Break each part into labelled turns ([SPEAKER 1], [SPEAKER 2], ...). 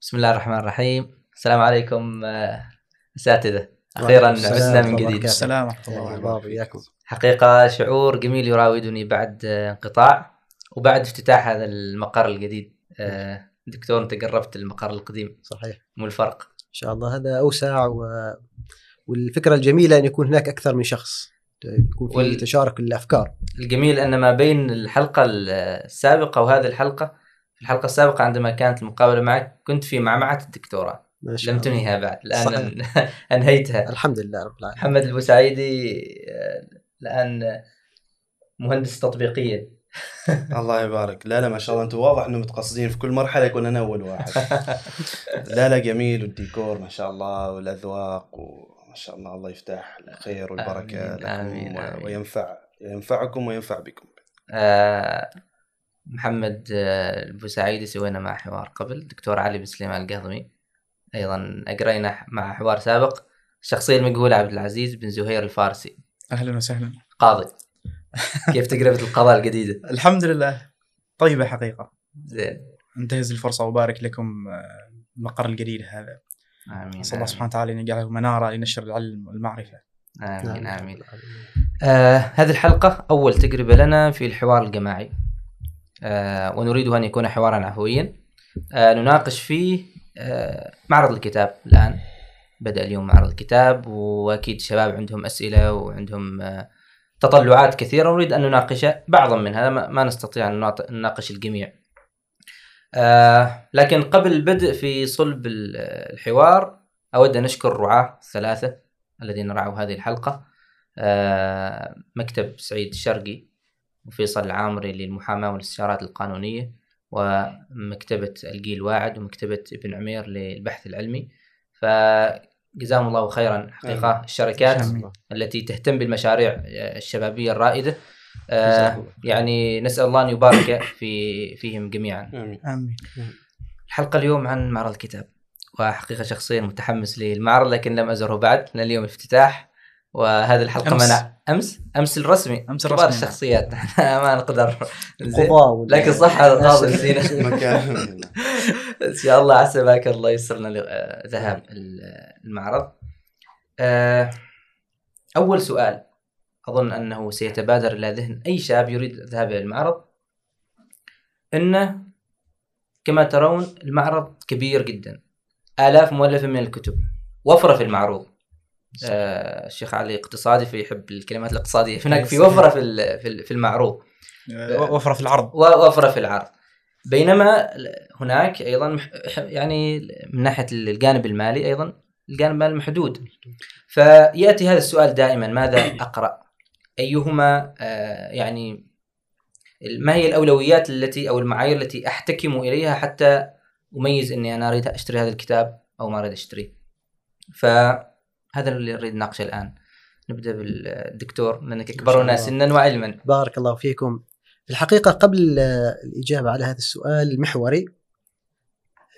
[SPEAKER 1] بسم الله الرحمن الرحيم. السلام عليكم آه،
[SPEAKER 2] أساتذة. أخيرا
[SPEAKER 1] عدنا من جديد.
[SPEAKER 3] السلام ورحمة الله
[SPEAKER 2] الله
[SPEAKER 3] وبركاته.
[SPEAKER 1] حقيقة شعور جميل يراودني بعد آه، انقطاع. وبعد افتتاح هذا المقر الجديد آه، دكتور أنت قربت المقر القديم.
[SPEAKER 2] صحيح.
[SPEAKER 1] مو الفرق.
[SPEAKER 2] إن شاء الله هذا أوسع و... والفكرة الجميلة أن يكون هناك أكثر من شخص. يكون في
[SPEAKER 1] وال-
[SPEAKER 2] تشارك الأفكار.
[SPEAKER 1] الجميل أن ما بين الحلقة السابقة وهذه الحلقة في الحلقة السابقة عندما كانت المقابلة معك كنت في معمعة الدكتوراه.
[SPEAKER 2] ما شاء
[SPEAKER 1] لم. تنهيها بعد الآن
[SPEAKER 2] صحيح.
[SPEAKER 1] أنهيتها.
[SPEAKER 2] الحمد لله رب العالمين.
[SPEAKER 1] محمد البوسعيدي آه، الآن مهندس تطبيقيا
[SPEAKER 4] الله يبارك. لا لا ما شاء الله. أنتم واضح انهم متقصدين في كل مرحلة يكون أنا أول واحد. لا لا جميل. والديكور ما شاء الله والأذواق وما شاء الله الله يفتح الخير والبركة
[SPEAKER 1] آمين،
[SPEAKER 4] لكم
[SPEAKER 1] آمين، آمين.
[SPEAKER 4] وينفع ينفعكم وينفع بكم.
[SPEAKER 1] آه، محمد آه، البوسعيدي سوينا مع حوار قبل دكتور علي بن سليمان القهضمي أيضا اجرينا مع حوار سابق. الشخصية المقبوله عبد العزيز بن زهير الفارسي.
[SPEAKER 3] أهلا وسهلا.
[SPEAKER 1] قاضي. كيف تجربه القضاء الجديدة؟
[SPEAKER 3] الحمد لله. طيبة حقيقة.
[SPEAKER 1] زين.
[SPEAKER 3] انتهز الفرصة وبارك لكم آه، المقر الجديد هذا.
[SPEAKER 1] آمين
[SPEAKER 3] نسال الله سبحانه وتعالى أن يجعله منارة لنشر العلم
[SPEAKER 1] والمعرفة.
[SPEAKER 2] آمين.
[SPEAKER 1] آمين. آه هذه الحلقة أول تجربة لنا في الحوار الجماعي. آه ونريد أن يكون حوارا عفويا. آه نناقش فيه آه معرض الكتاب الآن. بدأ اليوم معرض الكتاب وأكيد الشباب عندهم أسئلة وعندهم آه تطلعات كثيرة. ونريد أن نناقش بعضا منها ما, نستطيع أن نناقش الجميع. آه لكن قبل البدء في صلب ال- الحوار أود أن أشكر الرعاة الثلاثة الذين رعوا هذه الحلقة. آه، مكتب سعيد الشرقي وفيصل العامري للمحاماة والاستشارات القانونية ومكتبة الجيل واعد ومكتبة ابن عمير للبحث العلمي. فجزاهم الله خيرا حقيقة
[SPEAKER 4] آمين.
[SPEAKER 1] الشركات
[SPEAKER 3] آمين.
[SPEAKER 1] التي تهتم بالمشاريع الشبابية الرائدة. آه،. يعني نسأل الله أن يبارك في فيهم جميعا.
[SPEAKER 4] آمين.
[SPEAKER 3] آمين.
[SPEAKER 1] الحلقة اليوم عن معرض الكتاب وحقيقة شخصيا متحمس للمعرض لكن لم أزره بعد. لأن اليوم افتتاح وهذه الحلقة
[SPEAKER 3] أمس.
[SPEAKER 1] منع أمس؟ أمس الرسمي.
[SPEAKER 3] أمس
[SPEAKER 1] كبار
[SPEAKER 3] الرسمي، نعم.
[SPEAKER 1] الشخصيات ما نقدر زين. لكن صح هذا القاضي نسينا
[SPEAKER 4] مكان.
[SPEAKER 1] ان شاء الله عسى باكر الله آه، ذهاب ال- المعرض. آه، أول سؤال. أظن أنه سيتبادر إلى ذهن أي شاب يريد الذهاب إلى المعرض. انه كما ترون المعرض كبير جدا. آلاف مؤلفة من الكتب. وفرة في المعروض. آه، الشيخ علي اقتصادي فيحب الكلمات الاقتصادية. هناك في وفرة في في ال- في المعروض.
[SPEAKER 3] آه، وفرة في العرض.
[SPEAKER 1] ووفره في العرض. بينما هناك أيضا يعني من ناحية الجانب المالي أيضا الجانب المالي محدود. فيأتي هذا السؤال دائما ماذا أقرأ؟ أيهما آه، يعني ما هي الأولويات التي أو المعايير التي أحتكم إليها حتى أميز إني أنا أريد أشتري هذا الكتاب أو ما أريد أشتريه؟ فهذا اللي أريد نناقشه الآن. نبدأ بالدكتور لأنك اكبرنا. سنا وعلما.
[SPEAKER 2] بارك الله فيكم. في الحقيقة قبل الإجابة على هذا السؤال المحوري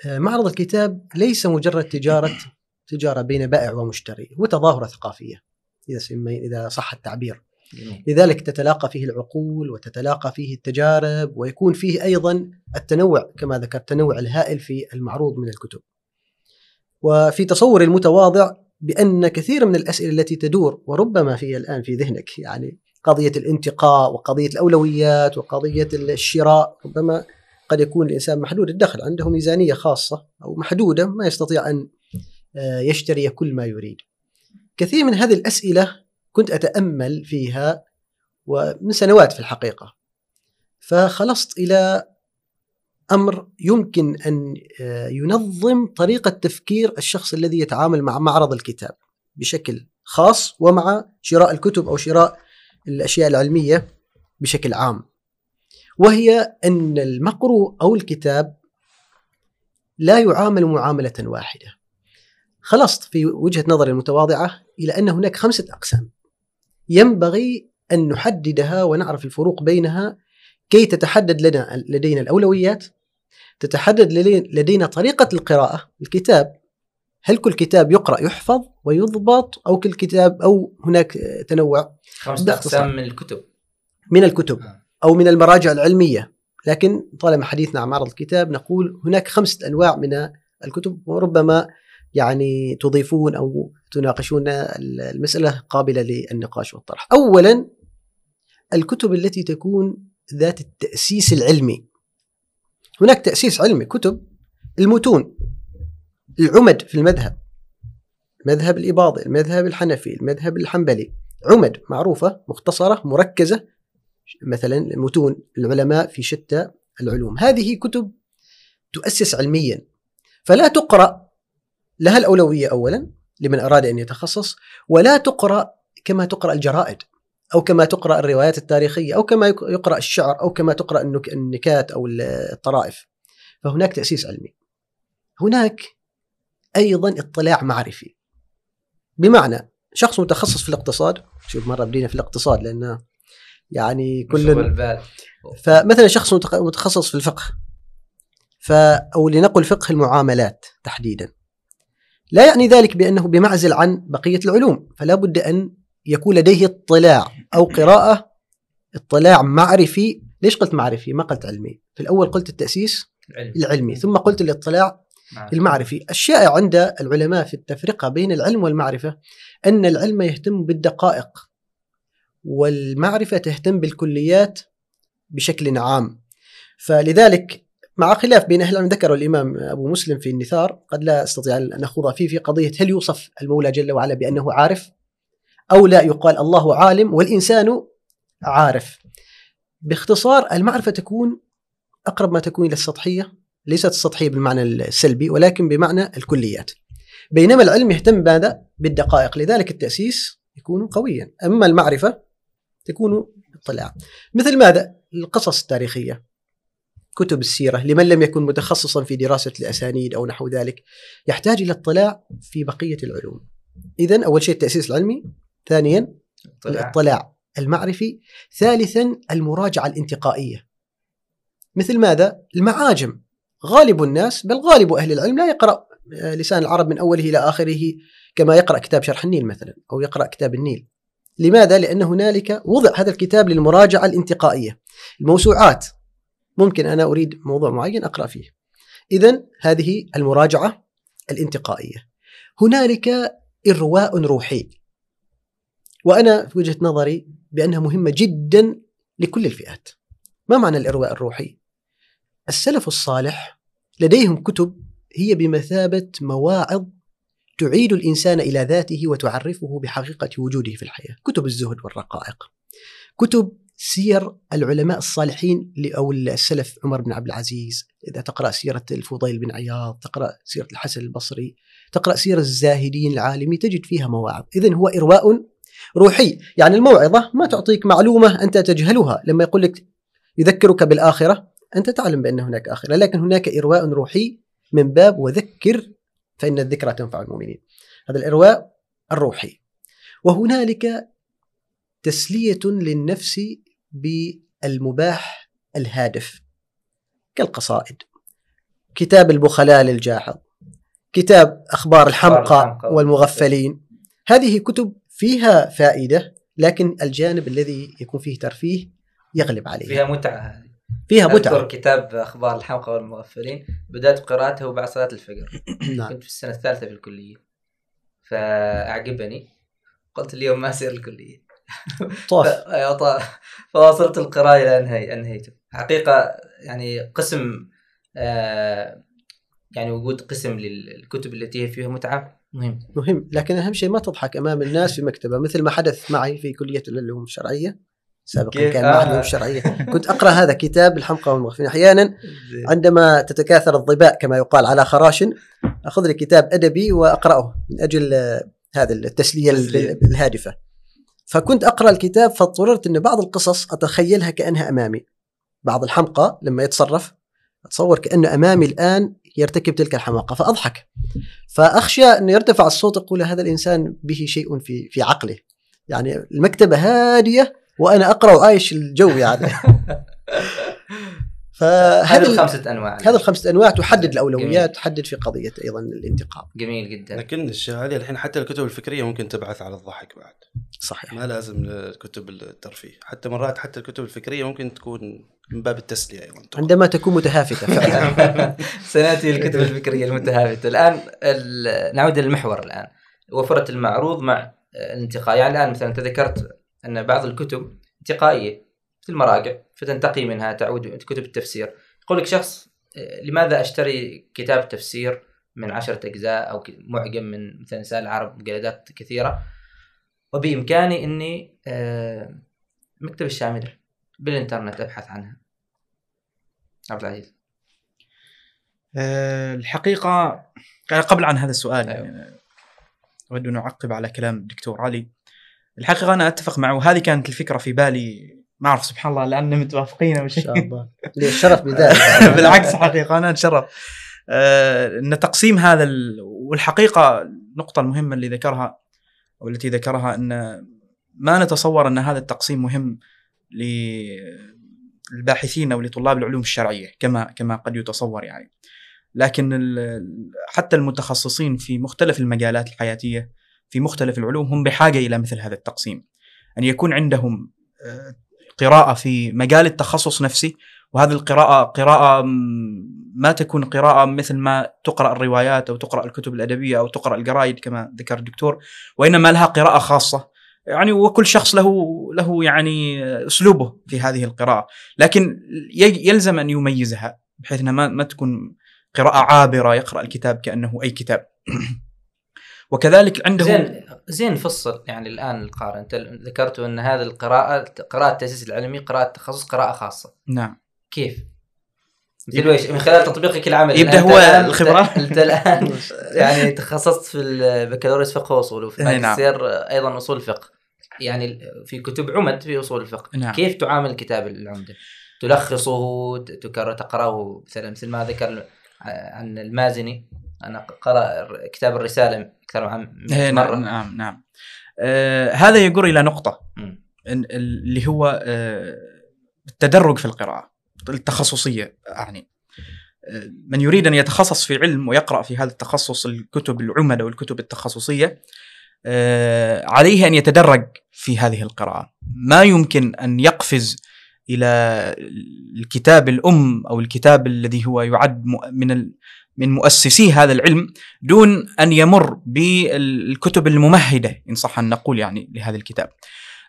[SPEAKER 2] آه، معرض الكتاب ليس مجرد تجارة تجارة بين بائع ومشتري ثقافية إذا سمي إذا صح التعبير. لذلك تتلاقى فيه العقول وتتلاقى فيه التجارب ويكون فيه أيضا التنوع كما ذكرت التنوع الهائل في المعروض من الكتب. وفي تصوري المتواضع بأن كثير من الأسئلة التي تدور وربما في الآن في ذهنك يعني قضية الانتقاء وقضية الأولويات وقضية الشراء ربما قد يكون الإنسان محدود الدخل عنده ميزانية خاصة أو محدودة ما يستطيع أن آه، يشتري كل ما يريد. كثير من هذه الأسئلة كنت أتأمل فيها ومن سنوات في الحقيقة. فخلصت إلى أمر يمكن أن آه، ينظم طريقة تفكير الشخص الذي يتعامل مع معرض الكتاب بشكل خاص ومع شراء الكتب أو شراء الأشياء العلمية بشكل عام. وهي أن المقروء أو الكتاب لا يعامل معاملة واحدة. خلصت في وجهة نظري المتواضعة إلى أن هناك خمسة أقسام. ينبغي أن نحددها ونعرف الفروق بينها كي تتحدد لنا لدينا الأولويات تتحدد لدي- لدينا طريقة القراءة الكتاب هل كل كتاب يقرأ يحفظ ويضبط أو كل كتاب أو هناك آه، تنوع
[SPEAKER 1] خمسة. أقسام من الكتب
[SPEAKER 2] من الكتب
[SPEAKER 1] آه.
[SPEAKER 2] أو من المراجع العلمية لكن طالما حديثنا عن معرض الكتاب نقول هناك خمسة أنواع من الكتب وربما يعني تضيفون أو تناقشون المسألة قابلة للنقاش والطرح. اولا الكتب التي تكون ذات التأسيس العلمي. هناك تأسيس علمي كتب المتون العمد في المذهب المذهب الإباضي المذهب الحنفي المذهب الحنبلي. عمد معروفة مختصرة مركزة مثلا متون العلماء في شتى العلوم. هذه كتب تؤسس علميا. فلا تقرأ لها الأولوية أولا لمن أراد أن يتخصص ولا تقرأ كما تقرأ الجرائد. أو كما تقرأ الروايات التاريخية أو كما يقرأ الشعر أو كما تقرأ النكات أو الطرائف. فهناك تأسيس علمي. هناك أيضا اطلاع معرفي. بمعنى شخص متخصص في الاقتصاد شوف مرة بدينا في الاقتصاد لأنه يعني كل فمثلا شخص متخ- متخصص في الفقه ف أو لنقل فقه المعاملات تحديدا. لا يعني ذلك بأنه بمعزل عن بقية العلوم. فلا بد أن يكون لديه اطلاع أو قراءة اطلاع معرفي. ليش قلت معرفي؟ ما قلت علمي. في الأول قلت التأسيس
[SPEAKER 1] العلم.
[SPEAKER 2] العلمي ثم قلت الاطلاع
[SPEAKER 1] نعم.
[SPEAKER 2] المعرفي. الشائع عند العلماء في التفرقة بين العلم والمعرفة أن العلم يهتم بالدقائق والمعرفة تهتم بالكليات بشكل عام. فلذلك مع خلاف بين أهل العلم ذكر الإمام أبو مسلم في النثار قد لا أستطيع أن أخوض فيه في قضية هل يوصف المولى جل وعلا بأنه عارف؟ أو لا يقال الله عالم والإنسان عارف. باختصار المعرفة تكون أقرب ما تكون إلى السطحية ليست السطحية بالمعنى السلبي ولكن بمعنى الكليات. بينما العلم يهتم بماذا؟ بالدقائق لذلك التأسيس يكون قويا. أما المعرفة تكون اطلاع. مثل ماذا؟ القصص التاريخية. كتب السيرة لمن لم يكن متخصصا في دراسة الأسانيد أو نحو ذلك يحتاج إلى اطلاع في بقية العلوم. إذا أول شيء التأسيس العلمي ثانيا
[SPEAKER 1] طلع.
[SPEAKER 2] الاطلاع المعرفي. ثالثا المراجعة الانتقائية. مثل ماذا؟ المعاجم. غالب الناس بل غالب أهل العلم لا يقرأ آه، لسان العرب من أوله إلى آخره كما يقرأ كتاب شرح النيل مثلا أو يقرأ كتاب النيل. لماذا؟ لأن هنالك وضع هذا الكتاب للمراجعة الانتقائية. الموسوعات. ممكن أنا أريد موضوع معين أقرأ فيه. إذا هذه المراجعة الانتقائية. هنالك إرواء روحي. وأنا في وجهة نظري بأنها مهمة جدا لكل الفئات. ما معنى الإرواء الروحي؟ السلف الصالح لديهم كتب هي بمثابة مواعظ تعيد الإنسان إلى ذاته وتعرفه بحقيقة وجوده في الحياة. كتب الزهد والرقائق. كتب سير العلماء الصالحين أو السلف عمر بن عبد العزيز. إذا تقرأ سيرة الفضيل بن عياض تقرأ سيرة الحسن البصري تقرأ سيرة الزاهدين العالمي تجد فيها مواعظ. إذن هو إرواء روحي. يعني الموعظة ما تعطيك معلومة أنت تجهلها. لما يقول لك يذكرك بالآخرة أنت تعلم بأن هناك آخرة. لكن هناك إرواء روحي من باب وذكر فإن الذكرى تنفع المؤمنين. هذا الإرواء الروحي. وهنالك تسلية للنفس بالمباح الهادف كالقصائد. كتاب البخلاء للجاحظ كتاب أخبار الحمقى. والمغفلين. هذه كتب فيها فائدة لكن الجانب الذي يكون فيه ترفيه يغلب عليه
[SPEAKER 1] فيها متعة هذه.
[SPEAKER 2] فيها
[SPEAKER 1] أذكر
[SPEAKER 2] متعة.
[SPEAKER 1] كتاب أخبار الحمقى والمغفلين بدأت قراءته بعد صلاة الفجر.
[SPEAKER 2] نعم.
[SPEAKER 1] كنت في السنة الثالثة في الكلية. فأعجبني. قلت اليوم ما أسير الكلية.
[SPEAKER 2] طاف.
[SPEAKER 1] أيوة فواصلت القراءة إلى انهي انهيته حقيقة يعني قسم آه يعني وجود قسم للكتب التي هي فيها متعة مهم
[SPEAKER 2] مهم. لكن أهم شيء ما تضحك أمام الناس في مكتبة مثل ما حدث معي في كلية العلوم الشرعية. سابقا؟ كان
[SPEAKER 1] آه.
[SPEAKER 2] معهد العلوم الشرعيه كنت أقرأ هذا كتاب الحمقى والمغفلين أحيانا عندما تتكاثر الظباء كما يقال على خراش أخذ لي كتاب أدبي وأقرأه من أجل آه، هذا التسلية الهادفة. فكنت أقرأ الكتاب فاضطررت إن بعض القصص أتخيلها كأنها أمامي. بعض الحمقى لما يتصرف أتصور كأنه أمامي الآن يرتكب تلك الحماقة فأضحك. فأخشى أن يرتفع الصوت يقول هذا الإنسان به شيء في في عقله يعني المكتبة هادية وأنا أقرأ وعايش الجو يعني. فهذه
[SPEAKER 1] الخمسة أنواع.
[SPEAKER 2] هذه الخمسة أنواع تحدد الأولويات تحدد في قضية أيضا الانتقاء
[SPEAKER 1] جميل جدا.
[SPEAKER 4] لكن الشيء هذه الحين حتى الكتب الفكرية ممكن تبعث على الضحك بعد.
[SPEAKER 2] صحيح.
[SPEAKER 4] ما لازم الكتب الترفيه. حتى مرات حتى الكتب الفكرية ممكن تكون من باب التسلية أيضا.
[SPEAKER 2] عندما تكون متهافتة فعلا
[SPEAKER 1] سنأتي الكتب الفكرية المتهافتة. الآن ال- نعود للمحور الآن. وفرة المعروض مع الانتقاء يعني الآن مثلا انت ذكرت أن بعض الكتب انتقائية مثل المراجع. فتنتقي منها تعود كتب التفسير. يقول لك شخص لماذا أشتري كتاب تفسير من عشرة أجزاء أو ك- معجم من مثلا لسان العرب مجلدات كثيرة؟ وبإمكاني إني آه، مكتب الشامله بالإنترنت أبحث عنها. عبد العزيز.
[SPEAKER 3] آه، الحقيقة قبل عن هذا السؤال
[SPEAKER 1] أيوة.
[SPEAKER 3] يعني أود أن أعقب على كلام الدكتور علي. الحقيقة أنا أتفق معه. وهذه كانت الفكرة في بالي ما أعرف سبحان الله لأننا متوافقين
[SPEAKER 2] إن
[SPEAKER 3] شيء.
[SPEAKER 2] شاء الله. لي الشرف بذلك
[SPEAKER 3] بالعكس حقيقة أنا أتشرف آه، أن تقسيم هذا ال... والحقيقة النقطة المهمة اللي ذكرها أو التي ذكرها أن ما نتصور أن هذا التقسيم مهم للباحثين أو لطلاب العلوم الشرعية كما كما قد يتصور يعني. لكن ال- حتى المتخصصين في مختلف المجالات الحياتية في مختلف العلوم هم بحاجة إلى مثل هذا التقسيم. أن يكون عندهم قراءة في مجال التخصص نفسه وهذه القراءة قراءة م- ما تكون قراءة مثل ما تقرأ الروايات أو تقرأ الكتب الأدبية أو تقرأ الجرايد كما ذكر الدكتور وإنما لها قراءة خاصة. يعني وكل شخص له له يعني أسلوبه في هذه القراءة. لكن يلزم أن يميزها بحيث أنها ما, ما تكون قراءة عابرة يقرأ الكتاب كأنه أي كتاب. وكذلك عنده
[SPEAKER 1] زين زين فصل يعني الآن القارئ أنت ذكرت أن هذه القراءة قراءة التأسيس العلمي قراءة تخصص قراءة خاصة
[SPEAKER 3] نعم
[SPEAKER 1] كيف؟ مثل ويش من خلال تطبيقك العملي أنت
[SPEAKER 3] هو الخبرة؟
[SPEAKER 1] انت الآن يعني تخصصت في البكالوريوس فقه وأصول وفي
[SPEAKER 3] إيه نعم.
[SPEAKER 1] الماجستير أيضا أصول فقه يعني في كتب عمد في أصول الفقه
[SPEAKER 3] نعم.
[SPEAKER 1] كيف تعامل كتاب العمدة؟ تلخصه تقرأه مثلا مثل ما ذكر عن المازني. أنا قرأ كتاب الرسالة أكثر عن
[SPEAKER 3] إيه،
[SPEAKER 1] مرة.
[SPEAKER 3] نعم نعم. نعم آه هذا يجر إلى نقطة.
[SPEAKER 1] مم.
[SPEAKER 3] إن- اللي هو آه، التدرج في القراءة التخصصية أعني آه، من يريد أن يتخصص في علم ويقرأ في هذا التخصص الكتب العمد أو الكتب التخصصية آه، عليه أن يتدرج في هذه القراءة. ما يمكن أن يقفز إلى الكتاب الأم أو الكتاب الذي هو يعد من من مؤسسي هذا العلم دون أن يمر بالكتب الممهدة إن صح أن نقول يعني لهذا الكتاب.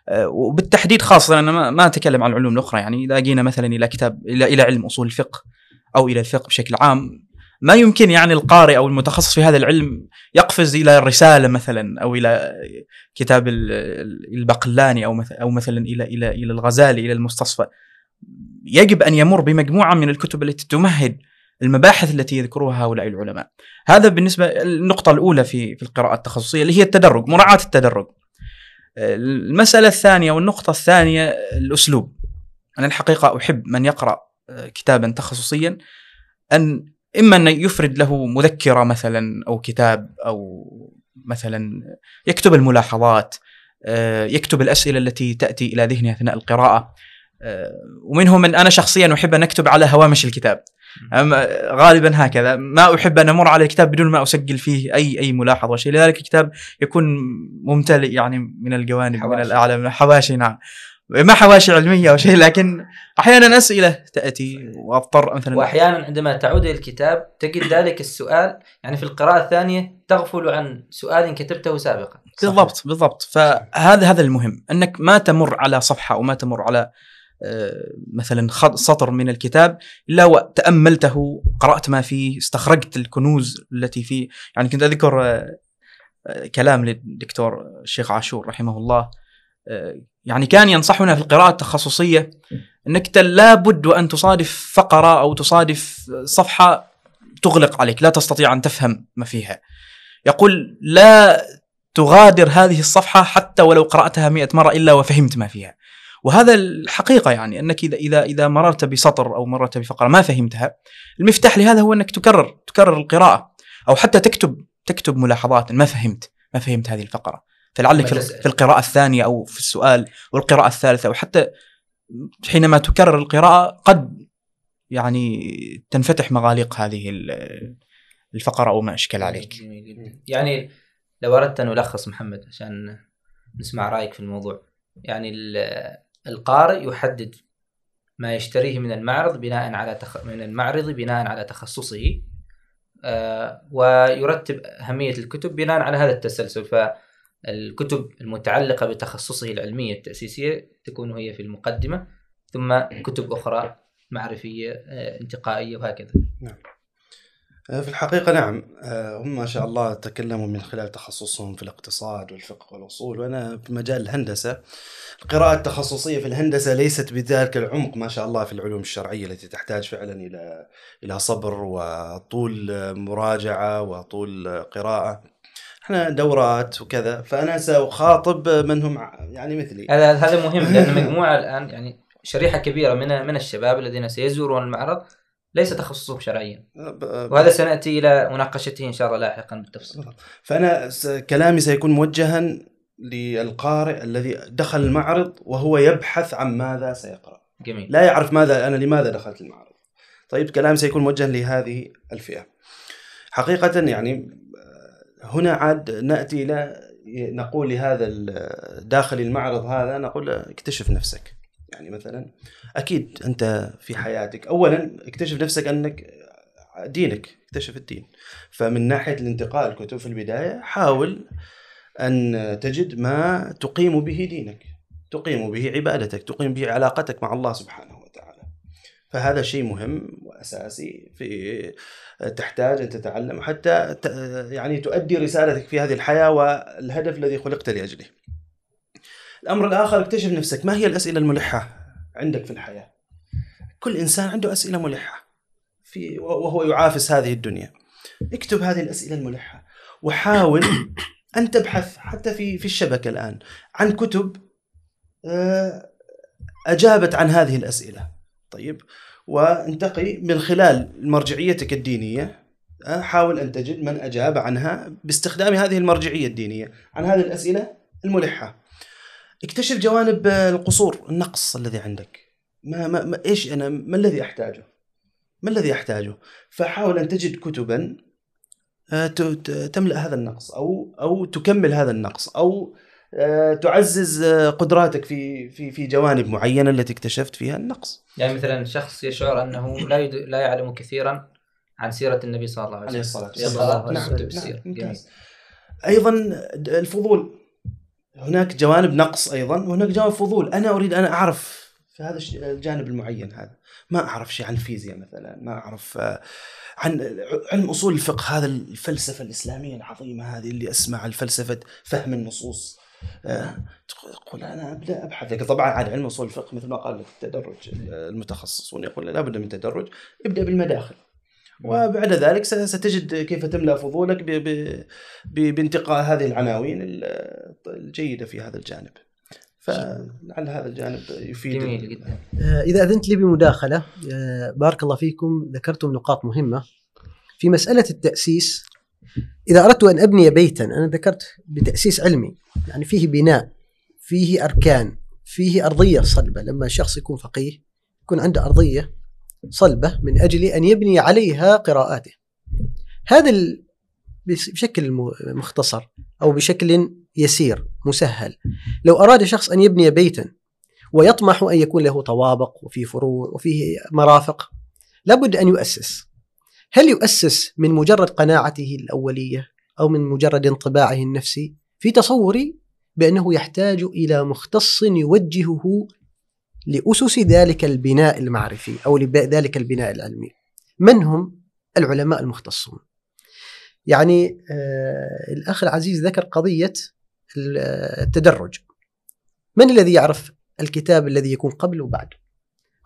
[SPEAKER 3] آه، وبالتحديد خاصة أنا ما- أتكلم عن العلوم الأخرى يعني إذا جينا مثلا إلى كتاب إلى إلى علم أصول الفقه أو إلى الفقه بشكل عام ما يمكن يعني القارئ أو المتخصص في هذا العلم يقفز إلى الرسالة مثلا أو إلى كتاب ال- ال- البقلاني أو مثلا أو مثلا إلى إلى إلى الغزالي إلى المستصفى. يجب أن يمر بمجموعة من الكتب التي تمهد المباحث التي يذكرها هؤلاء العلماء. هذا بالنسبة النقطة الأولى في في القراءة التخصصية اللي هي التدرج مراعاة التدرج. المسألة الثانية والنقطة الثانية الأسلوب. أنا الحقيقة أحب من يقرأ كتابا تخصصيا أن إما أن يفرد له مذكرة مثلا أو كتاب أو مثلا يكتب الملاحظات آه، يكتب الأسئلة التي تأتي إلى ذهنه أثناء القراءة آه، ومنهم من أنا شخصيا أحب أن أكتب على هوامش الكتاب. غالبا هكذا ما أحب أن أمر على الكتاب بدون ما أسجل فيه أي أي ملاحظة شيء. لذلك الكتاب يكون ممتلئ يعني من الجوانب من
[SPEAKER 1] حواشي.
[SPEAKER 3] الأعلى من حواشي نعم. ما حواشي علمية أو شيء لكن أحيانا أسئلة تأتي وأضطر مثلا.
[SPEAKER 1] واحيانا عندما تعود إلى الكتاب تجد ذلك السؤال يعني في القراءة الثانية تغفل عن سؤال كتبته سابقا.
[SPEAKER 3] بالضبط بالضبط. فهذا هذا المهم أنك ما تمر على صفحة أو ما تمر على آه، مثلا سطر من الكتاب إلا وتأملته قرأت ما فيه استخرجت الكنوز التي فيه. يعني كنت أذكر آه، آه، كلام للدكتور الشيخ عاشور رحمه الله يعني كان ينصحنا في القراءة التخصصية إنك ت- لابد وان تصادف فقرة أو تصادف صفحة تغلق عليك لا تستطيع أن تفهم ما فيها. يقول لا تغادر هذه الصفحة حتى ولو قرأتها مئة مرة إلا وفهمت ما فيها. وهذا الحقيقة يعني أنك إذا إذا إذا مررت بسطر أو مررت بفقرة ما فهمتها المفتاح لهذا هو أنك تكرر تكرر القراءة أو حتى تكتب تكتب ملاحظات ما فهمت ما فهمت هذه الفقرة. فلعلك في, القراءة الثانية أو في السؤال والقراءة الثالثة أو حتى حينما تكرر القراءة قد يعني تنفتح مغاليق هذه ال- الفقرة أو ما أشكل عليك.
[SPEAKER 1] يعني لو أردت أن ألخص محمد عشان نسمع رأيك في الموضوع يعني ال- القارئ يحدد ما يشتريه من المعرض بناء على تخ... من المعرض بناء على تخصصه آه ويرتب أهمية الكتب بناء على هذا التسلسل. فالكتب المتعلقة بتخصصه العلمية التأسيسية تكون هي في المقدمة ثم كتب أخرى معرفية آه انتقائية وهكذا.
[SPEAKER 4] آه، في الحقيقة نعم. آه، هم ما شاء الله تكلموا من خلال تخصصهم في الاقتصاد والفقه والأصول وأنا في مجال الهندسة. القراءة التخصصية في الهندسة ليست بذلك العمق ما شاء الله في العلوم الشرعية التي تحتاج فعلا إلى إلى صبر وطول مراجعة وطول قراءة. إحنا دورات وكذا فأنا سأخاطب من هم يعني مثلي.
[SPEAKER 1] هذا هذا مهم لأن المجموعه الآن يعني شريحة كبيرة من من الشباب الذين سيزورون المعرض ليس تخصصهم شرعيا. وهذا سنأتي إلى مناقشته إن شاء الله لاحقا بالتفصيل.
[SPEAKER 4] فأنا س- كلامي سيكون موجها للقارئ الذي دخل المعرض وهو يبحث عن ماذا سيقرأ.
[SPEAKER 1] جميل.
[SPEAKER 4] لا يعرف ماذا أنا لماذا دخلت المعرض. طيب كلامي سيكون موجها لهذه الفئة. حقيقة يعني هنا عاد نأتي إلى نقول لهذا داخل المعرض هذا نقول اكتشف نفسك. يعني مثلا أكيد أنت في حياتك أولا اكتشف نفسك أنك دينك اكتشف الدين. فمن ناحية الانتقاء الكتب في البداية حاول أن تجد ما تقيم به دينك تقيم به عبادتك تقيم به علاقتك مع الله سبحانه فهذا شيء مهم وأساسي في تحتاج أن تتعلم حتى يعني تؤدي رسالتك في هذه الحياة والهدف الذي خلقت لأجله. الأمر الآخر اكتشف نفسك. ما هي الأسئلة الملحة عندك في الحياة؟ كل إنسان عنده أسئلة ملحة في وهو يعافس هذه الدنيا. اكتب هذه الأسئلة الملحة وحاول أن تبحث حتى في في الشبكة الآن عن كتب آه، أجابت عن هذه الأسئلة. طيب وانتقي من خلال مرجعيتك الدينية آه، حاول أن تجد من أجاب عنها باستخدام هذه المرجعية الدينية عن هذه الأسئلة الملحة اكتشف جوانب القصور النقص الذي عندك ما, ما, ما إيش أنا ما الذي أحتاجه؟ ما الذي أحتاجه؟ فحاول أن تجد كتبا آه، تملأ هذا النقص أو أو تكمل هذا النقص أو تعزز آه، قدراتك في في في جوانب معينة التي اكتشفت فيها النقص.
[SPEAKER 1] يعني مثلا شخص يشعر أنه لا يد... لا يعلم كثيرا عن سيرة النبي صلى الله عليه وسلم.
[SPEAKER 4] عليه
[SPEAKER 1] الصلاة عنه
[SPEAKER 4] نعم نعم ممتاز. أيضا الفضول. هناك جوانب نقص أيضا وهناك جوانب فضول. أنا أريد أن أعرف في هذا الجانب المعين هذا. ما أعرف شيء عن الفيزياء مثلا ما أعرف آه، عن علم أصول الفقه. هذا الفلسفة الإسلامية العظيمة هذه اللي أسمع الفلسفة فهم النصوص. آه، تقول أنا أبدأ أبحث. لكن طبعا عن علم أصول الفقه مثل ما قال لك التدرج المتخصصون يقول لابد من التدرج ابدأ بالمداخل. وبعد ذلك ستجد كيف تملأ فضولك ب- ب- بانتقاء هذه العناوين ال- الجيدة في هذا الجانب. فلعل هذا الجانب يفيد
[SPEAKER 1] جميل جدا.
[SPEAKER 2] آه، إذا أذنت لي بمداخلة آه، بارك الله فيكم ذكرتم نقاط مهمة. في مسألة التأسيس إذا أردت أن أبني بيتا أنا ذكرت بتأسيس علمي يعني فيه بناء فيه أركان فيه أرضية صلبة. لما الشخص يكون فقيه يكون عنده أرضية صلبة من أجل أن يبني عليها قراءاته. هذا بشكل مختصر أو بشكل يسير مسهل. لو أراد شخص أن يبني بيتا ويطمح أن يكون له طوابق وفيه فروع وفيه مرافق لابد أن يؤسس. هل يؤسس من مجرد قناعته الأولية أو من مجرد انطباعه النفسي في تصوري بأنه يحتاج إلى مختص يوجهه لأسس ذلك البناء المعرفي أو لذلك البناء العلمي؟ من هم العلماء المختصون؟ يعني آه الأخ العزيز ذكر قضية التدرج. من الذي يعرف الكتاب الذي يكون قبل وبعد؟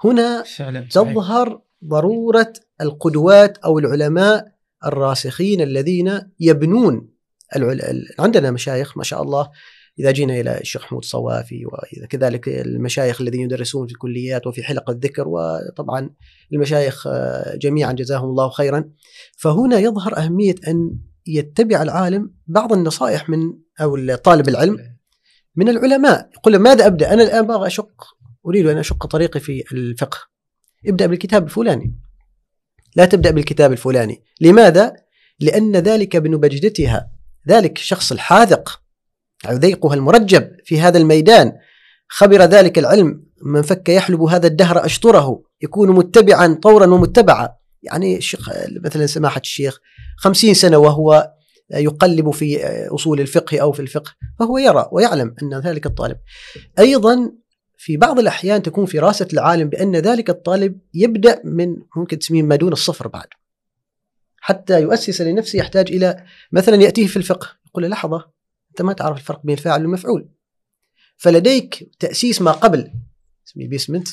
[SPEAKER 2] هنا
[SPEAKER 3] فعلا.
[SPEAKER 2] تظهر ضرورة القدوات أو العلماء الراسخين الذين يبنون العل... ال- عندنا مشايخ ما شاء الله. إذا جينا إلى الشيخ محمود صوافي وكذلك المشايخ الذين يدرسون في الكليات وفي حلق الذكر وطبعا المشايخ جميعا جزاهم الله خيرا. فهنا يظهر أهمية أن يتبع العالم بعض النصائح من أو طالب العلم من العلماء. يقول ماذا أبدأ؟ أنا الآن أبغى أشق أريد أن أشق طريقي في الفقه. ابدأ بالكتاب الفلاني. لا تبدأ بالكتاب الفلاني. لماذا؟ لأن ذلك بنبجدتها ذلك الشخص الحاذق أو ذيقها المرجب في هذا الميدان. خبر ذلك العلم من فك يحلب هذا الدهر أشطره يكون متبعا طورا ومتبعا. يعني الشيخ مثلا سماحة الشيخ خمسين سنة وهو يقلب في أصول الفقه أو في الفقه فهو يرى ويعلم أن ذلك الطالب. أيضا في بعض الأحيان تكون فراسة العالم بأن ذلك الطالب يبدأ من ممكن تسميه ما دون الصفر بعد. حتى يؤسس لنفسه يحتاج إلى مثلا يأتيه في الفقه يقول له لحظة أنت ما تعرف الفرق بين الفاعل والمفعول فلديك تأسيس ما قبل بيسمنت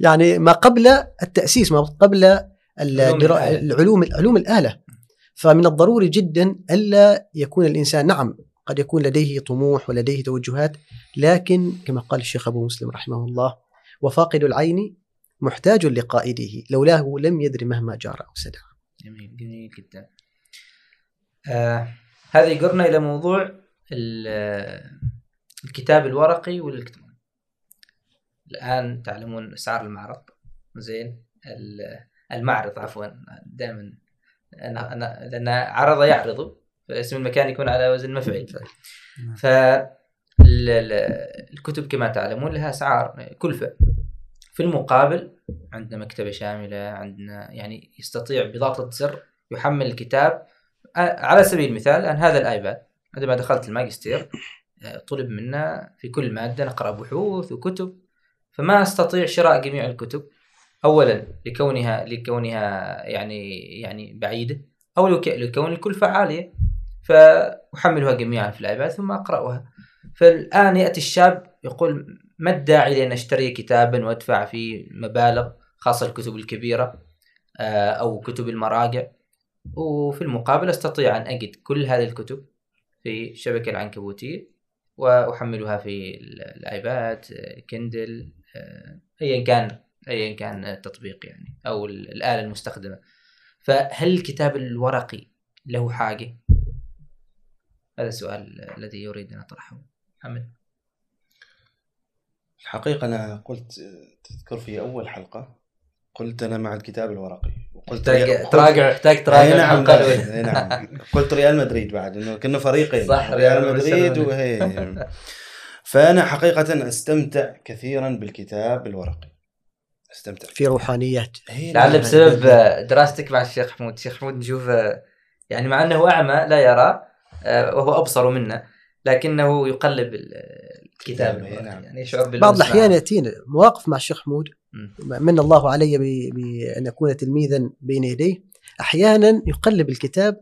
[SPEAKER 2] يعني ما قبل التأسيس ما قبل. العلوم علوم الآلة. فمن الضروري جدا ألا يكون الإنسان نعم قد يكون لديه طموح ولديه توجهات لكن كما قال الشيخ أبو مسلم رحمه الله وفاقد العين محتاج لقائده لولاه لم يدري مهما جار أو سدى.
[SPEAKER 1] جميل جميل جدا. آه هذا يقرنا إلى موضوع ال- الكتاب الورقي والإلكتروني. الآن تعلمون أسعار المعرض. زين ال- المعرض عفوا دائما أنا أنا لأن عرض يعرض فاسم المكان يكون على وزن مفعل ف ال- ال- الكتب كما تعلمون لها أسعار كلفه في المقابل عندنا مكتبة شاملة عندنا يعني يستطيع بضغطه زر يحمل الكتاب. على سبيل المثال الان هذا الآيباد عندما دخلت الماجستير آه، طلب منا في كل مادة نقرأ بحوث وكتب. فما أستطيع شراء جميع الكتب. اولا لكونها لكونها يعني يعني بعيدة. أو لك- لكون الكلفه عاليه فأحملها جميعا في الآيباد ثم أقرأها. فالآن يأتي الشاب يقول ما الداعي لأن أشتري كتابا وأدفع فيه مبالغ خاصة الكتب الكبيرة آه، أو كتب المراجع. وفي المقابل أستطيع أن أجد كل هذه الكتب في الشبكه العنكبوتية وأحملها في ال- الآيباد آه، كندل آه، ايا كان ايا كان التطبيق يعني أو ال- الآلة المستخدمة. فهل الكتاب الورقي له حاجة؟ هذا السؤال الذي يريد أن أطرحه. محمد.
[SPEAKER 4] الحقيقة أنا قلت تذكر في أول حلقة قلت أنا مع الكتاب الورقي وقلت
[SPEAKER 1] تراجع تحتاج
[SPEAKER 4] اي
[SPEAKER 1] تراجع
[SPEAKER 4] نعم. اي نعم قلت ريال مدريد بعد إنه كنا فريقين.
[SPEAKER 1] صح،
[SPEAKER 4] ريال مدريد. وهي. فأنا حقيقة أستمتع كثيرا بالكتاب الورقي. أستمتع.
[SPEAKER 2] في روحانيات.
[SPEAKER 4] إي
[SPEAKER 1] لعل
[SPEAKER 4] نعم.
[SPEAKER 1] بسبب دراستك مع الشيخ حمود. الشيخ حمود نشوف يعني مع أنه أعمى لا يرى وهو أبصر منا لكنه يقلب ال- الكتاب
[SPEAKER 4] كتاب، إيه، نعم.
[SPEAKER 1] يعني يشعر
[SPEAKER 2] بعض الأحيان
[SPEAKER 1] معه.
[SPEAKER 2] يأتينا مواقف مع الشيخ حمود. من الله علي ب- بأن أكون تلميذا بين يديه أحيانا يقلب الكتاب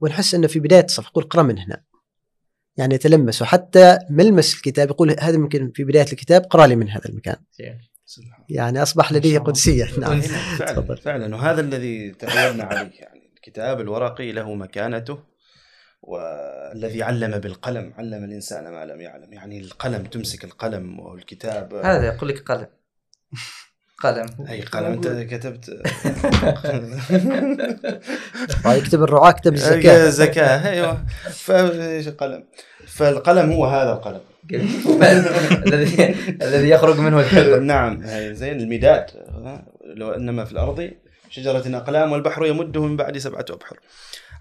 [SPEAKER 2] ونحس أنه في بداية الصفحة يقول اقرأ من هنا يعني يتلمس وحتى ملمس الكتاب يقول هذا ممكن في بداية الكتاب اقرأ لي من هذا المكان يعني أصبح لديه
[SPEAKER 3] الله.
[SPEAKER 2] نعم
[SPEAKER 4] نعم، فعلا. فعلا وهذا الذي تعودنا عليه يعني الكتاب الورقي له مكانته والذي علم بالقلم علم الإنسان ما لم يعلم. يعني القلم تمسك القلم والكتاب.
[SPEAKER 1] هذا يقول لك قلم. قلم.
[SPEAKER 4] أي قلم؟ أنت كتبت.
[SPEAKER 2] يكتب الرعاة كتب الزكاة.
[SPEAKER 4] زكاة. أيوه. فإيش قلم فالقلم هو هذا القلم.
[SPEAKER 1] الذي الذي يخرج منه الحبر
[SPEAKER 4] نعم. زين المداد. لو إنما في الأرض شجرة أقلام والبحر يمده من بعد سبعة أبحر.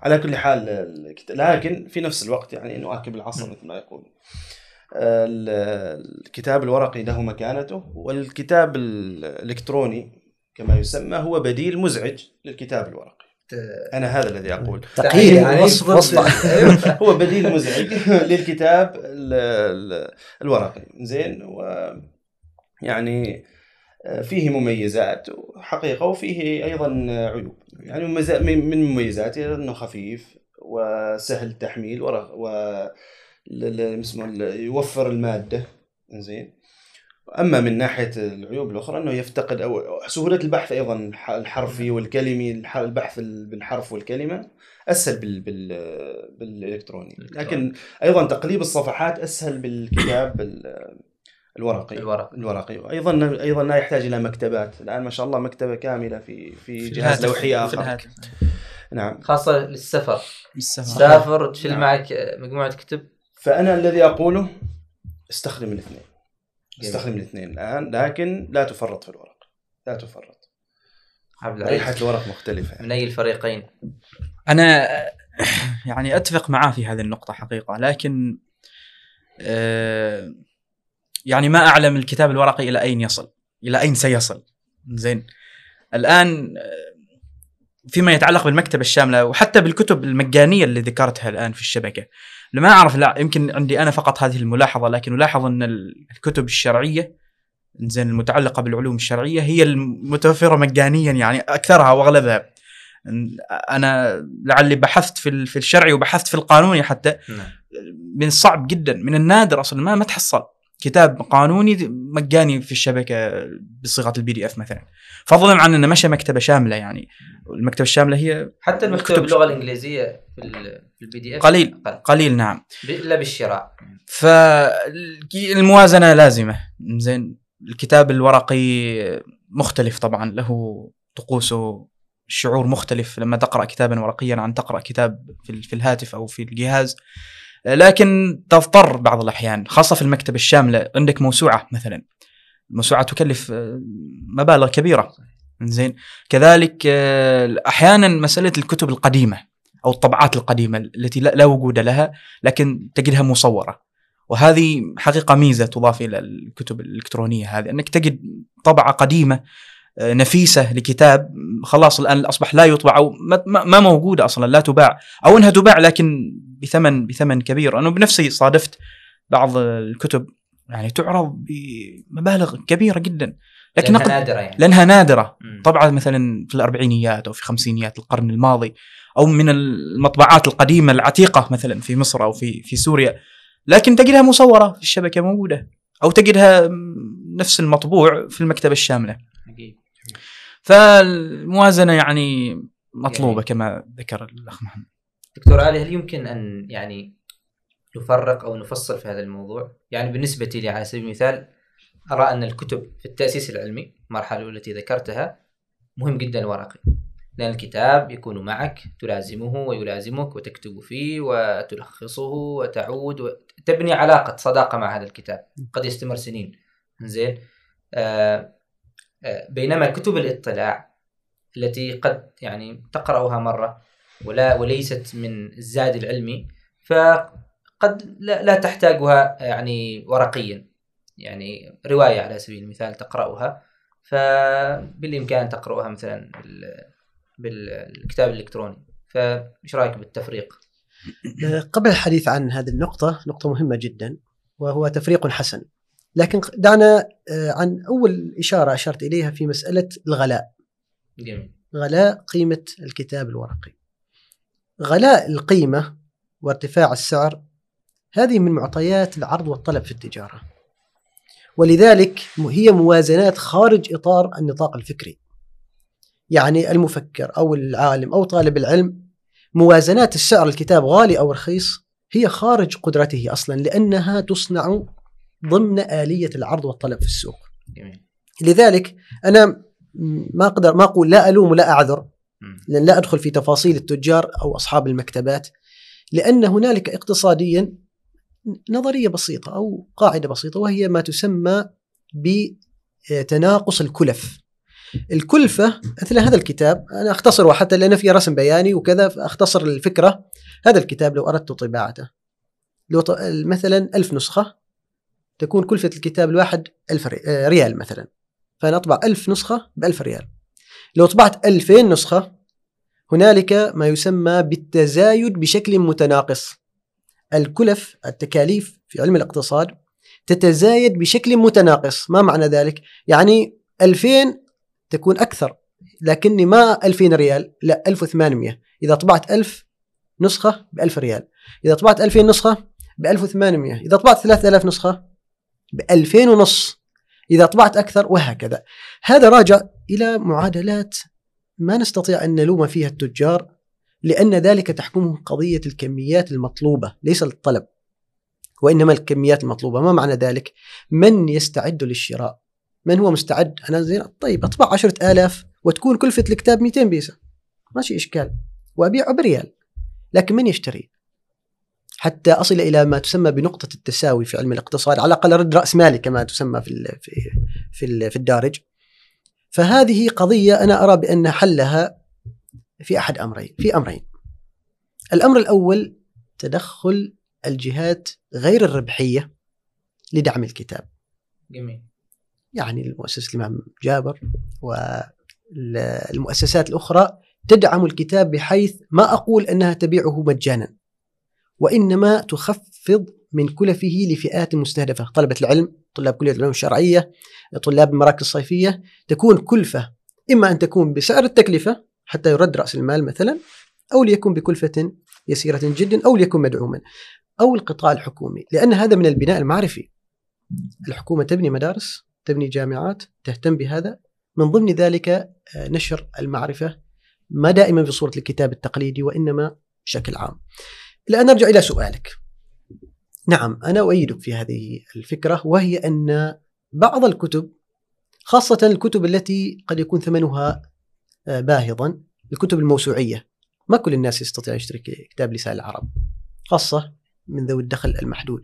[SPEAKER 4] على كل حال لكن في نفس الوقت يعني نواكب العصر مثل ما يقول ال- الكتاب الورقي له مكانته والكتاب الإلكتروني كما يسمى هو بديل مزعج للكتاب الورقي. أنا هذا الذي أقول.
[SPEAKER 2] تقييد
[SPEAKER 1] يعني
[SPEAKER 4] هو بديل مزعج للكتاب ال- ال- الورقي. زين و يعني فيه مميزات حقيقة وفيه أيضا عيوب. يعني من مميزاته أنه خفيف وسهل التحميل و يوفر المادة. زين أما من ناحية العيوب الأخرى أنه يفتقد أو سهولة البحث أيضا الح- الحرفي والكلمي الح- البحث بالحرف والكلمة أسهل بال بال بالإلكتروني. لكن أيضا تقليب الصفحات أسهل بالكتاب بال- الورقي.
[SPEAKER 1] الورق
[SPEAKER 4] الورقي. وأيضا أيضا لا يحتاج إلى مكتبات. الآن ما شاء الله مكتبة كاملة في في,
[SPEAKER 3] في
[SPEAKER 4] جهاز
[SPEAKER 3] الهاتف-
[SPEAKER 4] لوحي
[SPEAKER 3] في
[SPEAKER 4] آخر.
[SPEAKER 3] الهاتف.
[SPEAKER 4] نعم.
[SPEAKER 1] خاصة للسفر. تسافر تشيل
[SPEAKER 4] نعم.
[SPEAKER 1] معك مجموعة كتب.
[SPEAKER 4] فأنا الذي أقوله استخدم الاثنين.
[SPEAKER 1] جميل.
[SPEAKER 4] استخدم الاثنين الآن لكن لا تفرط في الورق. لا تفرط. ريحة الورق مختلفة.
[SPEAKER 1] من أي الفريقين؟
[SPEAKER 3] أنا يعني أتفق معاه في هذه النقطة حقيقة لكن آه، يعني ما أعلم الكتاب الورقي إلى أين يصل إلى أين سيصل. زين. الآن آه، فيما يتعلق بالمكتبة الشاملة وحتى بالكتب المجانية اللي ذكرتها الآن في الشبكة. ما أعرف لا يمكن عندي أنا فقط هذه الملاحظة لكن ألاحظ أن الكتب الشرعية زين المتعلقة بالعلوم الشرعية هي المتوفرة مجانيا يعني أكثرها وأغلبها. أنا لعلي بحثت في في الشرعي وبحثت في القانوني حتى.
[SPEAKER 1] نعم.
[SPEAKER 3] من الصعب جدا من النادر أصلا ما ما تحصل. كتاب قانوني مجاني في الشبكة بصيغة ال PDF مثلا. فضلا عن إنه مشى مكتبة شاملة يعني. المكتبة الشاملة هي
[SPEAKER 1] حتى المكتوب
[SPEAKER 3] الكتب-
[SPEAKER 1] باللغة الإنجليزية في ال- في ال PDF
[SPEAKER 3] قليل.
[SPEAKER 1] أقل.
[SPEAKER 3] قليل نعم.
[SPEAKER 1] إلا بالشراء.
[SPEAKER 3] فالموازنه لازمة. زين الكتاب الورقي مختلف طبعا له طقوسه شعور مختلف. لما تقرأ كتابا ورقيا عن تقرأ كتاب في الهاتف أو في الجهاز لكن تضطر بعض الأحيان خاصة في المكتبه الشاملة عندك موسوعة مثلا. الموسوعه تكلف آه، مبالغ كبيرة. زين كذلك آه، أحيانا مسألة الكتب القديمة أو الطبعات القديمة التي لا وجود لها لكن تجدها مصورة. وهذه حقيقة ميزة تضاف إلى الكتب الإلكترونية هذه أنك تجد طبعة قديمة نفيسة لكتاب خلاص الآن أصبح لا يطبع أو ما- موجودة أصلا لا تباع. أو إنها تباع لكن بثمن بثمن كبير. أنا بنفسي صادفت بعض الكتب يعني تعرض بمبالغ كبيرة جدا. لكن
[SPEAKER 1] لكنها
[SPEAKER 3] نقد
[SPEAKER 1] نادرة يعني.
[SPEAKER 3] لأنها
[SPEAKER 1] نادرة.
[SPEAKER 3] طبعا مثلا في الأربعينيات أو في خمسينيات القرن الماضي أو من المطبعات القديمة العتيقة مثلا في مصر أو في في سوريا. لكن تجدها مصورة في الشبكة موجودة. أو تجدها نفس المطبوع في المكتبة
[SPEAKER 1] الشاملة.
[SPEAKER 3] فالموازنة يعني مطلوبة
[SPEAKER 1] يعني-
[SPEAKER 3] كما ذكر الأخ محمد.
[SPEAKER 1] دكتور علي هل يمكن أن يعني نفرق أو نفصل في هذا الموضوع؟ يعني بالنسبة لي على سبيل المثال أرى أن الكتب في التأسيس العلمي المرحلة التي ذكرتها مهم جدا الورقي لأن الكتاب يكون معك تلازمه ويلازمك وتكتب فيه وتلخصه وتعود وتبني علاقة صداقة مع هذا الكتاب. قد يستمر سنين. زين آه بينما كتب الاطلاع التي قد يعني تقرأها مرة ولا وليست من الزاد العلمي فقد لا, لا تحتاجها يعني ورقيا. يعني رواية على سبيل المثال تقرأها فبالإمكان أن تقرأها مثلا بال- بالكتاب الإلكتروني. فإيش رأيك بالتفريق؟
[SPEAKER 2] آه، قبل الحديث عن هذه النقطة نقطة مهمة جدا وهو تفريق حسن. لكن دعنا آه، عن أول إشارة أشرت إليها في مسألة الغلاء.
[SPEAKER 1] جميل.
[SPEAKER 2] غلاء قيمة الكتاب الورقي. غلاء القيمة وارتفاع السعر هذه من معطيات العرض والطلب في التجارة. ولذلك هي موازنات خارج إطار النطاق الفكري. يعني المفكر أو العالم أو طالب العلم موازنات السعر الكتاب غالي أو رخيص هي خارج قدرته أصلا لأنها تصنع ضمن آلية العرض والطلب في السوق.
[SPEAKER 1] جميل.
[SPEAKER 2] لذلك أنا ما أقدر ما أقول لا ألوم ولا أعذر. لأن لا أدخل في تفاصيل التجار أو أصحاب المكتبات لأن هنالك اقتصاديا نظرية بسيطة أو قاعدة بسيطة وهي ما تسمى بتناقص الكلف. الكلفة مثل هذا الكتاب أنا أختصره حتى لأن فيه رسم بياني وكذا فأختصر الفكرة. هذا الكتاب لو أردت طباعته. لو مثلا ألف نسخة. تكون كلفة الكتاب الواحد ألف آه، ريال مثلا. فأنا أطبع ألف نسخة بألف ريال. لو طبعت ألفين نسخة هنالك ما يسمى بالتزايد بشكل متناقص. الكلف التكاليف في علم الاقتصاد تتزايد بشكل متناقص. ما معنى ذلك؟ يعني 2000 تكون أكثر لكني ما 2000 ريال لا 1800 إذا طبعت 1000 نسخة ب 1000 ريال. إذا طبعت 2000 نسخة ب 1800 إذا طبعت 3000 نسخة ب 2000 ونص. إذا طبعت أكثر وهكذا. هذا راجع إلى معادلات ما نستطيع أن نلوم فيها التجار لأن ذلك تحكمهم قضية الكميات المطلوبة ليس الطلب وإنما الكميات المطلوبة. ما معنى ذلك؟ من يستعد للشراء؟ من هو مستعد؟ أنا زين. طيب أطبع عشرة آلاف وتكون كلفة الكتاب 200 بيسة. ماشي إشكال. وأبيعه بريال. لكن من يشتري؟ حتى أصل إلى ما تسمى بنقطة التساوي في علم الاقتصاد على الأقل رد رأس مالي كما تسمى في في في, في الدارج. فهذه قضية أنا أرى بأن حلها في أحد أمرين في أمرين. الأمر الأول تدخل الجهات غير الربحية لدعم الكتاب.
[SPEAKER 1] جميل.
[SPEAKER 2] يعني المؤسسة الإمام جابر والمؤسسات الأخرى تدعم الكتاب بحيث ما أقول أنها تبيعه مجانا. وإنما تخفض من كلفه لفئات مستهدفة. طلبة العلم طلاب كلية العلوم الشرعية طلاب المراكز الصيفية تكون كلفة إما أن تكون بسعر التكلفة حتى يرد رأس المال مثلا أو ليكون بكلفة يسيرة جدا أو ليكون مدعوما أو القطاع الحكومي. لأن هذا من البناء المعرفي. الحكومة تبني مدارس تبني جامعات تهتم بهذا. من ضمن ذلك آه، نشر المعرفة ما دائما بصورة الكتاب التقليدي وإنما بشكل عام. الآن نرجع إلى سؤالك. نعم أنا أؤيدك في هذه الفكرة وهي أن بعض الكتب خاصة الكتب التي قد يكون ثمنها آه، باهظا الكتب الموسوعية. ما كل الناس يستطيع يشتري كتاب لسان العرب خاصة من ذوي الدخل المحدود.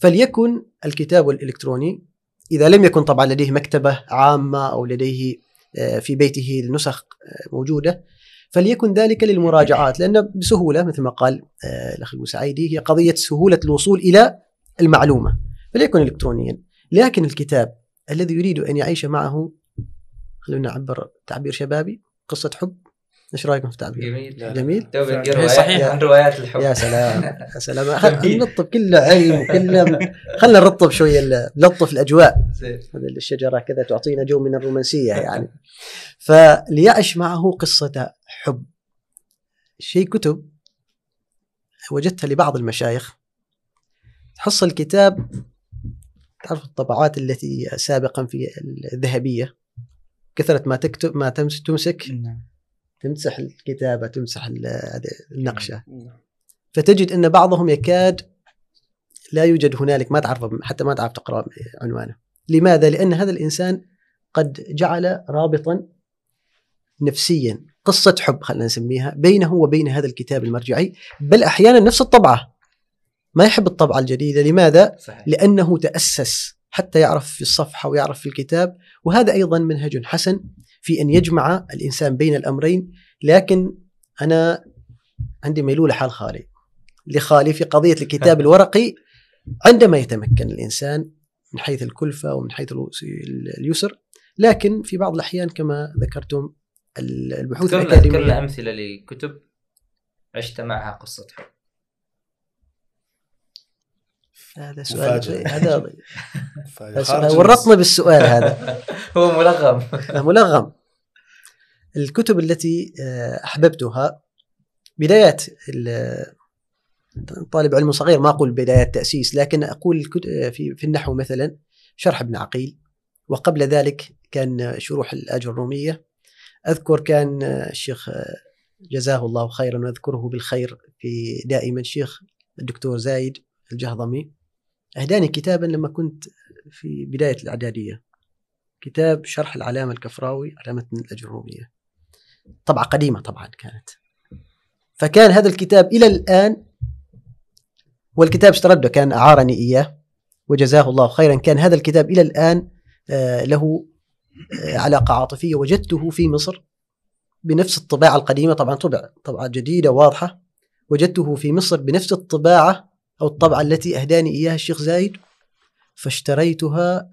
[SPEAKER 2] فليكن الكتاب الإلكتروني إذا لم يكن طبعا لديه مكتبة عامة أو لديه آه، في بيته النسخ آه، موجودة فليكن ذلك للمراجعات لأن بسهولة مثل ما قال آه، الأخ سعيدي هي قضية سهولة الوصول إلى المعلومة فليكن إلكترونيا. لكن الكتاب الذي يريد أن يعيش معه خلونا نعبر تعبير شبابي قصة حب. إيش رأيكم في التعبير؟
[SPEAKER 1] جميل.
[SPEAKER 2] جميل.
[SPEAKER 3] هي صحيح.
[SPEAKER 1] عن روايات الحب.
[SPEAKER 2] يا سلام. يا سلام. نلطف كله علم وكله خلينا نرطب شوية نلطف الأجواء.
[SPEAKER 1] زين.
[SPEAKER 2] هذه الشجرة كذا تعطينا جو من الرومانسية يعني. فليعش معه قصة حب. شيء كتب وجدتها لبعض المشايخ. تحصل الكتاب تعرف الطبعات التي سابقا في الذهبية. كثرة ما تكتب ما تمس- تمسك
[SPEAKER 3] نعم.
[SPEAKER 2] تمسح الكتابه تمسح ال- هذه النقشه
[SPEAKER 4] نعم.
[SPEAKER 2] فتجد أن بعضهم يكاد لا يوجد هنالك ما تعرف حتى ما تعرف تقرأ عنوانه. لماذا؟ لأن هذا الإنسان قد جعل رابطا نفسيا. قصة حب خلينا نسميها بينه وبين هذا الكتاب المرجعي بل أحيانا نفس الطبعة. ما يحب الطبعة الجديدة. لماذا؟
[SPEAKER 1] صحيح.
[SPEAKER 2] لأنه تأسس حتى يعرف في الصفحة ويعرف في الكتاب وهذا أيضا منهج حسن في أن يجمع الإنسان بين الأمرين. لكن أنا عندي ميلولة حال خالي. لخالي في قضية الكتاب الورقي عندما يتمكن الإنسان من حيث الكلفة ومن حيث اليسر لكن في بعض الأحيان كما ذكرتم البحوث
[SPEAKER 1] اذكرنا اذكرنا
[SPEAKER 2] الأكاديمية.
[SPEAKER 1] أمثلة لكتب عشت معها قصه حب
[SPEAKER 2] هذا سؤال. هذا ورطنا بالسؤال هذا.
[SPEAKER 1] هو ملغم.
[SPEAKER 2] ملغم. الكتب التي آه، أحببتها بدايات ال- طالب علم صغير ما أقول بدايات تأسيس لكن أقول آه، في في النحو مثلا شرح ابن عقيل. وقبل ذلك كان شروح الآجر الرومية. أذكر كان الشيخ آه، جزاه الله خيرا وأذكره بالخير في دائما الشيخ الدكتور زايد الجهضمي. أهداني كتابا لما كنت في بداية الإعدادية. كتاب شرح العلامة الكفراوي على متن الأجرومية. طبعة قديمة طبعا كانت. فكان هذا الكتاب إلى الآن والكتاب استرده كان أعارني إياه وجزاه الله خيرا كان هذا الكتاب إلى الآن آه، له علاقة عاطفية وجدته في مصر بنفس الطباعة القديمة. طبعا طبع طبعة جديدة واضحة. وجدته في مصر بنفس الطباعة أو الطبعة التي أهداني إياها الشيخ زايد فاشتريتها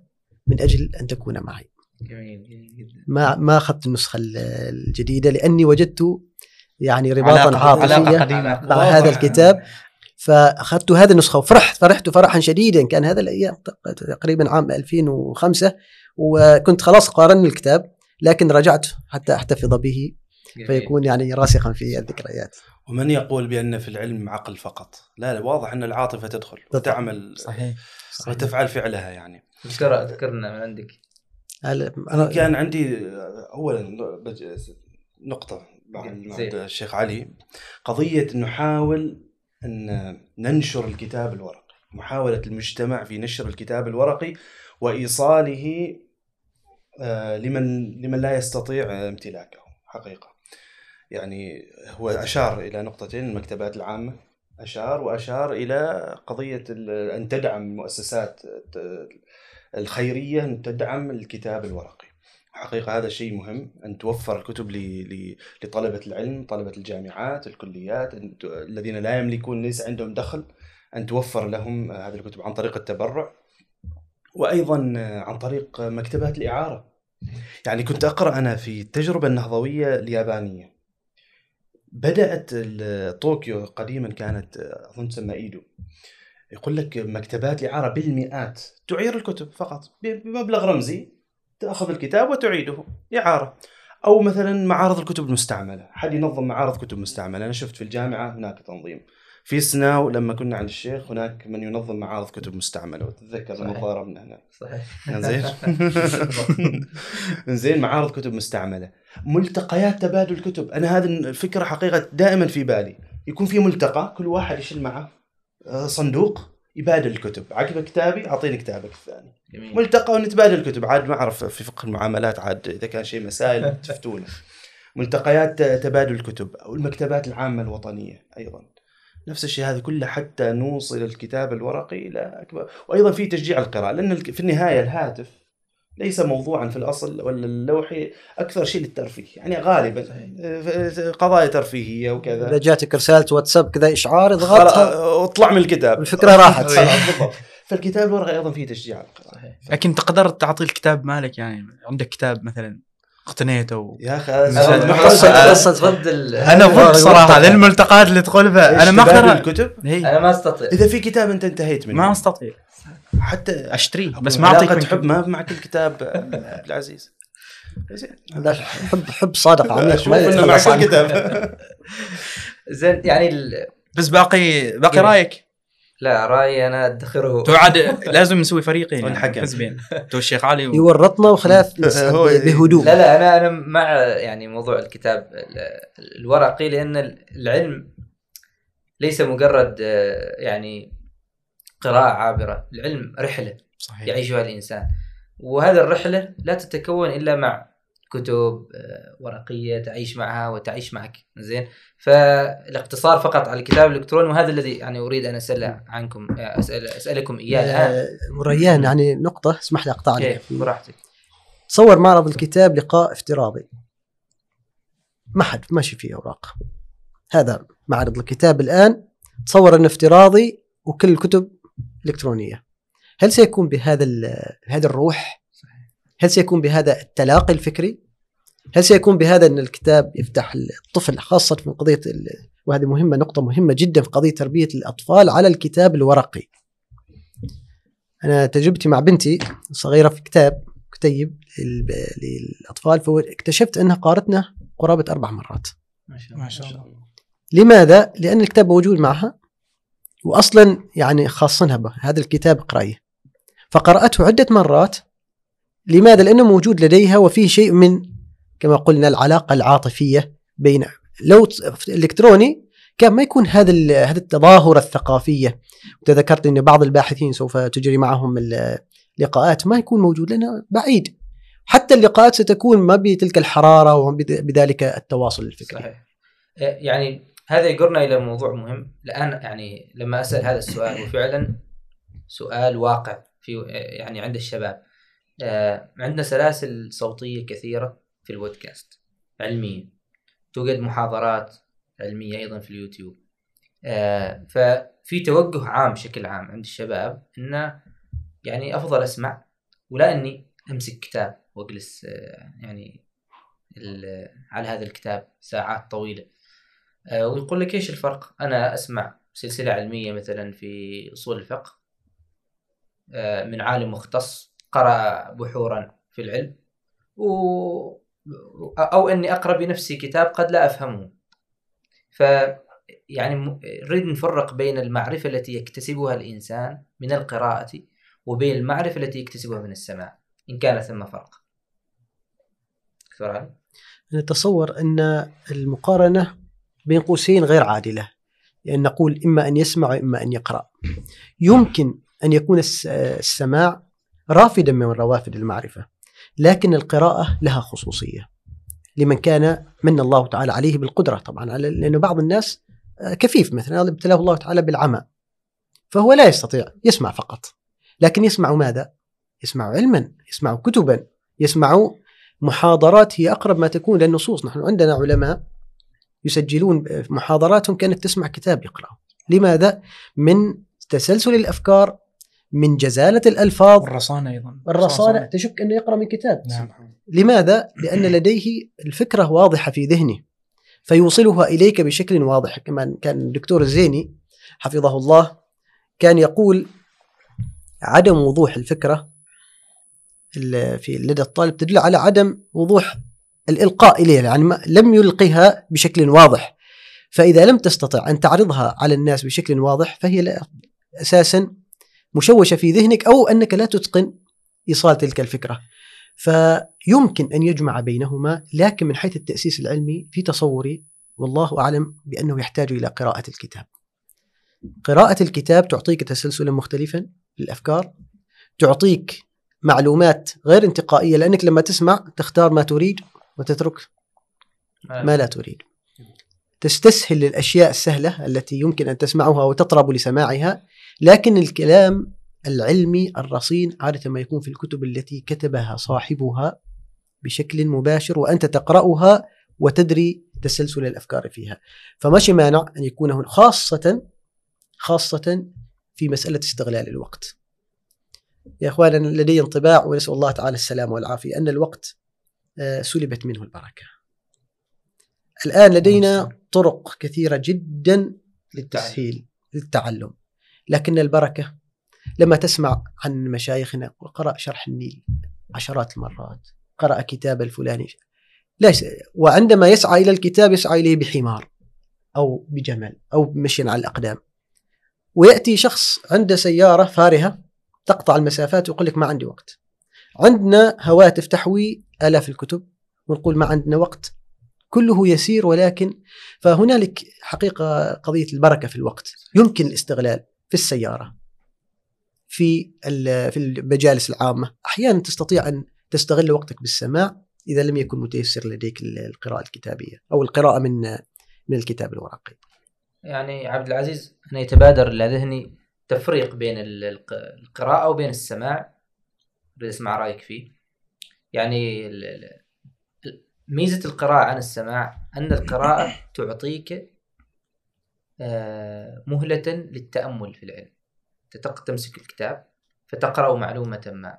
[SPEAKER 2] من أجل أن تكون معي.
[SPEAKER 1] جميل جميل جدا.
[SPEAKER 2] ما ما أخذت النسخة ال- الجديدة لأني وجدت يعني رباطا عاطفية
[SPEAKER 3] قديمة.
[SPEAKER 2] مع هذا الكتاب. فأخذت هذه النسخة وفرحت فرحت فرحا شديدا. كان هذا الأيام تق- تقريبا عام 2005 وكنت خلاص قارن الكتاب لكن رجعت حتى أحتفظ به. فيكون يعني راسخا في الذكريات.
[SPEAKER 4] ومن يقول بأن في العلم عقل فقط؟ لا لا واضح أن العاطفة تدخل وتعمل
[SPEAKER 3] صحيح.
[SPEAKER 4] وتفعل فعلها يعني.
[SPEAKER 1] أذكر اذكرنا من عندك.
[SPEAKER 2] أنا-
[SPEAKER 4] كان عندي اولا نقطة بعد الشيخ علي. قضية نحاول أن ننشر الكتاب الورقي محاولة المجتمع في نشر الكتاب الورقي وإيصاله لمن لمن لا يستطيع امتلاكه حقيقة يعني هو أشار إلى نقطتين المكتبات العامة أشار وأشار إلى قضية أن تدعم المؤسسات الخيرية أن تدعم الكتاب الورقي حقيقة هذا شيء مهم أن توفر الكتب. لطلبة العلم طلبة الجامعات الكليات الذين لا يملكون ليس عندهم دخل أن توفر لهم هذه الكتب عن طريق التبرع وأيضا عن طريق مكتبات الإعارة يعني كنت أقرأ أنا في التجربة النهضوية اليابانية. بدأت ال- طوكيو قديما كانت أظن تسمى إيدو. يقول لك مكتبات الإعارة بالمئات. تعير الكتب فقط بمبلغ رمزي. تأخذ الكتاب وتعيده. إعارة. أو مثلا معارض الكتب المستعملة. حد ينظم معارض كتب مستعملة؟ أنا شفت في الجامعة هناك تنظيم. في سناو لما كنا عند الشيخ هناك من ينظم معارض كتب مستعملة. وتتذكر لما
[SPEAKER 1] صحيح.
[SPEAKER 4] ضاربنا هناك.
[SPEAKER 1] صحيح.
[SPEAKER 4] زين زين معارض كتب مستعملة. ملتقيات تبادل الكتب أنا هذه الفكرة حقيقة دائما في بالي. يكون في ملتقى كل واحد يشيل معه آه، صندوق يبادل الكتب. عقب كتابي أعطيني كتابك الثاني.
[SPEAKER 1] جميل.
[SPEAKER 4] ملتقى ونتبادل الكتب. عاد ما أعرف في فقه المعاملات عاد إذا كان شيء مسائل تفتونا ملتقيات تبادل الكتب أو المكتبات العامة الوطنية أيضا. نفس الشيء هذا كله حتى نوصل الكتاب الورقي إلى أكبر. وأيضا في تشجيع القراءة لأن الك- في النهاية الهاتف ليس موضوعا في الأصل ولا اللوحي أكثر شيء للترفيه. يعني غالبا قضايا ترفيهية
[SPEAKER 2] إذا
[SPEAKER 4] وكذا
[SPEAKER 2] جاتك رسالة واتساب كذا إشعار اضغطها.
[SPEAKER 4] واطلع من الكتاب.
[SPEAKER 2] الفكرة راحت
[SPEAKER 4] بالضبط. فالكتاب الورقي أيضا فيه تشجيع
[SPEAKER 1] القراءة.
[SPEAKER 3] لكن تقدر تعطي الكتاب مالك يعني عندك كتاب مثلا اقتنيته و...
[SPEAKER 4] يا أخي
[SPEAKER 3] قصة
[SPEAKER 1] رد ال...
[SPEAKER 3] أنا ضد صراحة للملتقات اللي تدخل فيها أنا ما أقدر
[SPEAKER 4] الكتب؟
[SPEAKER 3] هي
[SPEAKER 1] أنا ما أستطيع.
[SPEAKER 4] إذا في كتاب أنت انتهيت منه.
[SPEAKER 3] ما أستطيع.
[SPEAKER 4] حتى
[SPEAKER 3] أشتريه بس ما أعطيك
[SPEAKER 4] حب ما مع كل كتاب آه، عبد العزيز. زين.
[SPEAKER 2] لا، حب حب صادق عميق
[SPEAKER 4] أشوف
[SPEAKER 2] ما
[SPEAKER 4] انه مع كل. كتاب
[SPEAKER 1] زين يعني ال...
[SPEAKER 3] بس باقي باقي
[SPEAKER 1] جميل.
[SPEAKER 3] رأيك؟
[SPEAKER 1] لا رأيي أنا أدخره.
[SPEAKER 3] تو عاد لازم نسوي فريقين يعني
[SPEAKER 4] والحكم.
[SPEAKER 3] حزبين. تو الشيخ علي و...
[SPEAKER 2] يورطنا وخلاف
[SPEAKER 4] هو-
[SPEAKER 2] بهدوء.
[SPEAKER 1] لا لا أنا أنا مع يعني موضوع الكتاب. ال- الورقي لأن ال- العلم ليس مجرد آه، يعني قراءة عابرة، العلم رحلة
[SPEAKER 3] صحيح.
[SPEAKER 1] يعيشها الإنسان. وهذه الرحلة لا تتكون إلا مع كتب آه، ورقية تعيش معها وتعيش معك. زين؟ فالاقتصار فقط على الكتاب الإلكتروني وهذا الذي يعني أريد أن أسأل عنكم آه، أسأل أسألكم إياه
[SPEAKER 2] الآن. ريان يعني نقطة اسمح لي أقطع عليك.
[SPEAKER 1] كيف براحتك.
[SPEAKER 2] تصور معرض الكتاب لقاء افتراضي. ما حد ماشي فيه أوراق. هذا معرض الكتاب الآن. تصور أنه افتراضي وكل الكتب إلكترونية. هل سيكون بهذا بهذا الروح هل سيكون بهذا التلاقي الفكري؟ هل سيكون بهذا أن الكتاب يفتح الطفل خاصة في قضية ال- وهذه مهمة نقطة مهمة جدا في قضية تربية الأطفال على الكتاب الورقي. أنا تجربتي مع بنتي صغيرة في كتاب كتيب لل- للأطفال فاكتشفت أنها قارتنا قرابة أربع مرات.
[SPEAKER 1] ما شاء
[SPEAKER 3] ما شاء الله.
[SPEAKER 2] لماذا؟ لأن الكتاب موجود معها واصلا يعني خاصنها به هذا الكتاب اقرأيه فقرأته عدة مرات لماذا؟ لأنه موجود لديها وفيه شيء من كما قلنا العلاقة العاطفية بين لو الكتروني كان ما يكون هذا هذا التظاهر الثقافية. وتذكرت إن بعض الباحثين سوف تجري معهم اللقاءات ما يكون موجود لأنه بعيد. حتى اللقاءات ستكون ما بتلك الحرارة وبذلك التواصل الفكري.
[SPEAKER 1] صحيح. آه، يعني هذا يقرنا إلى موضوع مهم. الآن يعني لما أسأل هذا السؤال وفعلا سؤال واقع في يعني عند الشباب. عندنا سلاسل صوتية كثيرة في البودكاست. علمية. توجد محاضرات علمية أيضا في اليوتيوب. آه، ففي توجه عام بشكل عام عند الشباب انه يعني أفضل أسمع ولا إني أمسك كتاب وأجلس آه، يعني على هذا الكتاب ساعات طويلة. آه، ويقول لك إيش الفرق؟ أنا أسمع سلسلة علمية مثلا في أصول الفقه آه، من عالم مختص قرأ بحورا في العلم و أو أني أقرأ بنفسي كتاب قد لا أفهمه. ف يعني نريد نفرق بين المعرفة التي يكتسبها الإنسان من القراءة وبين المعرفة التي يكتسبها من السماع إن كان ثم فرق.
[SPEAKER 2] نتصور أن المقارنة بين قوسين غير عادلة لأن نقول إما أن يسمع وإما أن يقرأ يمكن أن يكون الس- السماع رافدا من روافد المعرفة لكن القراءة لها خصوصية لمن كان من الله تعالى عليه بالقدرة طبعا لأنه بعض الناس آه، كفيف مثلا ابتلاه الله تعالى بالعمى فهو لا يستطيع يسمع فقط لكن يسمع ماذا؟ يسمع علما يسمع كتبا يسمع محاضرات هي أقرب ما تكون للنصوص نحن عندنا علماء يسجلون محاضراتهم كانك تسمع كتاب يقرأ لماذا؟ من تسلسل الأفكار من جزالة الألفاظ.
[SPEAKER 3] والرصانه أيضا.
[SPEAKER 2] الرصانة تشك إنه يقرأ من كتاب.
[SPEAKER 3] نعم.
[SPEAKER 2] لماذا؟ لأن لديه الفكرة واضحة في ذهنه فيوصلها إليك بشكل واضح. كما كان الدكتور الزيني حفظه الله كان يقول عدم وضوح الفكرة ال- في لدى الطالب تدل على عدم وضوح الإلقاء إليها يعني لم يلقها بشكل واضح. فإذا لم تستطع أن تعرضها على الناس بشكل واضح فهي لا- أساسا مشوشة في ذهنك أو أنك لا تتقن إيصال تلك الفكرة فيمكن أن يجمع بينهما لكن من حيث التأسيس العلمي في تصوري والله أعلم بأنه يحتاج إلى قراءة الكتاب. قراءة الكتاب تعطيك تسلسلا مختلفا للأفكار تعطيك معلومات غير انتقائية لأنك لما تسمع تختار ما تريد وتترك ما لا تريد. تستسهل الاشياء السهلة التي يمكن أن تسمعها وتطرب لسماعها لكن الكلام العلمي الرصين عادة ما يكون في الكتب التي كتبها صاحبها بشكل مباشر وأنت تقرأها وتدري تسلسل الأفكار فيها. فماش مانع أن يكون هنا خاصة خاصة في مسألة استغلال الوقت. يا أخوان لدي انطباع ونسأل الله تعالى السلامة والعافية أن الوقت آه، سلبت منه البركة. الآن لدينا طرق كثيرة جدا للتسهيل للتعلم. لكن البركة لما تسمع عن مشايخنا وقرأ شرح النيل عشرات المرات قرأ كتاب الفلاني ليس وعندما يسعى إلى الكتاب يسعى إليه بحمار أو بجمل أو بمشي على الأقدام. ويأتي شخص عنده سيارة فارهة تقطع المسافات ويقول لك ما عندي وقت. عندنا هواتف تحوي آلاف الكتب ونقول ما عندنا وقت. كله يسير ولكن فهنالك حقيقة قضية البركة في الوقت. يمكن الاستغلال. في السيارة في في المجالس العامة. أحيانا تستطيع أن تستغل وقتك بالسماع إذا لم يكن متيسر لديك ال- القراءة الكتابية أو القراءة من من الكتاب الورقي.
[SPEAKER 1] يعني عبد العزيز أنا يتبادر إلى ذهني تفريق بين ال- الق- القراءة وبين السماع. أريد أسمع رأيك فيه. يعني ال- ال- ال- ميزة القراءة عن السماع أن القراءة تعطيك مهلة للتأمل في العلم. تمسك الكتاب فتقرأ معلومة ما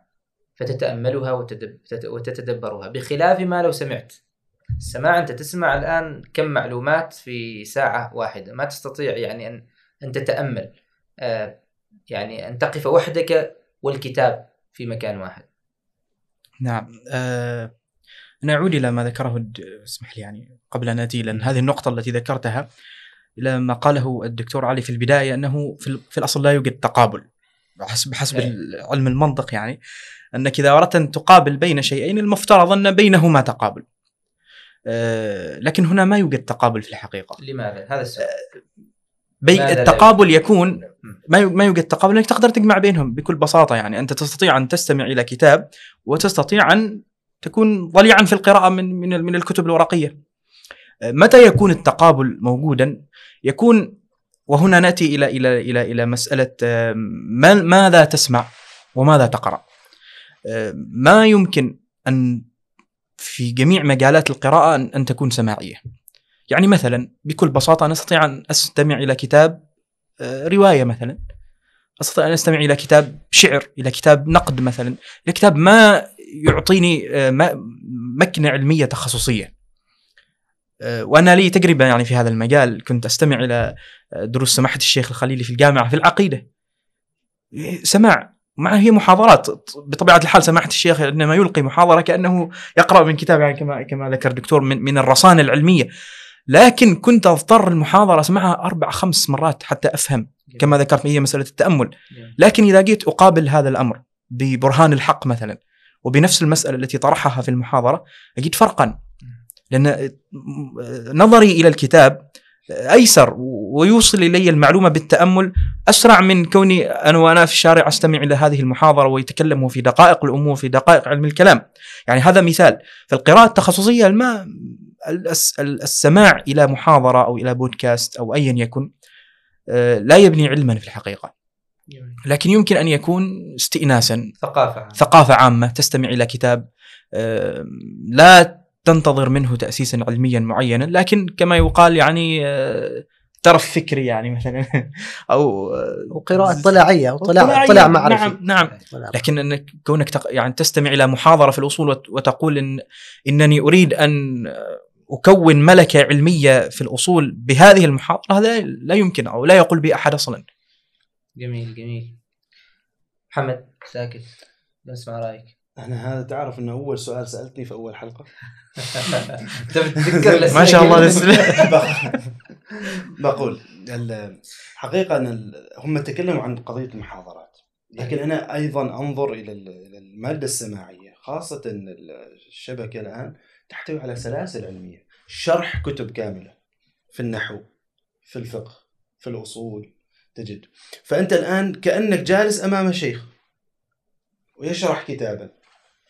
[SPEAKER 1] فتتأملها وتتدبرها. بخلاف ما لو سمعت. السماع أنت تسمع الآن كم معلومات في ساعة واحدة؟ ما تستطيع يعني أن أن تتأمل. آه، يعني أن تقف وحدك والكتاب في مكان واحد.
[SPEAKER 3] نعم. آه نعود إلى ما ذكره اسمح لي يعني قبل أن اتي لأن هذه النقطة التي ذكرتها. إلى ما قاله الدكتور علي في البداية أنه في, في الأصل لا يوجد تقابل بحسب بحسب
[SPEAKER 1] إيه.
[SPEAKER 3] علم المنطق يعني أنك إذا أردت أن تقابل بين شيئين المفترض أن بينهما تقابل آه لكن هنا ما يوجد تقابل في الحقيقة
[SPEAKER 1] لماذا؟ هذا السؤال
[SPEAKER 3] بي
[SPEAKER 1] ماذا لا
[SPEAKER 3] التقابل يكون
[SPEAKER 1] مم.
[SPEAKER 3] ما ما يوجد تقابل انك تقدر تجمع بينهم بكل بساطة يعني أنت تستطيع أن تستمع إلى كتاب وتستطيع أن تكون ضليعا في القراءة من من الكتب الورقية. متى يكون التقابل موجودا؟ يكون وهنا نأتي إلى إلى إلى إلى مسألة آه، ما ماذا تسمع وماذا تقرأ. آه، ما يمكن أن في جميع مجالات القراءة أن تكون سماعية. يعني مثلا بكل بساطة أنا استطيع أن أستمع إلى كتاب آه، رواية مثلا أستطيع أن أستمع إلى كتاب شعر إلى كتاب نقد مثلا إلى كتاب ما يعطيني مكنة علمية تخصصية وأنا لي تجربه يعني في هذا المجال كنت أستمع إلى آه، دروس سماحة الشيخ الخليلي في الجامعة في العقيدة. سماع مع هي محاضرات بطبيعة الحال سماحة الشيخ عندما يلقي محاضرة كأنه يقرأ من كتاب يعني كما كما ذكر الدكتور من من الرصانة العلمية. لكن كنت أضطر المحاضرة اسمعها أربع خمس مرات حتى أفهم كما ذكرت هي مسألة التأمل. لكن إذا جيت أقابل هذا الأمر ببرهان الحق مثلا وبنفس المسألة التي طرحها في المحاضرة أجد فرقا. لأن نظري إلى الكتاب أيسر ويوصل إلي المعلومة بالتأمل. أسرع من كوني أنا وأنا في الشارع أستمع إلى هذه المحاضرة ويتكلم في دقائق الأمور في دقائق علم الكلام. يعني هذا مثال. فالقراءة التخصصية ما الس- السماع إلى محاضرة أو إلى بودكاست أو ايا يكن آه، لا يبني علما في الحقيقة. لكن يمكن أن يكون استئناسا.
[SPEAKER 1] ثقافة.
[SPEAKER 3] ثقافة عامة تستمع إلى كتاب آه، لا تنتظر منه تاسيسا علميا معينا لكن كما يقال يعني آه، ترف فكري يعني مثلا. أو آه،
[SPEAKER 2] وقراءة طلعية وطلع
[SPEAKER 3] طلعية.
[SPEAKER 2] طلع معرفي.
[SPEAKER 3] نعم. نعم. لكن إنك كونك تق... يعني تستمع إلى محاضرة في الأصول وت... وتقول ان إنني أريد أن أكون ملكة علمية في الأصول بهذه المحاضرة هذا لا يمكن أو لا يقول به أحد أصلا.
[SPEAKER 1] جميل جميل. محمد ساكت. بنسمع رأيك.
[SPEAKER 4] أنا هذا تعرف انه اول سؤال سألتني في اول حلقة
[SPEAKER 1] انت بتتذكر الأسئلة
[SPEAKER 3] ما شاء الله
[SPEAKER 1] كذا؟
[SPEAKER 3] الأسئلة.
[SPEAKER 4] بقول ال- حقيقة إن ال- هم تكلموا عن قضية المحاضرات لكن أنا أيضا أنظر إلى المادة السماعية خاصة الشبكة الآن تحتوي على سلاسل علمية شرح كتب كاملة في النحو في الفقه في الأصول تجد فأنت الآن كأنك جالس أمام شيخ ويشرح كتابا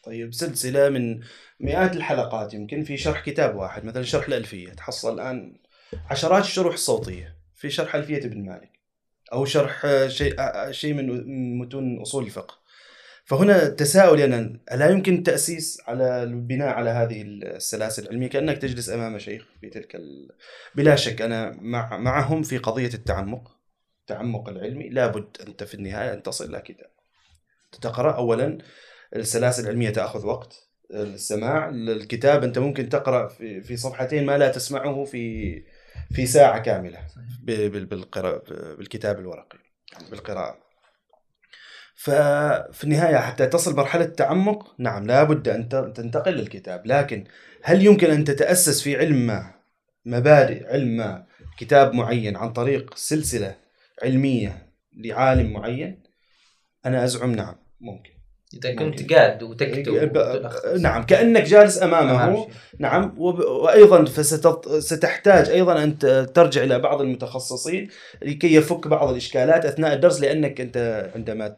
[SPEAKER 4] طيب سلسلة من مئات الحلقات يمكن في شرح كتاب واحد مثلا شرح الألفية تحصل الآن عشرات الشروح الصوتية في شرح ألفية ابن مالك أو شرح شيء شيء من متون أصول الفقه. فهنا تساؤل يعني ألا يمكن التاسيس على البناء على هذه السلاسل العلمية؟ كأنك تجلس أمام شيخ في تلك ال... بلا شك أنا مع معهم في قضية التعمق التعمق العلمي. لابد أنت في النهاية أن تصل إلى كتاب. تقرأ اولا السلاسل العلمية تأخذ وقت السماع الكتاب أنت ممكن تقرأ في صفحتين ما لا تسمعه في في ساعة كاملة ب- بال- بالقراءة بالكتاب الورقي بالقراءة. ففي النهاية حتى تصل مرحلة التعمق نعم لابد ت- تنتقل للكتاب لكن هل يمكن أن تتأسس في علم ما؟ مبادئ علم ما؟ كتاب معين عن طريق سلسلة علمية لعالم معين؟ أنا أزعم نعم ممكن.
[SPEAKER 1] إذا كنت. قاعد وتكتب وتلخص.
[SPEAKER 4] نعم كأنك جالس
[SPEAKER 1] شيء.
[SPEAKER 4] نعم وب- وأيضا فستحتاج أيضا أن ترجع إلى بعض المتخصصين لكي يفك بعض الإشكالات أثناء الدرس لأنك أنت عندما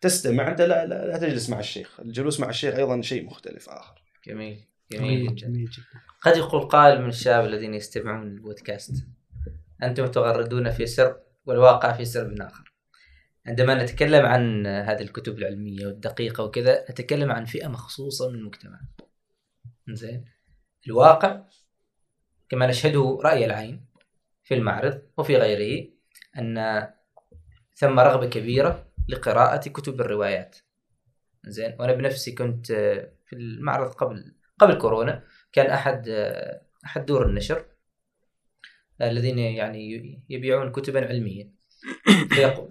[SPEAKER 4] تستمع أنت لا, لا, لا تجلس مع الشيخ، الجلوس مع الشيخ أيضا شيء مختلف آخر.
[SPEAKER 1] جميل جميل جدا
[SPEAKER 2] جميل جدا
[SPEAKER 1] قد يقول قائل من الشباب الذين يستمعون للبودكاست أنتم تغردون في سر والواقع في سرب آخر عندما نتكلم عن هذه الكتب العلمية والدقيقة وكذا نتكلم عن فئة مخصوصة من المجتمع. زين الواقع كما نشهده رأي العين في المعرض وفي غيره أن ثم رغبة كبيرة لقراءة كتب الروايات. زين وأنا بنفسي كنت آه، في المعرض قبل قبل كورونا كان أحد آه، أحد دور النشر الذين يعني يبيعون كتبا فيقو-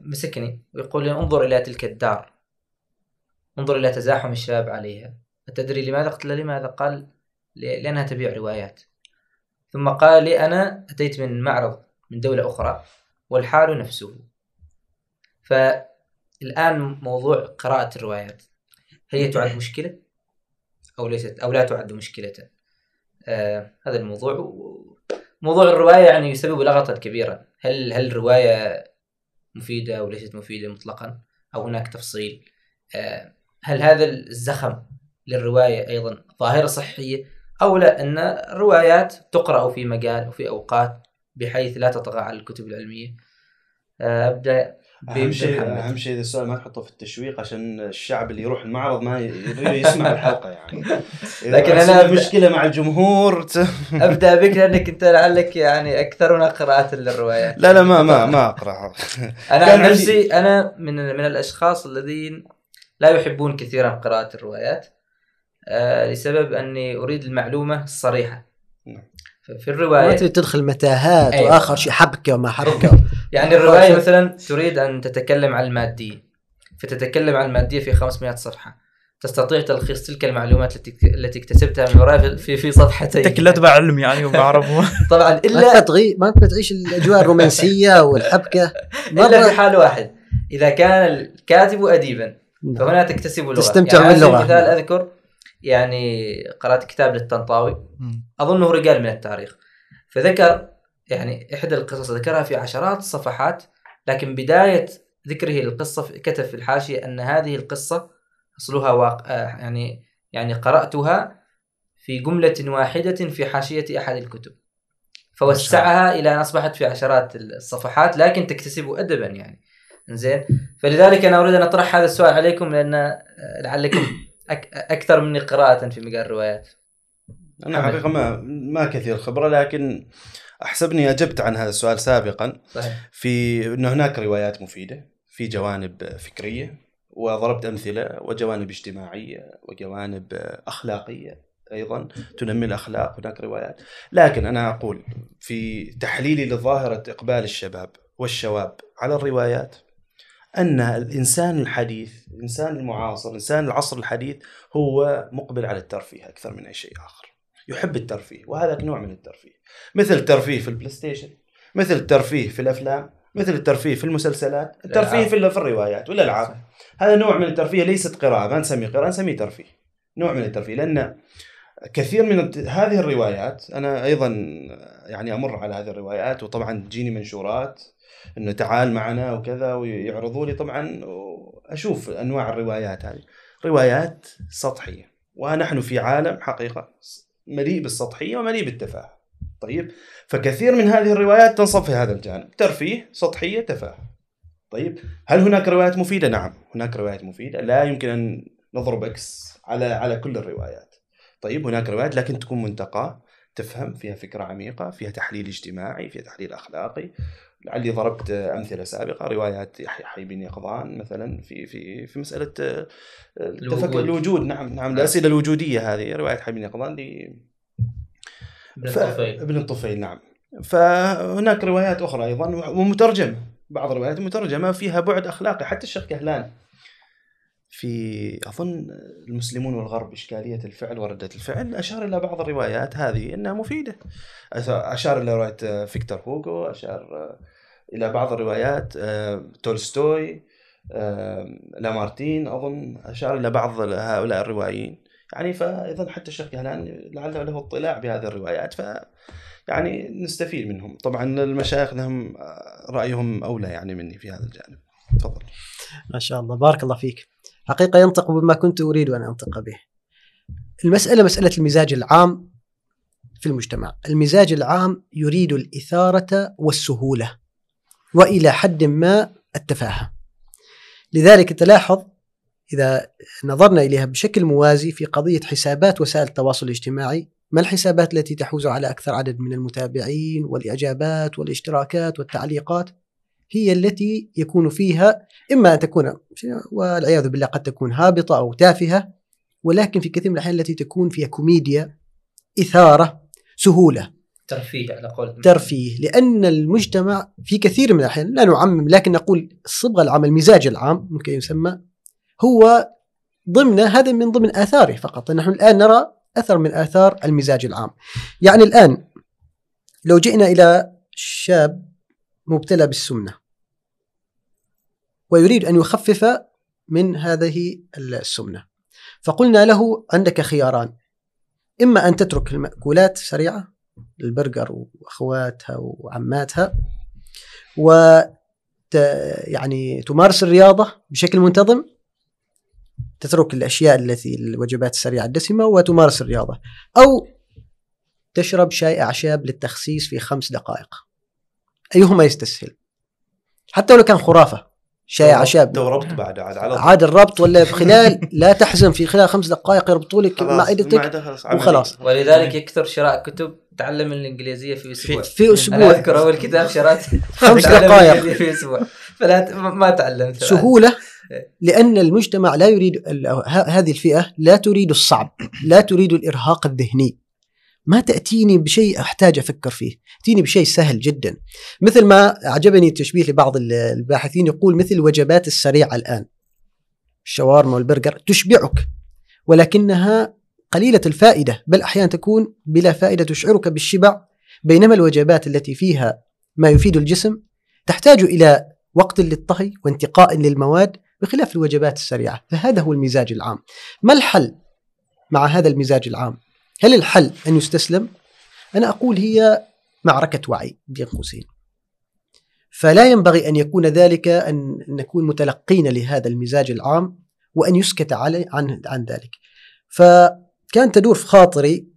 [SPEAKER 1] مسكني. ويقول انظر إلى تلك الدار. انظر إلى تزاحم الشباب عليها. أتدري لماذا؟ قلت له لماذا؟ قال "ل- لأنها تبيع روايات. ثم قال لي أنا أتيت من معرض من دولة أخرى والحال نفسه. فالآن موضوع قراءة الروايات. هل هي تعد مشكلة؟ أو ليست أو لا تعد مشكلة؟ آه هذا الموضوع. موضوع الرواية يعني يسبب لغطا كبيرا. هل هل الرواية مفيدة أو ليست مفيدة مطلقا أو هناك تفصيل. آه هل هذا الزخم للرواية أيضا ظاهرة صحية أو لا؟ أن الروايات تقرأ في مجال وفي أوقات بحيث لا تطغى على الكتب العلمية. آه، أبدأ
[SPEAKER 4] أهم شيء. أهم شيء إذا السؤال ما تحطه في التشويق عشان الشعب اللي يروح المعرض ما ي- يسمع الحلقة يعني
[SPEAKER 1] لكن أبدأ-
[SPEAKER 4] مشكله مع الجمهور.
[SPEAKER 1] أبدأ بك لأنك أنت لعلك يعني أكثرنا قراءة للروايات
[SPEAKER 4] لا لا ما ما ما اقرا
[SPEAKER 1] أنا
[SPEAKER 4] كان
[SPEAKER 1] عن نفسي أنا من من الأشخاص الذين لا يحبون كثيرا قراءة الروايات آه لسبب أني أريد المعلومة الصريحة
[SPEAKER 4] نعم.
[SPEAKER 1] في
[SPEAKER 2] ما
[SPEAKER 1] الرواية
[SPEAKER 2] تريد تدخل متاهات
[SPEAKER 1] أيوة.
[SPEAKER 2] وآخر شيء حبكة وما حبكه
[SPEAKER 1] يعني الرواية مثلا تريد أن تتكلم عن المادية. فتتكلم عن المادية في 500 صفحة. تستطيع تلخيص تلك المعلومات التي التي اكتسبتها من وراء في في صفحتين.
[SPEAKER 3] تكل اتبع علم يعني وبعرفه
[SPEAKER 1] طبعا
[SPEAKER 2] ما
[SPEAKER 1] الا
[SPEAKER 2] تبغى تغي... ما تعيش الأجواء الرومانسية
[SPEAKER 1] والحبكة.
[SPEAKER 2] إلا
[SPEAKER 1] في حال واحد. إذا كان الكاتب اديبا فهنا تكتسب اللغة.
[SPEAKER 2] تستمتع
[SPEAKER 1] يعني
[SPEAKER 2] باللغة.
[SPEAKER 1] المثال أذكر. يعني قرأت كتاب للطنطاوي. أظنه رجال من التاريخ. فذكر يعني إحدى القصص ذكرها في عشرات الصفحات لكن بداية ذكره للقصة في- كتب في الحاشية أن هذه القصة أصلها واق... آه، يعني يعني قرأتها في جملة واحدة في حاشية أحد الكتب. فوسعها إلى أن أصبحت في عشرات الصفحات لكن تكتسب ادبا يعني. زين فلذلك أنا أريد أن أطرح هذا السؤال عليكم لأن آه، لعلكم أك... أكثر مني قراءة في مجال الروايات.
[SPEAKER 4] أنا حقيقة ما ما كثير خبرة لكن أحسبني أجبت عن هذا السؤال سابقا.
[SPEAKER 1] صحيح.
[SPEAKER 4] في إنه هناك روايات مفيدة في جوانب فكرية وضربت أمثلة وجوانب اجتماعية وجوانب أخلاقية أيضا تنمي الأخلاق هناك روايات. لكن أنا أقول في تحليلي لظاهرة إقبال الشباب والشباب على الروايات أن الإنسان الحديث الإنسان المعاصر الإنسان العصر الحديث هو مقبل على الترفيه أكثر من أي شيء آخر. يحب الترفيه وهذا نوع من الترفيه. مثل الترفيه في ال PlayStation مثل الترفيه في الأفلام مثل الترفيه في المسلسلات الترفيه في في الروايات والألعاب. هذا نوع من الترفيه ليست قراءة ما نسميه قراءة نسميه ترفيه. نوع من الترفيه لأن كثير من هذه الروايات أنا أيضا يعني أمر على هذه الروايات وطبعا تجيني منشورات إنه تعال معنا وكذا ويعرضوا لي طبعا أشوف أنواع الروايات هذه. روايات سطحية ونحن في عالم حقيقة مليء بالسطحية ومليء بالتفاهه طيب. فكثير من هذه الروايات تنصب في هذا الجانب. ترفيه سطحية تفاهه طيب. هل هناك روايات مفيدة؟ نعم هناك روايات مفيدة. لا يمكن أن نضرب إكس على على كل الروايات. طيب هناك روايات لكن تكون منتقاه تفهم فيها فكرة عميقة فيها تحليل اجتماعي فيها تحليل أخلاقي. لعلي ضربت أمثلة سابقة روايات يحيى حي بن يقظان مثلا في في في مسألة آه،
[SPEAKER 1] الوجود.
[SPEAKER 4] الوجود. نعم نعم الأسئلة الوجودية هذه. رواية حي بن يقظان ف-. ابن الطفيل نعم. فهناك روايات أخرى أيضا ومترجمة بعض الروايات مترجمة فيها بعد أخلاقي. حتى الشيخ كهلان في أظن المسلمون والغرب إشكالية الفعل وردة الفعل أشار إلى بعض الروايات هذه إنها مفيدة. أشار إلى رواية فيكتور هوغو أشار إلى بعض الروايات آه، تولستوي آه، لامارتين أظن أشار إلى بعض هؤلاء الروائيين. يعني فايضا حتى الشيخ كهلان لعله له اطلاع بهذه الروايات ف يعني نستفيد منهم. طبعا المشايخ لهم رأيهم أولى يعني مني في هذا الجانب. تفضل.
[SPEAKER 2] ما شاء الله. بارك الله فيك. حقيقة ينطق بما كنت أريد أن أنطق به. المسألة مسألة المزاج العام في المجتمع. المزاج العام يريد الإثارة والسهولة وإلى حد ما التفاهة. لذلك تلاحظ إذا نظرنا إليها بشكل موازي في قضية حسابات وسائل التواصل الاجتماعي ما الحسابات التي تحوز على أكثر عدد من المتابعين والإعجابات والاشتراكات والتعليقات هي التي يكون فيها إما أن تكون والعياذ بالله قد تكون هابطة أو تافهة ولكن في كثير من الأحيان التي تكون فيها كوميديا إثارة سهولة.
[SPEAKER 1] ترفيه على قول
[SPEAKER 2] ترفيه لأن المجتمع في كثير من الأحيان لا نعمم لكن نقول الصبغة العامة المزاج العام ممكن يسمى هو ضمن هذا من ضمن آثاره فقط نحن الآن نرى أثر من آثار المزاج العام. يعني الآن لو جئنا إلى شاب مبتلى بالسمنة ويريد أن يخفف من هذه السمنة فقلنا له عندك خياران. إما أن تترك المأكولات سريعة البرجر وأخواتها وعماتها و يعني تمارس الرياضة بشكل منتظم تترك الأشياء التي الوجبات السريعة الدسمة وتمارس الرياضة أو تشرب شاي أعشاب للتخسيس في خمس دقائق. أيهما يستسهل؟ حتى ولو كان خرافة شاي أعشاب.
[SPEAKER 4] تو ربط بعد عاد على طول.
[SPEAKER 2] عاد الربط ولا بخلال لا تحزن في خلال خمس دقائق يربطوا لك معدتك. وخلاص.
[SPEAKER 1] ولذلك يكثر شراء كتب تعلم الإنجليزية في أسبوع.
[SPEAKER 2] في
[SPEAKER 1] أنا
[SPEAKER 2] أسبوع.
[SPEAKER 1] أذكر أول كتاب شريت
[SPEAKER 2] خمس دقائق.
[SPEAKER 1] في أسبوع. فلا ت- ما تعلمت.
[SPEAKER 2] سهولة. لأن المجتمع لا يريد هذه الفئة لا تريد الصعب لا تريد الإرهاق الذهني. ما تأتيني بشيء أحتاج أفكر فيه تأتيني بشيء سهل جدا. مثل ما أعجبني التشبيه لبعض ال- الباحثين يقول مثل الوجبات السريعة الآن. الشاورما والبرجر تشبعك ولكنها قليلة الفائدة بل أحيانا تكون بلا فائدة تشعرك بالشبع. بينما الوجبات التي فيها ما يفيد الجسم تحتاج إلى وقت للطهي وانتقاء للمواد بخلاف الوجبات السريعة فهذا هو المزاج العام. ما الحل مع هذا المزاج العام؟ هل الحل أن يستسلم؟ أنا أقول هي معركة وعي بين قوسين. فلا ينبغي أن يكون ذلك أن نكون متلقين لهذا المزاج العام وأن يسكت علي عن, عن ذلك. فكان تدور في خاطري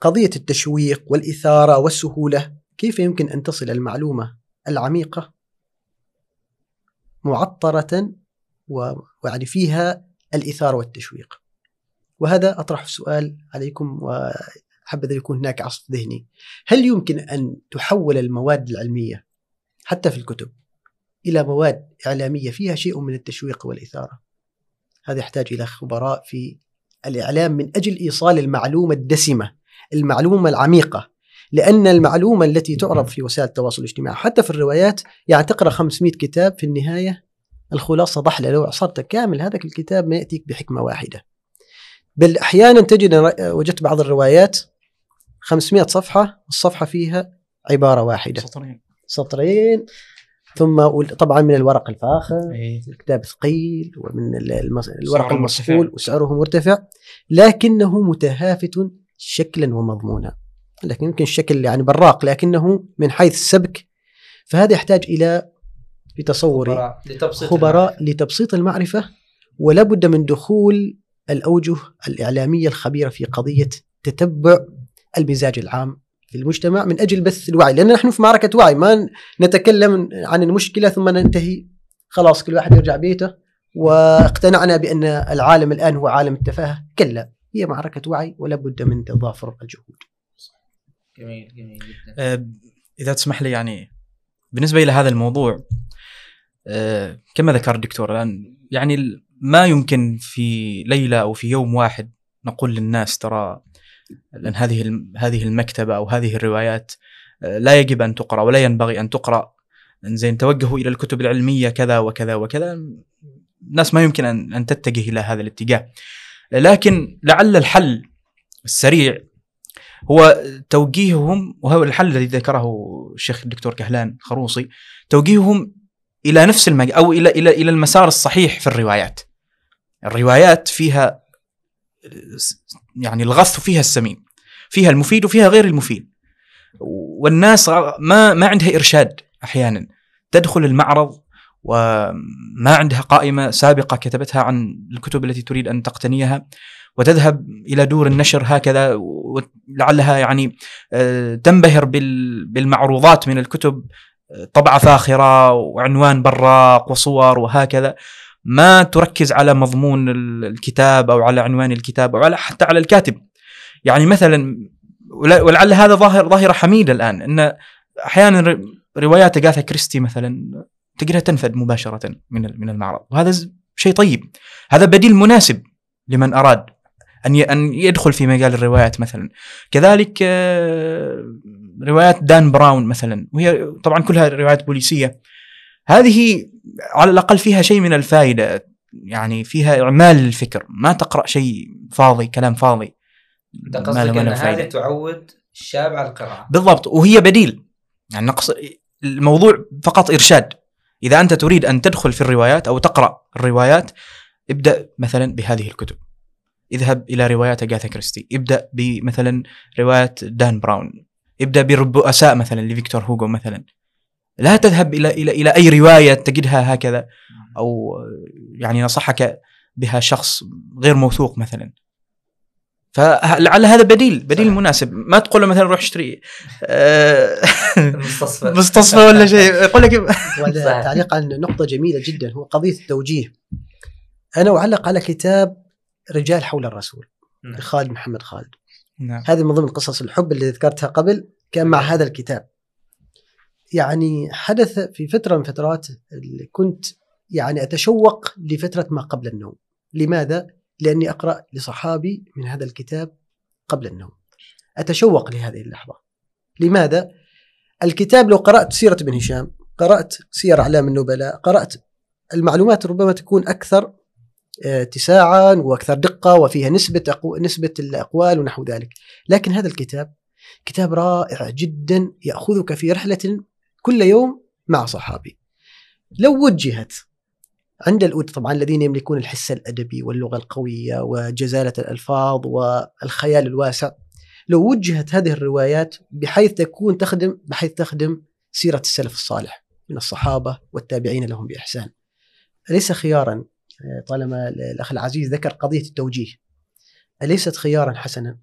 [SPEAKER 2] قضية التشويق والإثارة والسهولة كيف يمكن أن تصل المعلومة العميقة معطرة ويعني فيها الإثارة والتشويق. وهذا أطرح السؤال عليكم وحبذا يكون هناك عصف ذهني. هل يمكن أن تحول المواد العلمية حتى في الكتب إلى مواد إعلامية فيها شيء من التشويق والإثارة؟ هذا يحتاج إلى خبراء في الإعلام من أجل إيصال المعلومة الدسمة المعلومة العميقة لأن المعلومة التي تعرض في وسائل التواصل الاجتماعي حتى في الروايات يعني تقرأ 500 كتاب في النهاية الخلاصة ضحلة لو عصرت كامل هذا الكتاب ما يأتيك بحكمة واحدة. بل أحيانا تجد وجدت بعض الروايات 500 صفحة الصفحة فيها عبارة واحدة.
[SPEAKER 3] سطرين.
[SPEAKER 2] سطرين. ثم طبعا من الورق الفاخر
[SPEAKER 3] إيه.
[SPEAKER 2] الكتاب ثقيل ومن ال- المص... الورق
[SPEAKER 3] مرتفع.
[SPEAKER 2] وسعره مرتفع. لكنه متهافت شكلا ومضمونا. لكن يمكن الشكل يعني براق لكنه من حيث السبك. فهذا يحتاج إلى في تصوري
[SPEAKER 1] خبراء لتبسيط
[SPEAKER 2] خبراء لتبسيط المعرفة ولا بد من دخول الأوجه الإعلامية الخبيرة في قضية تتبع المزاج العام في المجتمع من أجل بث الوعي لأن نحن في معركة وعي ما نتكلم عن المشكلة ثم ننتهي. خلاص كل واحد يرجع بيته. واقتنعنا بأن العالم الآن هو عالم التفاهة. كلا هي معركة وعي ولا بد من تضافر الجهود.
[SPEAKER 1] جميل جميل جدا.
[SPEAKER 3] آه، إذا تسمح لي يعني بالنسبة إلى هذا الموضوع كما ذكر الدكتور الآن يعني ما يمكن في ليلة أو في يوم واحد نقول للناس ترى لأن هذه هذه المكتبة أو هذه الروايات آه، لا يجب أن تقرأ ولا ينبغي أن تقرأ. زين توجهوا إلى الكتب العلمية كذا وكذا وكذا. الناس ما يمكن ان أن تتجه إلى هذا الاتجاه. لكن لعل الحل السريع هو توجيههم وهو الحل الذي ذكره الشيخ الدكتور كهلان خروصي توجيههم إلى نفس المج... أو إلى إلى إلى المسار الصحيح في الروايات. الروايات فيها يعني الغث فيها السمين. فيها المفيد وفيها غير المفيد. والناس ما ما عندها إرشاد أحيانا تدخل المعرض وما عندها قائمة سابقة كتبتها عن الكتب التي تريد أن تقتنيها وتذهب إلى دور النشر هكذا ولعلها يعني آه، تنبهر بال- بالمعروضات من الكتب طبعة فاخرة وعنوان براق وصور وهكذا. ما تركز على مضمون ال- الكتاب أو على عنوان الكتاب أو على حتى على الكاتب. يعني مثلا ولعل هذا ظاهر ظاهرة حميدة الآن إن أحيانا روايات أغاثا كريستي مثلا تجدها تنفذ مباشرة من من المعرض. وهذا شيء طيب. هذا بديل مناسب لمن أراد أن أن يدخل في مجال الروايات مثلا. كذلك آه، روايات دان براون مثلا وهي طبعا كلها روايات بوليسية. هذه على الأقل فيها شيء من الفائدة يعني فيها إعمال للفكر. ما تقرأ شيء فاضي كلام فاضي. أنت
[SPEAKER 1] قصدك
[SPEAKER 3] إن
[SPEAKER 1] هذه. تعود الشاب على القراءة.
[SPEAKER 3] بالضبط. وهي بديل. يعني نقص الموضوع فقط إرشاد. إذا أنت تريد أن تدخل في الروايات أو تقرأ الروايات ابدأ مثلا بهذه الكتب. اذهب إلى روايات أغاثا كريستي. ابدأ بمثلا رواية دان براون. ابدا بالبؤساء مثلا لفيكتور هوغو مثلا. لا تذهب إلى إلى إلى أي رواية تجدها هكذا أو يعني نصحك بها شخص غير موثوق مثلا. فلعل هذا بديل بديل
[SPEAKER 1] صحيح.
[SPEAKER 3] مناسب. ما تقول له مثلا روح اشتري آه،
[SPEAKER 1] المستصفى.
[SPEAKER 3] مستصفى ولا شيء. يقول لك
[SPEAKER 2] والتعليق عن نقطة جميلة جدا هو قضية التوجيه. أنا أعلق على كتاب رجال حول الرسول
[SPEAKER 1] نعم.
[SPEAKER 2] لخالد محمد خالد.
[SPEAKER 3] نعم.
[SPEAKER 2] هذه من ضمن قصص الحب اللي ذكرتها قبل كان مع هذا الكتاب. يعني حدث في فترة من فترات اللي كنت يعني أتشوق لفترة ما قبل النوم. لماذا؟ لأني أقرأ لصحابي من هذا الكتاب قبل النوم. أتشوق لهذه اللحظة. لماذا؟ الكتاب لو قرأت سيرة ابن هشام قرأت سير أعلام النبلاء قرأت المعلومات ربما تكون أكثر اتساعا وأكثر دقة وفيها نسبة أقو... نسبة الأقوال ونحو ذلك، لكن هذا الكتاب كتاب رائع جدا يأخذك في رحلة كل يوم مع صحابي. لو وجهت عند الأود طبعا الذين يملكون الحس الأدبي واللغة القوية وجزالة الألفاظ والخيال الواسع، لو وجهت هذه الروايات بحيث تكون تخدم بحيث تخدم سيرة السلف الصالح من الصحابة والتابعين لهم بإحسان. أليس خيارا طالما الأخ العزيز ذكر قضية التوجيه. أليست خيارا حسنا؟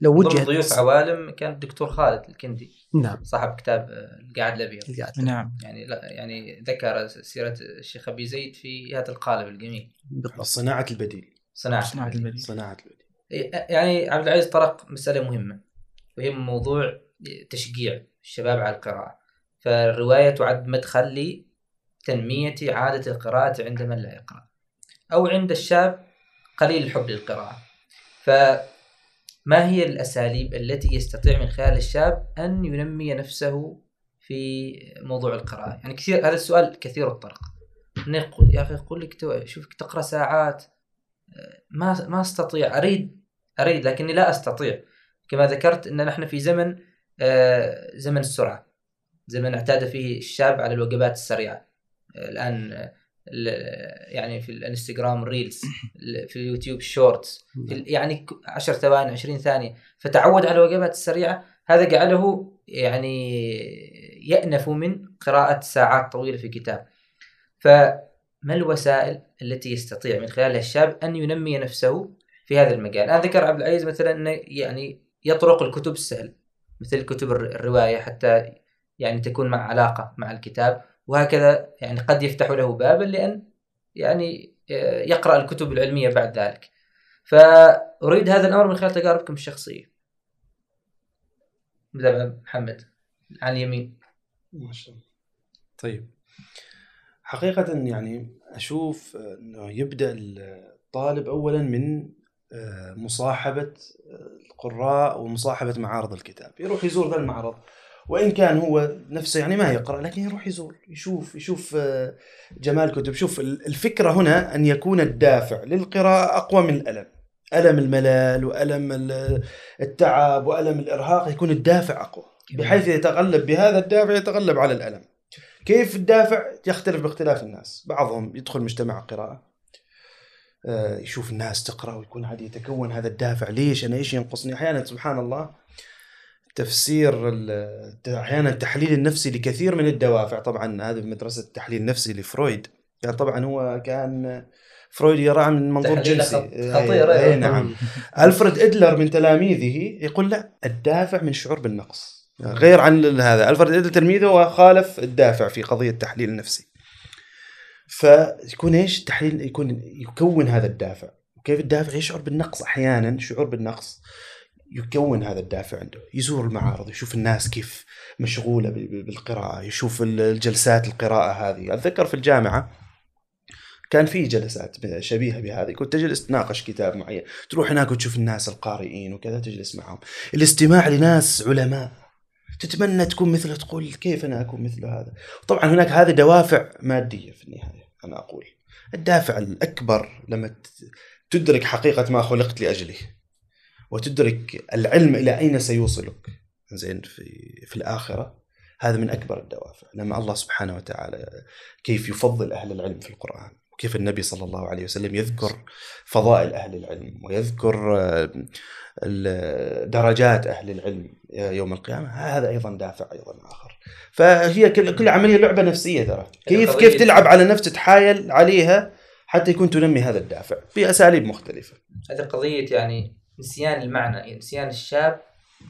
[SPEAKER 2] لو وجهت
[SPEAKER 1] ضيوف عوالم كان الدكتور خالد الكندي
[SPEAKER 2] نعم.
[SPEAKER 1] صاحب كتاب آه، القاعد الأبيض.
[SPEAKER 2] القاعد.
[SPEAKER 3] نعم.
[SPEAKER 1] يعني لا يعني ذكر سيرة الشيخ أبي زيد في هذا القالب الجميل.
[SPEAKER 2] بالضبط.
[SPEAKER 4] صناعة البديل.
[SPEAKER 1] صناعة
[SPEAKER 3] صناعة البديل.
[SPEAKER 4] صناعة البديل.
[SPEAKER 1] يعني عبد العزيز طرق مسألة مهمة وهي موضوع تشجيع الشباب على القراءة. فالرواية تعد مدخل لتنمية عادة القراءة عند من لا يقرأ أو عند الشاب قليل الحب للقراءة. فما هي الأساليب التي يستطيع من خلال الشاب أن ينمي نفسه في موضوع القراءة؟ يعني كثير هذا السؤال كثير الطرق. يقول يا أخي يقول لك شوفك تقرأ ساعات. ما ما أستطيع أريد أريد لكني لا أستطيع. كما ذكرت أن نحن في زمن آه، زمن السرعة زمن اعتاد فيه الشاب على الوجبات السريعة. الآن ال- يعني في الإنستغرام Reels في اليوتيوب Shorts يعني ك- 10 ثواني 20 ثانية. فتعود على الوجبات السريعة. هذا جعله يعني يأنف من قراءة ساعات طويلة في كتاب فما الوسائل التي يستطيع من خلالها الشاب أن ينمي نفسه في هذا المجال؟ أنا ذكر عبد العزيز مثلا أنه يعني يطرق الكتب السهل مثل كتب الر- الرواية حتى يعني تكون مع علاقة مع الكتاب. وهكذا يعني قد يفتح له بابا لأن يعني آه، يقرأ الكتب العلمية بعد ذلك. فأريد هذا الأمر من خلال تجاربكم الشخصية. نبدأ مع محمد عن اليمين.
[SPEAKER 4] ما شاء الله. طيب. حقيقة يعني أشوف أنه يبدأ الطالب أولا من آه، مصاحبة آه، القراء ومصاحبة معارض الكتاب. يروح يزور ذا المعرض. وإن كان هو نفسه يعني ما يقرأ لكن يروح يزور يشوف يشوف آه، جمال كتب. شوف ال- الفكرة هنا أن يكون الدافع للقراءة أقوى من الألم. ألم الملل وألم ال- التعب وألم الإرهاق يكون الدافع أقوى. بحيث يتغلب بهذا الدافع يتغلب على الألم. كيف الدافع؟ يختلف باختلاف الناس. بعضهم يدخل مجتمع قراءة آه، يشوف الناس تقرأ ويكون عادي يتكون هذا الدافع. ليش؟ أنا إيش ينقصني؟ أحيانا سبحان الله تفسير أحيانا التحليل النفسي لكثير من الدوافع طبعا هذه مدرسة التحليل النفسي لفرويد كان طبعا هو كان فرويد يراها من منظور جنسي
[SPEAKER 1] خط- خطير،
[SPEAKER 4] اي
[SPEAKER 1] إيه.
[SPEAKER 4] نعم الفريد ادلر من تلاميذه يقول لا الدافع من الشعور بالنقص غير عن هذا الفريد ادلر تلميذه وخالف الدافع في قضيه التحليل النفسي فيكون إيش التحليل يكون يكون هذا الدافع وكيف الدافع يشعر بالنقص أحيانا شعور بالنقص يكون هذا الدافع عنده يزور المعارض يشوف الناس كيف مشغولة ب- ب- بالقراءة يشوف ال- الجلسات القراءة هذه. أتذكر في الجامعة كان في جلسات شبيهة بهذه كنت تجلس تناقش كتاب معين تروح هناك وتشوف الناس القارئين وكذا تجلس معهم. الاستماع لناس علماء تتمنى تكون مثله تقول كيف أنا أكون مثله هذا؟ طبعا هناك هذه دوافع مادية في النهاية أنا أقول. الدافع الأكبر لما تدرك حقيقة ما خلقت لأجله. وتدرك العلم إلى أين سيوصلك. زين في في الآخرة هذا من أكبر الدوافع. لما الله سبحانه وتعالى كيف يفضل أهل العلم في القرآن وكيف النبي صلى الله عليه وسلم يذكر فضائل أهل العلم ويذكر آه، درجات أهل العلم يوم القيامة هذا أيضا دافع أيضا آخر. فهي كل عملية لعبة نفسية ترى. كيف
[SPEAKER 1] قضية-
[SPEAKER 4] كيف تلعب على نفس تتحايل عليها حتى يكون تنمي هذا الدافع بأساليب مختلفة.
[SPEAKER 1] هذه قضية يعني نسيان المعنى نسيان الشاب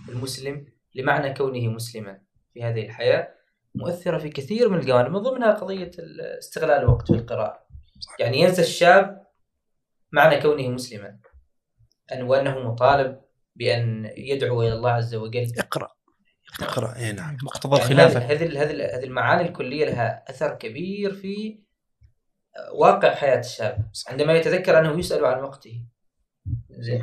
[SPEAKER 1] المسلم لمعنى كونه مسلما في هذه الحياة مؤثرة في كثير من الجوانب من ضمنها قضية ال- استغلال الوقت في القراءة. يعني ينسى الشاب معنى كونه مسلما أن وأنه مطالب بأن يدعو إلى الله عز وجل.
[SPEAKER 2] اقرأ.
[SPEAKER 4] اقرأ اي نعم
[SPEAKER 3] مقتضى
[SPEAKER 1] يعني
[SPEAKER 3] الخلافه
[SPEAKER 1] هذه هذه هذه هذه المعاني الكلية لها أثر كبير في واقع حياة الشاب. عندما يتذكر أنه يسأل عن وقته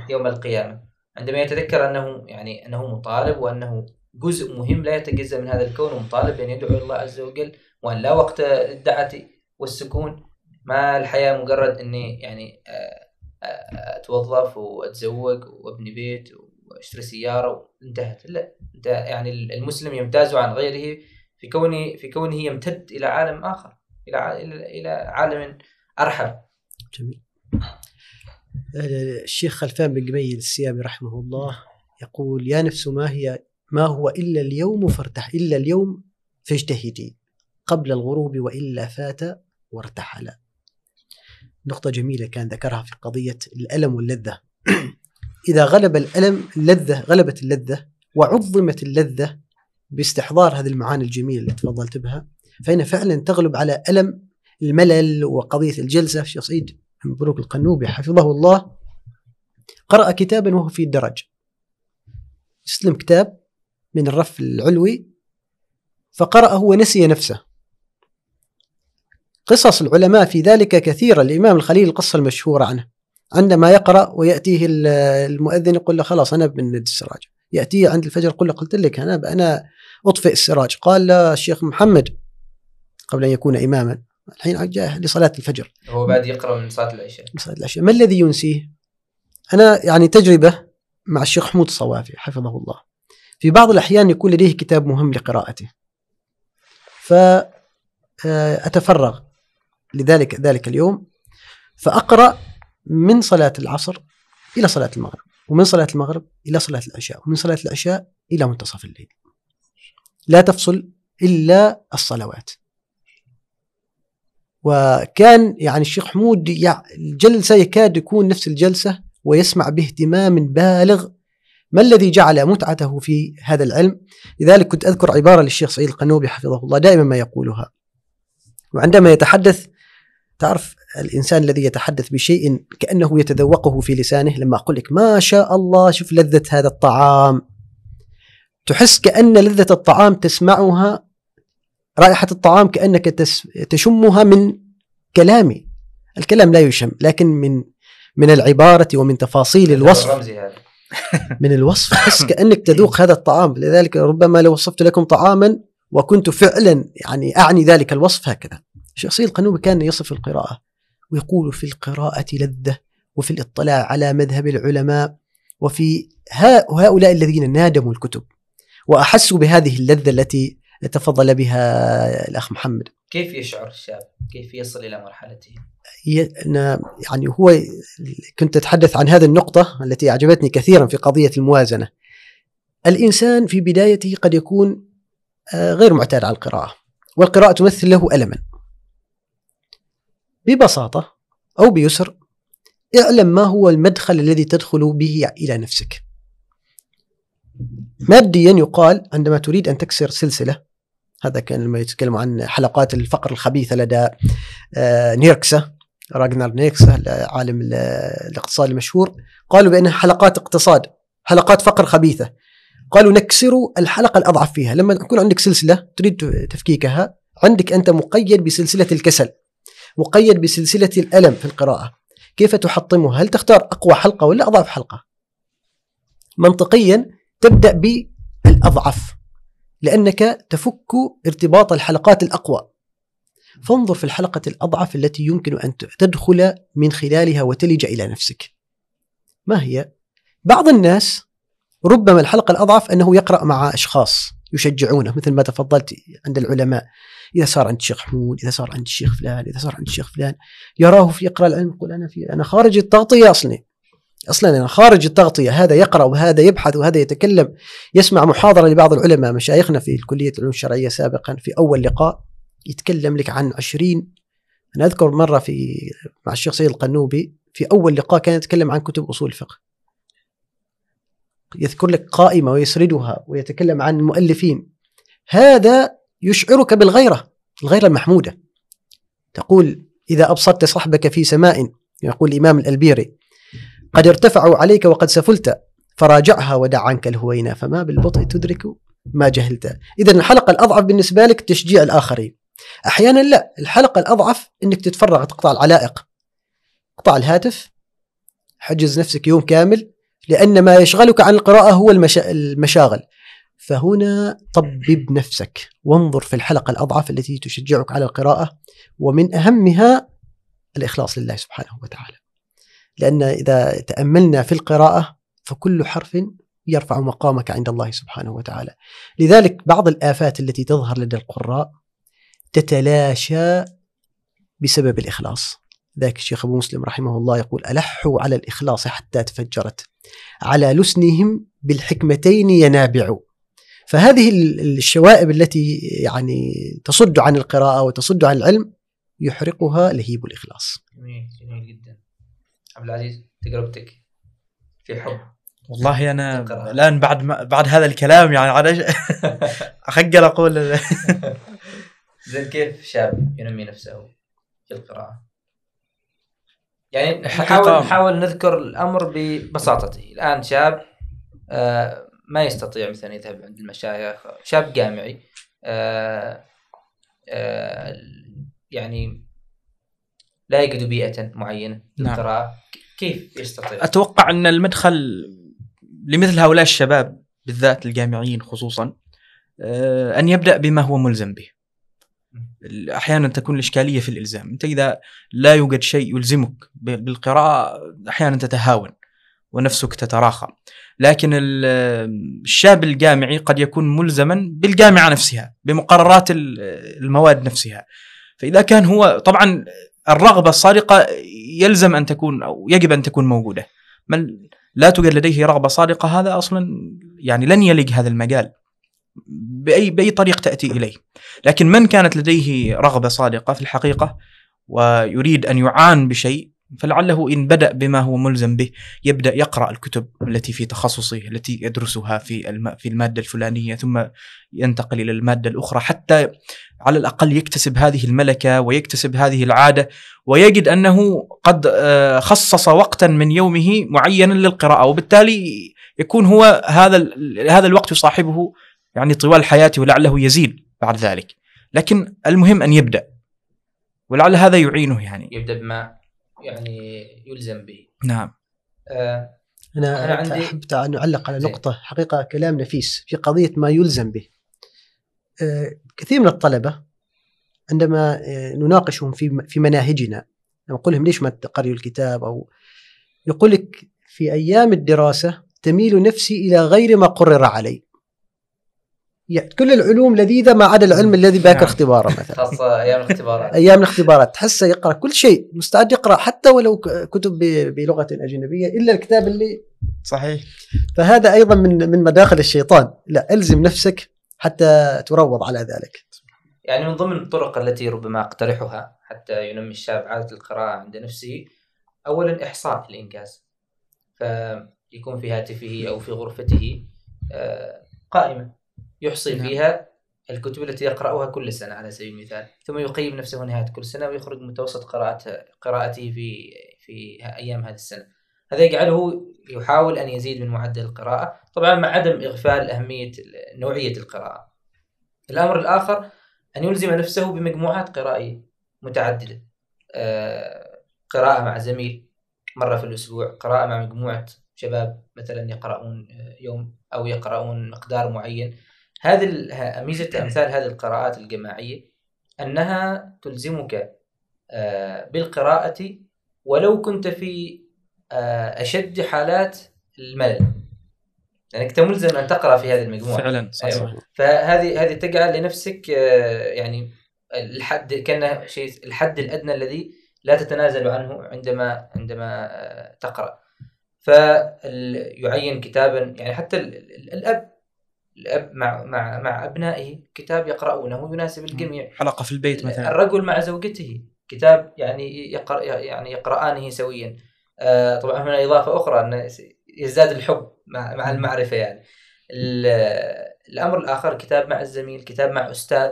[SPEAKER 1] يوم القيامة. عندما يتذكر أنه يعني أنه مطالب وأنه جزء مهم لا يتجزأ من هذا الكون ومطالب بأن يدعو الله عز وجل وأن لا وقت للدعه والسكون ما الحياة مجرد أني يعني آه، آه، أتوظف وأتزوج وأبني بيت وأشتري سيارة وانتهت. لا أنت يعني المسلم يمتاز عن غيره في كونه في كونه يمتد إلى عالم آخر إلى إلى عالم ارحب
[SPEAKER 2] جميل. الشيخ خلفان بن قميل السيابي رحمه الله يقول يا نفس ما هي ما هو إلا اليوم فارتح إلا اليوم فاجتهدي قبل الغروب وإلا فات وارتحل. نقطة جميلة كان ذكرها في قضية الألم واللذة. إذا غلب الألم اللذة غلبت اللذة وعظمت اللذة باستحضار هذه المعاني الجميلة اللي تفضلت بها فإن فعلا تغلب على ألم الملل وقضية الجلسة. الشيخ سعيد بن بروك القنوبي حفظه الله. قرأ كتابا وهو في الدرج. استلم كتاب من الرف العلوي فقرأه ونسي نفسه. قصص العلماء في ذلك كثيرة. الإمام الخليل القصة المشهورة عنه. عندما يقرأ ويأتيه ال- المؤذن يقول له خلاص أنا بند السراج. يأتيه عند الفجر يقول له قلت لك أنا أنا أطفئ السراج. قال الشيخ محمد قبل أن يكون إماما. الحين جاء لصلاة الفجر.
[SPEAKER 1] هو بعد يقرأ من صلاة العشاء.
[SPEAKER 2] صلاة العشاء. ما الذي ينسيه؟ أنا يعني تجربة مع الشيخ حمود الصوافي حفظه الله. في بعض الأحيان يكون لديه كتاب مهم لقراءته. فأتفرغ لذلك ذلك اليوم. فأقرأ من صلاة العصر إلى صلاة المغرب ومن صلاة المغرب إلى صلاة العشاء ومن صلاة العشاء إلى منتصف الليل. لا تفصل إلا الصلوات. وكان يعني الشيخ حمود الجلسة يكاد يكون نفس الجلسة ويسمع باهتمام بالغ. ما الذي جعل متعته في هذا العلم؟ لذلك كنت أذكر عبارة للشيخ سعيد القنوبي حفظه الله دائما ما يقولها. وعندما يتحدث تعرف الإنسان الذي يتحدث بشيء كأنه يتذوقه في لسانه لما أقول لك ما شاء الله شوف لذة هذا الطعام. تحس كأن لذة الطعام تسمعها رائحة الطعام كأنك تشمها من كلامي الكلام لا يشم لكن من من العبارة ومن تفاصيل الوصف. من الوصف. تحس كأنك تذوق هذا الطعام. لذلك ربما لو وصفت لكم طعاما وكنت فعلا يعني أعني ذلك الوصف هكذا. سيد القنوبي كان يصف القراءة ويقول في القراءة لذة وفي الاطلاع على مذهب العلماء وفي هؤلاء الذين نادموا الكتب وأحسوا بهذه اللذة التي تفضل بها الأخ محمد
[SPEAKER 1] كيف يشعر الشاب؟ كيف يصل إلى مرحلته؟
[SPEAKER 2] يعني هو كنت أتحدث عن هذه النقطة التي أعجبتني كثيرا في قضية الموازنة الإنسان في بدايته قد يكون آه، غير معتاد على القراءة والقراءة تمثل له ألما ببساطة أو بيسر اعلم ما هو المدخل الذي تدخل به إلى نفسك ماديا يقال عندما تريد أن تكسر سلسلة هذا كان لما يتكلم عن حلقات الفقر الخبيثة لدى آه، نيركسا راجنر نيركسه عالم ال- الاقتصاد المشهور. قالوا بأنها حلقات اقتصاد حلقات فقر خبيثة. قالوا نكسروا الحلقة الأضعف فيها. لما يكون عندك سلسلة تريد تفكيكها عندك أنت مقيد بسلسلة الكسل مقيد بسلسلة الألم في القراءة. كيف تحطمها هل تختار أقوى حلقة ولا أضعف حلقة؟ منطقيا تبدأ بالأضعف لأنك تفك ارتباط الحلقات الأقوى. فانظر في الحلقة الأضعف التي يمكن أن تدخل من خلالها وتلج إلى نفسك. ما هي؟ بعض الناس ربما الحلقة الأضعف أنه يقرأ مع أشخاص يشجعونه مثل ما تفضلت عند العلماء. إذا صار عند الشيخ حمود إذا صار عند الشيخ فلان إذا صار عند الشيخ فلان يراه في يقرأ العلم يقول أنا في أنا خارج التغطية أصلا. أصلا أنا خارج التغطية هذا يقرأ وهذا يبحث وهذا يتكلم يسمع محاضرة لبعض العلماء مشايخنا في كلية العلوم الشرعية سابقا في أول لقاء يتكلم لك عن عشرين أنا أذكر مرة في مع الشيخ سيد القنوبي في أول لقاء كان يتكلم عن كتب أصول الفقه. يذكر لك قائمة ويسردها ويتكلم عن المؤلفين هذا يشعرك بالغيرة الغيرة المحمودة. تقول إذا أبصرت صحبك في سماء يقول الإمام الألبيري. قد ارتفعوا عليك وقد سفلت فراجعها ودع عنك الهوينة فما بالبطء تدرك ما جهلت. إذا الحلقة الأضعف بالنسبة لك تشجيع الآخرين. أحيانا لا الحلقة الأضعف أنك تتفرغ تقطع العلائق. قطع الهاتف حجز نفسك يوم كامل لأن ما يشغلك عن القراءة هو المشا... المشاغل. فهنا طبب نفسك. وانظر في الحلقة الأضعف التي تشجعك على القراءة ومن أهمها الإخلاص لله سبحانه وتعالى. لأن إذا تأملنا في القراءة فكل حرف يرفع مقامك عند الله سبحانه وتعالى. لذلك بعض الآفات التي تظهر لدى القراء تتلاشى بسبب الإخلاص. ذاك الشيخ أبو مسلم رحمه الله يقول ألحوا على الإخلاص حتى تفجرت. على لسنهم بالحكمتين ينابع. فهذه الشوائب التي يعني تصد عن القراءة وتصد عن العلم يحرقها لهيب الإخلاص.
[SPEAKER 1] جميل جميل جدا. عبد العزيز تجربتك في حب
[SPEAKER 3] والله
[SPEAKER 1] أنا.
[SPEAKER 3] الآن بعد ما بعد هذا الكلام يعني أش- أخجل أقول
[SPEAKER 1] زين كيف شاب ينمي نفسه في القراءة؟ يعني نحاول نحاول نذكر الأمر ببساطته، الآن شاب آه، ما يستطيع مثلا يذهب عند المشايخ، شاب جامعي آه، آه، يعني لا يجد بيئة معينة
[SPEAKER 3] نعم.
[SPEAKER 1] للقراءة، كيف يستطيع؟
[SPEAKER 3] أتوقع أن المدخل لمثل هؤلاء الشباب بالذات الجامعيين خصوصا آه، أن يبدأ بما هو ملزم به. أحيانا تكون الإشكالية في الإلزام، أنت إذا لا يوجد شيء يلزمك بالقراءة أحيانا تتهاون ونفسك تتراخى. لكن ال- الشاب الجامعي قد يكون ملزما بالجامعة نفسها، بمقررات ال- المواد نفسها. فإذا كان هو طبعا الرغبة الصادقة يلزم أن تكون أو يجب أن تكون موجودة. من لا توجد لديه رغبة صادقة هذا أصلا يعني لن يلج هذا المجال بأي بأي طريق تأتي إليه. لكن من كانت لديه رغبة صادقة في الحقيقة ويريد أن يعان بشيء فلعله إن بدأ بما هو ملزم به يبدأ يقرأ الكتب التي في تخصصه التي يدرسها في في المادة الفلانية ثم ينتقل إلى المادة الأخرى حتى على الأقل يكتسب هذه الملكة ويكتسب هذه العادة ويجد أنه قد آه، خصص وقتا من يومه معينا للقراءة وبالتالي يكون هو هذا هذا الوقت يصاحبه يعني طوال حياته ولعله يزيد بعد ذلك. لكن المهم أن يبدأ ولعل هذا يعينه يعني.
[SPEAKER 1] يبدأ بما يعني يلزم به.
[SPEAKER 3] نعم
[SPEAKER 1] آه،
[SPEAKER 2] أنا
[SPEAKER 1] أنا عندي-
[SPEAKER 2] احب أن أعلق على
[SPEAKER 1] زين.
[SPEAKER 2] نقطة حقيقة كلام نفيس في قضية ما يلزم به. آه، كثير من الطلبة عندما آه، نناقشهم في في مناهجنا نقول لهم ليش ما تقرأوا الكتاب أو يقول لك في أيام الدراسة تميل نفسي إلى غير ما قرر علي. يعني كل العلوم لذيذه ما عدا العلم الذي باكر
[SPEAKER 3] نعم.
[SPEAKER 2] اختباره مثلا.
[SPEAKER 1] خاصة أيام الاختبارات.
[SPEAKER 2] أيام الاختبارات. تحسه يقرأ كل شيء. مستعد يقرأ حتى ولو ك- كتب ب- بلغة أجنبية إلا الكتاب اللي
[SPEAKER 3] صحيح.
[SPEAKER 2] فهذا أيضا من من مداخل الشيطان. لا ألزم نفسك حتى تروض على ذلك.
[SPEAKER 1] يعني من ضمن الطرق التي ربما أقترحها حتى ينمي الشاب عادة القراءة عند نفسه أولا إحصاء الإنجاز. فيكون في هاتفه أو في غرفته آه، قائمة يحصي
[SPEAKER 3] نعم.
[SPEAKER 1] فيها الكتب التي يقرأها كل سنة على سبيل المثال. ثم يقيم نفسه نهاية كل سنة ويخرج متوسط قراءة قراءته في في أيام هذه السنة. هذا يجعله يحاول أن يزيد من معدل القراءة طبعا مع عدم إغفال أهمية نوعية القراءة. الأمر الآخر أن يلزم نفسه بمجموعات قرائية متعددة. آه، قراءة مع زميل مرة في الأسبوع قراءة مع مجموعة شباب مثلا يقرؤون يوم أو يقرؤون مقدار معين. هذه ميزة أمثال هذه القراءات الجماعية أنها تلزمك آه، بالقراءة ولو كنت في آه، أشد حالات الملل. لأنك أنت ملزم أن تقرأ في هذه المجموعة.
[SPEAKER 3] فعلا صحيح.
[SPEAKER 1] أيوة. فهذه هذه تجعل لنفسك آه، يعني الحد كان شيء الحد الأدنى الذي لا تتنازل عنه عندما عندما تقرأ. فيعين كتابا يعني حتى ال- ال- الأب مع مع مع أبنائه كتاب يقرؤونه يناسب الجميع.
[SPEAKER 3] حلقة في البيت مثلا.
[SPEAKER 1] الرجل مع زوجته كتاب يعني يقرأ يعني يقرآنه سويا. آه، طبعا هنا إضافة أخرى أن يزداد الحب مع مع المعرفة يعني. ال- الأمر الآخر كتاب مع الزميل كتاب مع أستاذ.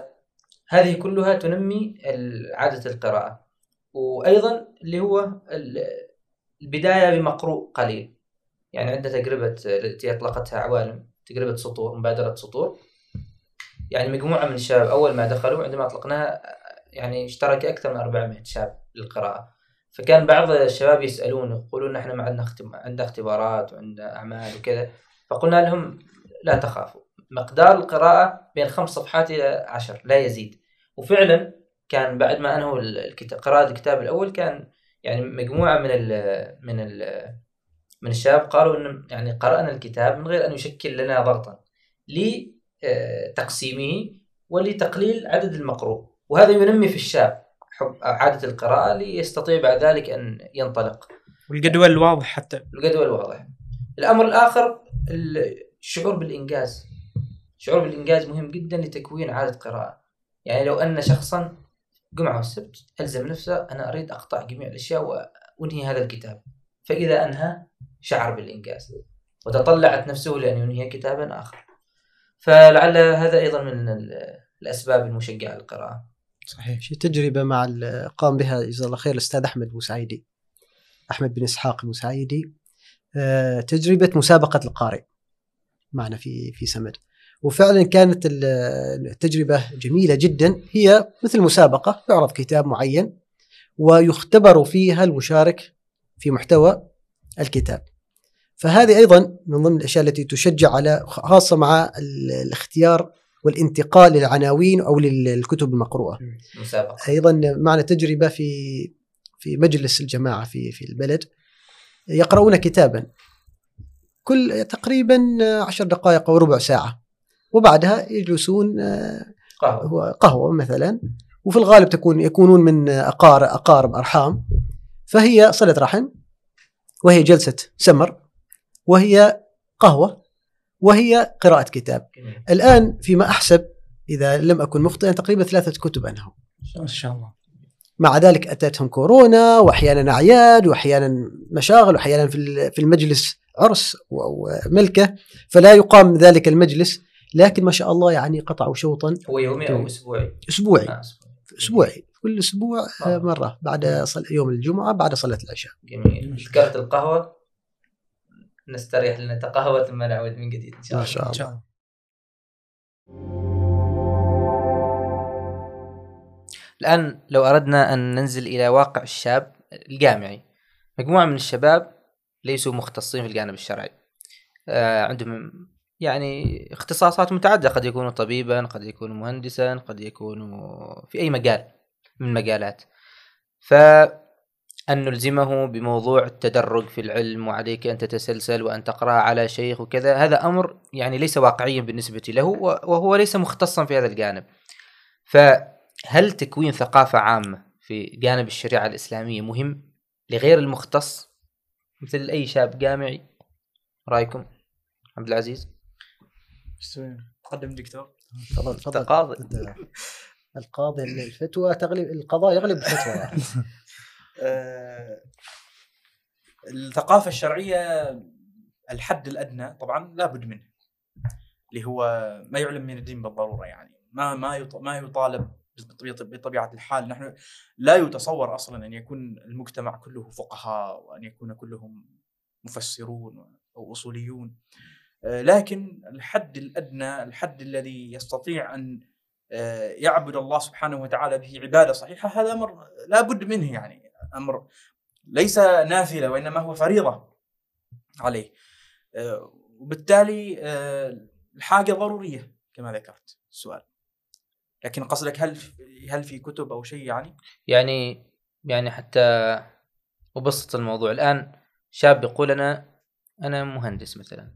[SPEAKER 1] هذه كلها تنمي ال- عادة القراءة. وأيضا اللي هو ال- البداية بمقروء قليل. يعني عندنا تجربة التي أطلقتها عوالم. تجربة سطور مبادرة سطور. يعني مجموعة من الشباب أول ما دخلوا عندما أطلقناها يعني اشترك أكثر من 400 شاب للقراءة. فكان بعض الشباب يسألون يقولون إحنا ما عندنا. عندنا اختبارات وعندنا أعمال وكذا. فقلنا لهم لا تخافوا مقدار القراءة بين خمس صفحات إلى عشر لا يزيد. وفعلا كان بعد ما أنهوا الكتاب قراءة الكتاب الأول كان يعني مجموعة من ال من ال من الشباب قالوا إن يعني قرأنا الكتاب من غير أن يشكل لنا ضغطا لتقسيمه ولتقليل عدد المقروء. وهذا ينمي في الشاب حب عادة القراءة ليستطيع بعد ذلك أن ينطلق.
[SPEAKER 3] والجدول الواضح حتى.
[SPEAKER 1] الجدول واضح. الأمر الآخر الشعور بالإنجاز. الشعور بالإنجاز مهم جدا لتكوين عادة قراءة. يعني لو أن شخصا جمعة والسبت ألزم نفسه أنا أريد أقطع جميع الأشياء وأنهي هذا الكتاب. فإذا أنهى شعر بالإنجاز. وتطلعت نفسه لأن ينهي كتابا آخر. فلعل هذا أيضا من ال- الأسباب المشجعة للقراءة.
[SPEAKER 3] صحيح.
[SPEAKER 2] شي تجربة مع قام بها جزاه الله خير الأستاذ أحمد بوسعيدي. أحمد بن إسحاق المساعدي آه، تجربة مسابقة القارئ معنا في في سمد. وفعلا كانت ال- التجربة جميلة جدا. هي مثل مسابقة يعرض كتاب معين ويختبر فيها المشارك في محتوى الكتاب. فهذه أيضا من ضمن الأشياء التي تشجع على خاصة مع ال- الاختيار والانتقال للعناوين أو للكتب المقروءة.
[SPEAKER 1] مسابقة.
[SPEAKER 2] أيضا معنا تجربة في في مجلس الجماعة في في البلد. يقرؤون كتابا. كل تقريبا عشر دقائق أو ربع ساعة. وبعدها يجلسون
[SPEAKER 1] قهوة.
[SPEAKER 2] هو قهوة مثلا. وفي الغالب تكون يكونون من اقارب أقارب أرحام. فهي صلة رحم وهي جلسة سمر. وهي قهوة وهي قراءة كتاب.
[SPEAKER 1] جميل.
[SPEAKER 2] الآن فيما أحسب إذا لم أكن مخطئا تقريبا ثلاثة كتب انهوا
[SPEAKER 3] ما شاء الله.
[SPEAKER 2] مع ذلك أتتهم كورونا واحيانا أعياد واحيانا مشاغل واحيانا في ال- في المجلس عرس أو ملكه فلا يقام ذلك المجلس لكن ما شاء الله يعني قطعوا شوطا.
[SPEAKER 1] هو يومي أو أسبوعي؟
[SPEAKER 2] أسبوعي.
[SPEAKER 1] آه، أسبوعي.
[SPEAKER 2] كل أسبوع آه،
[SPEAKER 1] آه.
[SPEAKER 2] مرة. بعد صل... يوم الجمعة بعد صلاة العشاء.
[SPEAKER 1] جميل. ذكرت القهوة؟ نستريح لنتقهوى ثم نعود من جديد إن شاء
[SPEAKER 2] ما
[SPEAKER 1] الله.
[SPEAKER 2] شاء
[SPEAKER 3] إن شاء
[SPEAKER 2] الله.
[SPEAKER 1] الآن لو أردنا أن ننزل إلى واقع الشاب الجامعي مجموعة من الشباب ليسوا مختصين في الجانب الشرعي. آه عندهم يعني اختصاصات متعددة قد يكونوا طبيبا قد يكونوا مهندسا قد يكونوا في أي مجال من المجالات. فأن نلزمه بموضوع التدرج في العلم وعليك أن تتسلسل وأن تقرأ على شيخ وكذا. هذا أمر يعني ليس واقعيا بالنسبة له وهو ليس مختصا في هذا الجانب. فهل تكوين ثقافة عامة في جانب الشريعة الإسلامية مهم لغير المختص؟ مثل أي شاب جامعي؟ رأيكم؟ عبد العزيز؟
[SPEAKER 3] قدم دكتور.
[SPEAKER 2] تفضل تفضل أنت القاضي الفتوى تغلب القضاء يغلب الفتوى.
[SPEAKER 3] آه، الثقافة الشرعية الحد الأدنى طبعا لابد منه اللي هو ما يعلم من الدين بالضرورة يعني ما ما ما يطالب بطبيعة الحال. نحن لا يتصور أصلا أن يكون المجتمع كله فقهاء وأن يكون كلهم مفسرون أو أصوليون. آه، لكن الحد الأدنى الحد الذي يستطيع أن آه، يعبد الله سبحانه وتعالى به عبادة صحيحة هذا أمر لا بد منه يعني. أمر ليس نافلة وإنما هو فريضة عليه. آه، وبالتالي آه، الحاجة ضرورية كما ذكرت. السؤال لكن قصدك هل هل في كتب أو شيء يعني؟
[SPEAKER 1] يعني يعني حتى أبسط الموضوع. الآن شاب يقول أنا أنا مهندس مثلا.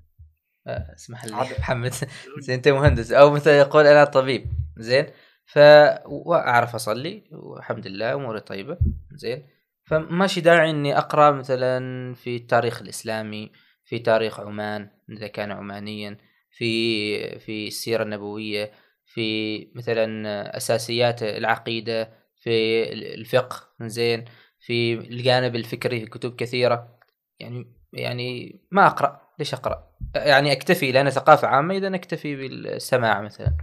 [SPEAKER 1] آه، اسمح لي. محمد. زين أنت مهندس. أو مثلا يقول أنا طبيب. زين. ف وأعرف أصلي. والحمد لله أموري طيبة. زين. فماشي داعي إني أقرأ مثلا في التاريخ الإسلامي في تاريخ عمان إذا كان عمانيا في في السيرة النبوية في مثلا أساسيات العقيدة في الفقه زين في الجانب الفكري في كتب كثيرة. يعني يعني ما أقرأ. ليش أقرأ؟ يعني أكتفي لأن ثقافة عامة إذا أكتفي بالسماع مثلا.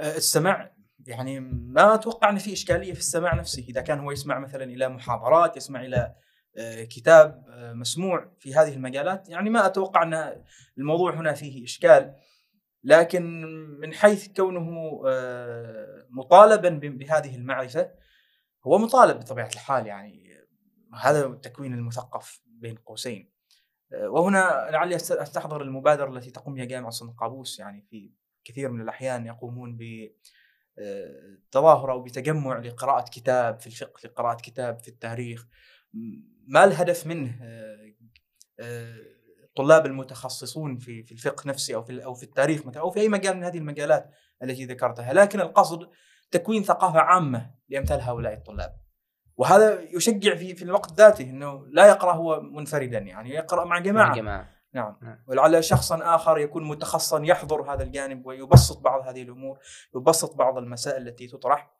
[SPEAKER 3] آه، السماع يعني ما أتوقع أن في إشكالية في السماع نفسه. إذا كان هو يسمع مثلا إلى محاضرات يسمع إلى آه، كتاب آه، مسموع في هذه المجالات يعني ما أتوقع أن الموضوع هنا فيه إشكال. لكن من حيث كونه آه، مطالبا بهذه المعرفة هو مطالب بطبيعة الحال يعني. هذا التكوين المثقف بين قوسين. وهنا لعلي أستحضر المبادرة التي تقوم بها جامعة صن قابوس. يعني في كثير من الأحيان يقومون ب آه، تظاهر أو بتجمع لقراءة كتاب في الفقه لقراءة كتاب في التاريخ. ما الهدف منه؟ آه، آه، الطلاب المتخصصون في في الفقه نفسه أو في أو في التاريخ مثلا أو في أي مجال من هذه المجالات التي ذكرتها. لكن القصد تكوين ثقافة عامة لأمثال هؤلاء الطلاب. وهذا يشجع في في الوقت ذاته إنه لا يقرأ هو منفردا يعني يقرأ مع جماعة.
[SPEAKER 1] مع جماعة.
[SPEAKER 3] نعم
[SPEAKER 1] نعم.
[SPEAKER 3] ولعل شخصا آخر يكون متخصصا يحضر هذا الجانب ويبسط بعض هذه الأمور يبسط بعض المسائل التي تطرح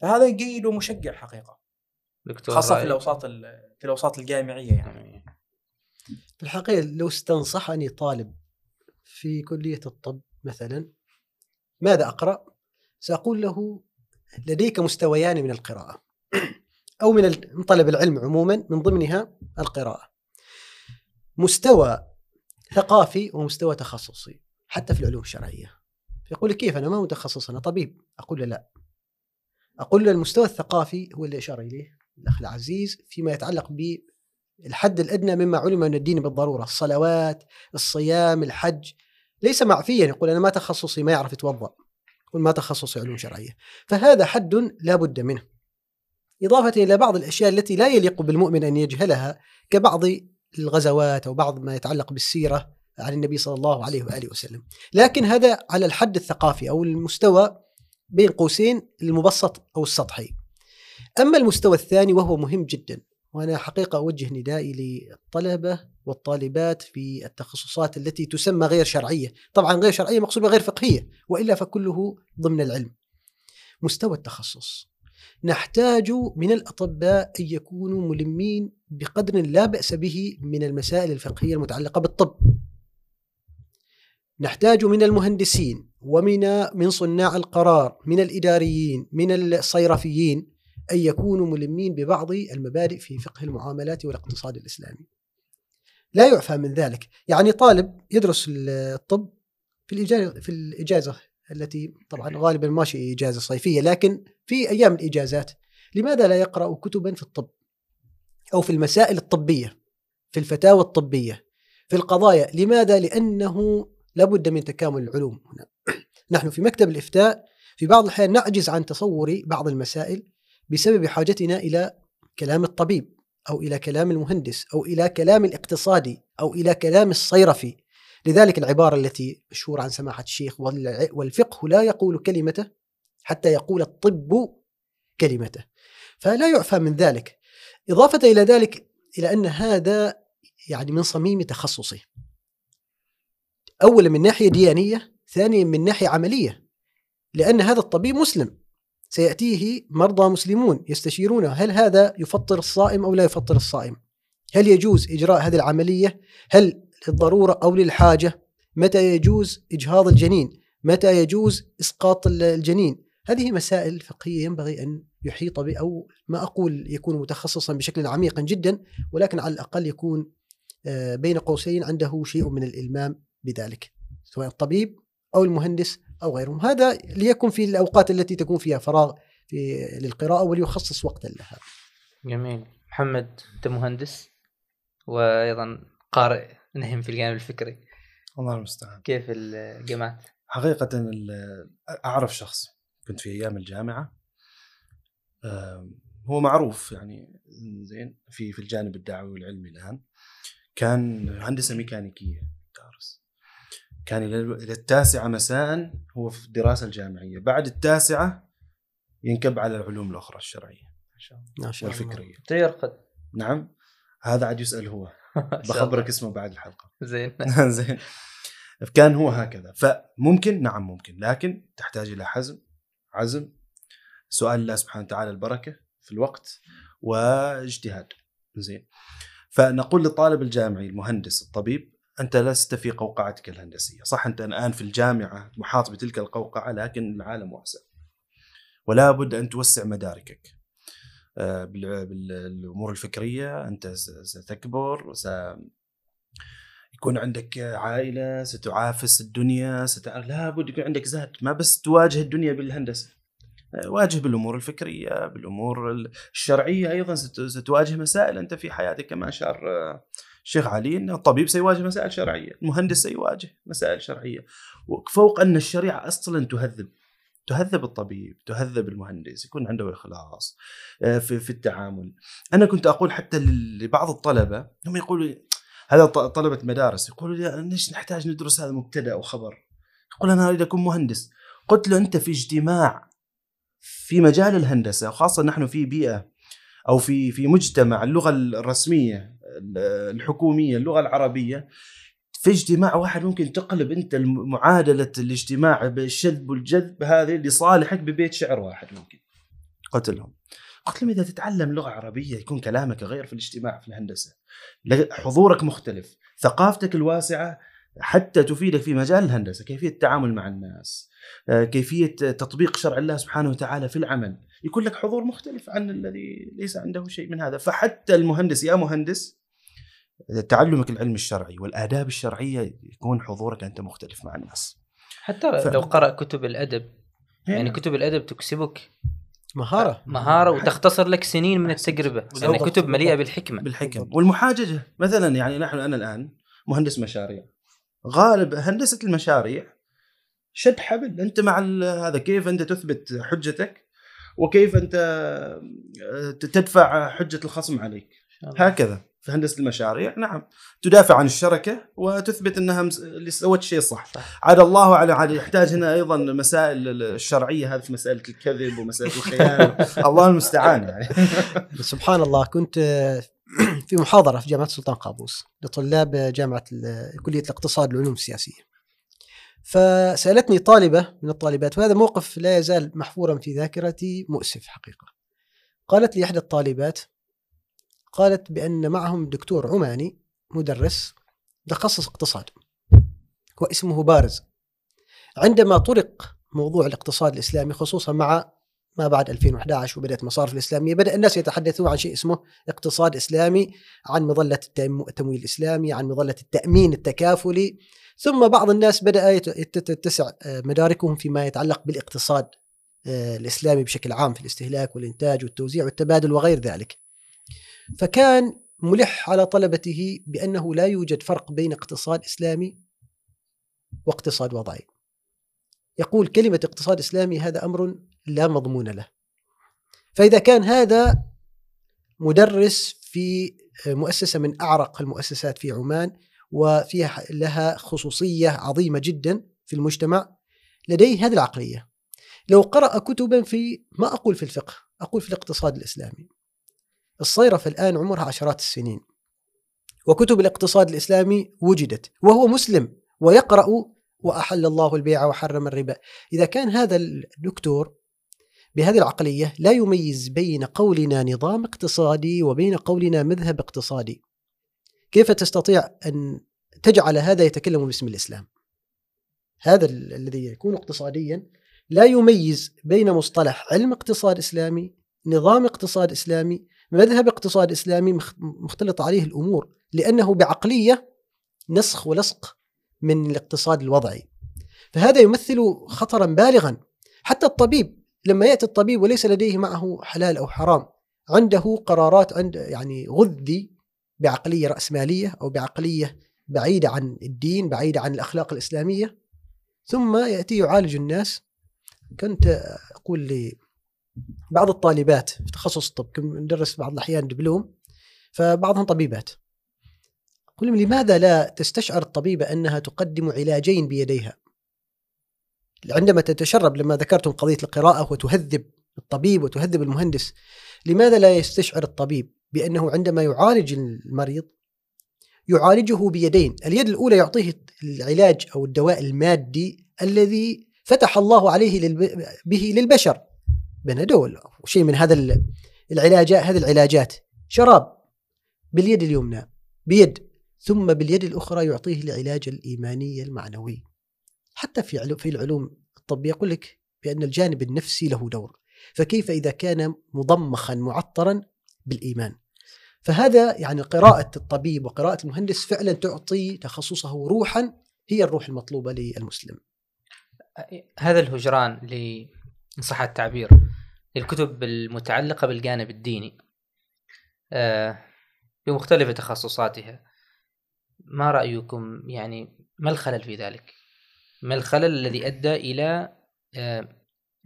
[SPEAKER 3] فهذا جيد ومشجع حقيقة
[SPEAKER 1] دكتور
[SPEAKER 3] خاصة في
[SPEAKER 1] رأي؟
[SPEAKER 3] الأوساط ال- في الأوساط الجامعية يعني
[SPEAKER 1] يعني
[SPEAKER 2] في الحقيقة لو استنصحني طالب في كلية الطب مثلا ماذا أقرأ؟ سأقول له لديك مستويان من القراءة أو من طلب العلم عموما من ضمنها القراءة مستوى ثقافي ومستوى تخصصي حتى في العلوم الشرعية. يقول لي كيف أنا ما متخصص أنا طبيب؟ أقول له لا. أقول له المستوى الثقافي هو اللي أشار إليه الأخ العزيز فيما يتعلق بالحد الأدنى مما علم من الدين بالضرورة الصلوات الصيام الحج. ليس معفيا يقول أنا ما تخصصي ما يعرف يتوضأ. يقول ما تخصصي علوم شرعية. فهذا حد لا بد منه. إضافة إلى بعض الأشياء التي لا يليق بالمؤمن أن يجهلها كبعض الغزوات أو بعض ما يتعلق بالسيرة عن النبي صلى الله عليه وآله وسلم. لكن هذا على الحد الثقافي أو المستوى بين قوسين المبسط أو السطحي. أما المستوى الثاني وهو مهم جدا وأنا حقيقة أوجه ندائي للطلبة والطالبات في التخصصات التي تسمى غير شرعية. طبعا غير شرعية مقصود غير فقهية وإلا فكله ضمن العلم. مستوى التخصص. نحتاج من الأطباء أن يكونوا ملمين بقدر لا بأس به من المسائل الفقهية المتعلقة بالطب. نحتاج من المهندسين ومن من صناع القرار من الإداريين من الصيرفيين أن يكونوا ملمين ببعض المبادئ في فقه المعاملات والاقتصاد الإسلامي. لا يعفى من ذلك. يعني طالب يدرس الطب في الإجازة, في الإجازة التي طبعا غالبا ماشي إجازة صيفية لكن في أيام الإجازات لماذا لا يقرأ كتبا في الطب؟ أو في المسائل الطبية في الفتاوى الطبية في القضايا لماذا؟ لأنه لابد من تكامل العلوم هنا. نحن في مكتب الإفتاء في بعض الأحيان نعجز عن تصور بعض المسائل بسبب حاجتنا إلى كلام الطبيب أو إلى كلام المهندس أو إلى كلام الاقتصادي أو إلى كلام الصيرفي. لذلك العبارة التي مشهورة عن سماحة الشيخ "وال- والفقه لا يقول كلمته حتى يقول الطب كلمته. فلا يعفى من ذلك. إضافة إلى ذلك إلى أن هذا يعني من صميم تخصصه. أولا من ناحية ديانية ثانيا من ناحية عملية. لأن هذا الطبيب مسلم. سيأتيه مرضى مسلمون يستشيرونه. هل هذا يفطر الصائم أو لا يفطر الصائم؟ هل يجوز إجراء هذه العملية؟ هل للضرورة أو للحاجة متى يجوز إجهاض الجنين؟ متى يجوز إسقاط الجنين؟ هذه مسائل فقهية ينبغي أن يحيط ب أو ما أقول يكون متخصصا بشكل عميق جدا ولكن على الأقل يكون آه، بين قوسين عنده شيء من الإلمام بذلك سواء الطبيب أو المهندس أو غيرهم. هذا ليكن في الأوقات التي تكون فيها فراغ في للقراءة وليخصص وقتا لها.
[SPEAKER 1] جميل. محمد أنت مهندس وأيضا قارئ. نهم في الجانب الفكري.
[SPEAKER 4] الله المستعان.
[SPEAKER 1] كيف الجامعات؟
[SPEAKER 4] حقيقة أعرف شخص كنت في أيام الجامعة. هو معروف يعني زين في في الجانب الدعوي والعلمي الآن. كان هندسة ميكانيكية دارس. كان إلى إلى التاسعة مساء هو في الدراسة الجامعية. بعد التاسعة ينكب على العلوم الأخرى الشرعية
[SPEAKER 2] ما شاء الله.
[SPEAKER 4] والفكرية.
[SPEAKER 1] تيرقد
[SPEAKER 4] نعم هذا عاد يسأل هو. بخبرك اسمه بعد الحلقة.
[SPEAKER 1] زين.
[SPEAKER 4] زين. كان هو هكذا. فممكن نعم ممكن لكن تحتاج إلى حزم عزم. سؤال الله سبحانه وتعالى البركة في الوقت واجتهاد. زين. فنقول للطالب الجامعي المهندس الطبيب أنت لست في قوقعتك الهندسية. صح أنت الآن في الجامعة محاط بتلك القوقعة لكن العالم واسع. ولا بد أن توسع مداركك. بالأمور الفكرية أنت ستكبر س يكون عندك عائلة ستعافس الدنيا ستعرف لابد يكون عندك زاد ما بس تواجه الدنيا بالهندسة. واجه بالأمور الفكرية بالأمور الشرعية أيضا ست- ستواجه مسائل أنت في حياتك كما أشار آه، الشيخ علي إن الطبيب سيواجه مسائل شرعية، المهندس سيواجه مسائل شرعية، وفوق أن الشريعة أصلا تهذب. تهذب الطبيب، تهذب المهندس، يكون عنده إخلاص آه، في في التعامل. أنا كنت أقول حتى لبعض الطلبة هم يقولوا هذا طلبة مدارس يقولوا لي ليش نحتاج ندرس هذا مبتدأ أو خبر؟ يقول أنا أريد أكون مهندس. قلت له أنت في اجتماع في مجال الهندسة وخاصه نحن في بيئة أو في في مجتمع اللغة الرسمية الحكومية اللغة العربية في اجتماع واحد ممكن تقلب انت معادلة الاجتماع بالشذب والجذب هذه لصالحك ببيت شعر واحد ممكن. قلت لهم قلت لهم إذا تتعلم لغة عربية يكون كلامك غير في الاجتماع في الهندسة. حضورك مختلف ثقافتك الواسعة حتى تفيدك في مجال الهندسة كيفية التعامل مع الناس آه، كيفية تطبيق شرع الله سبحانه وتعالى في العمل. يكون لك حضور مختلف عن الذي ليس عنده شيء من هذا. فحتى المهندس يا مهندس تعلمك العلم الشرعي والآداب الشرعية يكون حضورك أنت مختلف مع الناس.
[SPEAKER 1] حتى
[SPEAKER 4] ف-
[SPEAKER 1] لو قرأ كتب الأدب يعني
[SPEAKER 4] يعني
[SPEAKER 1] كتب الأدب تكسبك.
[SPEAKER 2] مهارة.
[SPEAKER 1] مهارة وتختصر لك سنين من التجربة. لأن
[SPEAKER 2] بالضبط.
[SPEAKER 1] كتب مليئة بالحكمة.
[SPEAKER 4] بالحكم
[SPEAKER 2] بالضبط.
[SPEAKER 4] والمحاججة. مثلا يعني نحن أنا الآن مهندس مشاريع. غالب هندسة المشاريع شد حبل. أنت مع ال- هذا كيف أنت تثبت حجتك؟ وكيف أنت آه، تدفع حجة الخصم عليك؟ هكذا. في هندسة المشاريع نعم تدافع عن الشركة وتثبت إنها مس- اللي سوت شيء صح. عاد الله على عاد يحتاج هنا أيضا مسائل الشرعية هذه في مساله الكذب ومساله الخيانة الله المستعان يعني
[SPEAKER 2] سبحان الله كنت في محاضرة في جامعة السلطان قابوس لطلاب جامعة كلية الاقتصاد والعلوم السياسية. فسألتني طالبة من الطالبات وهذا موقف لا يزال محفورا في ذاكرتي مؤسف حقيقة. قالت لي إحدى الطالبات قالت بأن معهم دكتور عماني مدرس تخصص اقتصاد واسمه بارز. عندما طرق موضوع الاقتصاد الإسلامي خصوصا مع ما بعد 2011 وبدأت المصارف الإسلامية بدأ الناس يتحدثون عن شيء اسمه اقتصاد إسلامي عن التم- التمويل الإسلامي عن مظلة التأمين التكافلي ثم بعض الناس يت- تتسع آه، مداركهم فيما يتعلق بالاقتصاد آه، الإسلامي بشكل عام في الاستهلاك والإنتاج والتوزيع والتبادل وغير ذلك. فكان ملح على طلبته بأنه لا يوجد فرق بين اقتصاد إسلامي واقتصاد وضعي. يقول كلمة اقتصاد إسلامي هذا أمر لا مضمون له. فإذا كان هذا مدرس في مؤسسة من أعرق المؤسسات في عمان وفيها لها خصوصية عظيمة جدا في المجتمع لديه هذه العقلية. لو قرأ كتبا في ما أقول في الفقه، أقول في الاقتصاد الإسلامي. الصيرفه الآن عمرها عشرات السنين. وكتب الاقتصاد الإسلامي وجدت وهو مسلم ويقرأ وأحل الله البيع وحرم الربا. إذا كان هذا الدكتور بهذه العقلية لا يميز بين قولنا نظام اقتصادي وبين قولنا مذهب اقتصادي. كيف تستطيع أن تجعل هذا يتكلم باسم الإسلام؟ هذا ال- الذي يكون اقتصاديا لا يميز بين مصطلح علم اقتصاد إسلامي، نظام اقتصاد إسلامي، مذهب اقتصاد إسلامي مخ- مختلط عليه الأمور لأنه بعقلية نسخ ولصق من الاقتصاد الوضعي. فهذا يمثل خطرا بالغا. حتى الطبيب لما يأتي الطبيب وليس لديه معه حلال أو حرام عنده قرارات عند يعني غذي بعقلية رأسمالية أو بعقلية بعيدة عن الدين بعيدة عن الأخلاق الإسلامية. ثم يأتي يعالج الناس. كنت أقول لبعض الطالبات في تخصص الطب كنت ندرس بعض الأحيان دبلوم فبعضهم طبيبات. لهم لماذا لا تستشعر الطبيبة أنها تقدم علاجين بيديها؟ عندما تتشرب لما ذكرتم قضية القراءة وتهذب الطبيب وتهذب المهندس لماذا لا يستشعر الطبيب بأنه عندما يعالج المريض يعالجه بيدين؟ اليد الأولى يعطيه العلاج أو الدواء المادي الذي فتح الله عليه للب... به للبشر. بنادول أو شيء من هذا ال- العلاجات هذه العلاجات. شراب باليد اليمنى بيد ثم باليد الأخرى يعطيه العلاج الإيماني المعنوي. حتى في في العلوم الطبية يقول لك بأن الجانب النفسي له دور. فكيف إذا كان مضمخا معطرا بالإيمان؟ فهذا يعني قراءة الطبيب وقراءة المهندس فعلا تعطي تخصصه روحا هي الروح المطلوبة للمسلم.
[SPEAKER 1] هذا الهجران ل إن صح التعبير. للكتب المتعلقة بالجانب الديني آه، بمختلف تخصصاتها. ما رأيكم يعني ما الخلل في ذلك؟ ما الخلل الذي أدى إلى آه،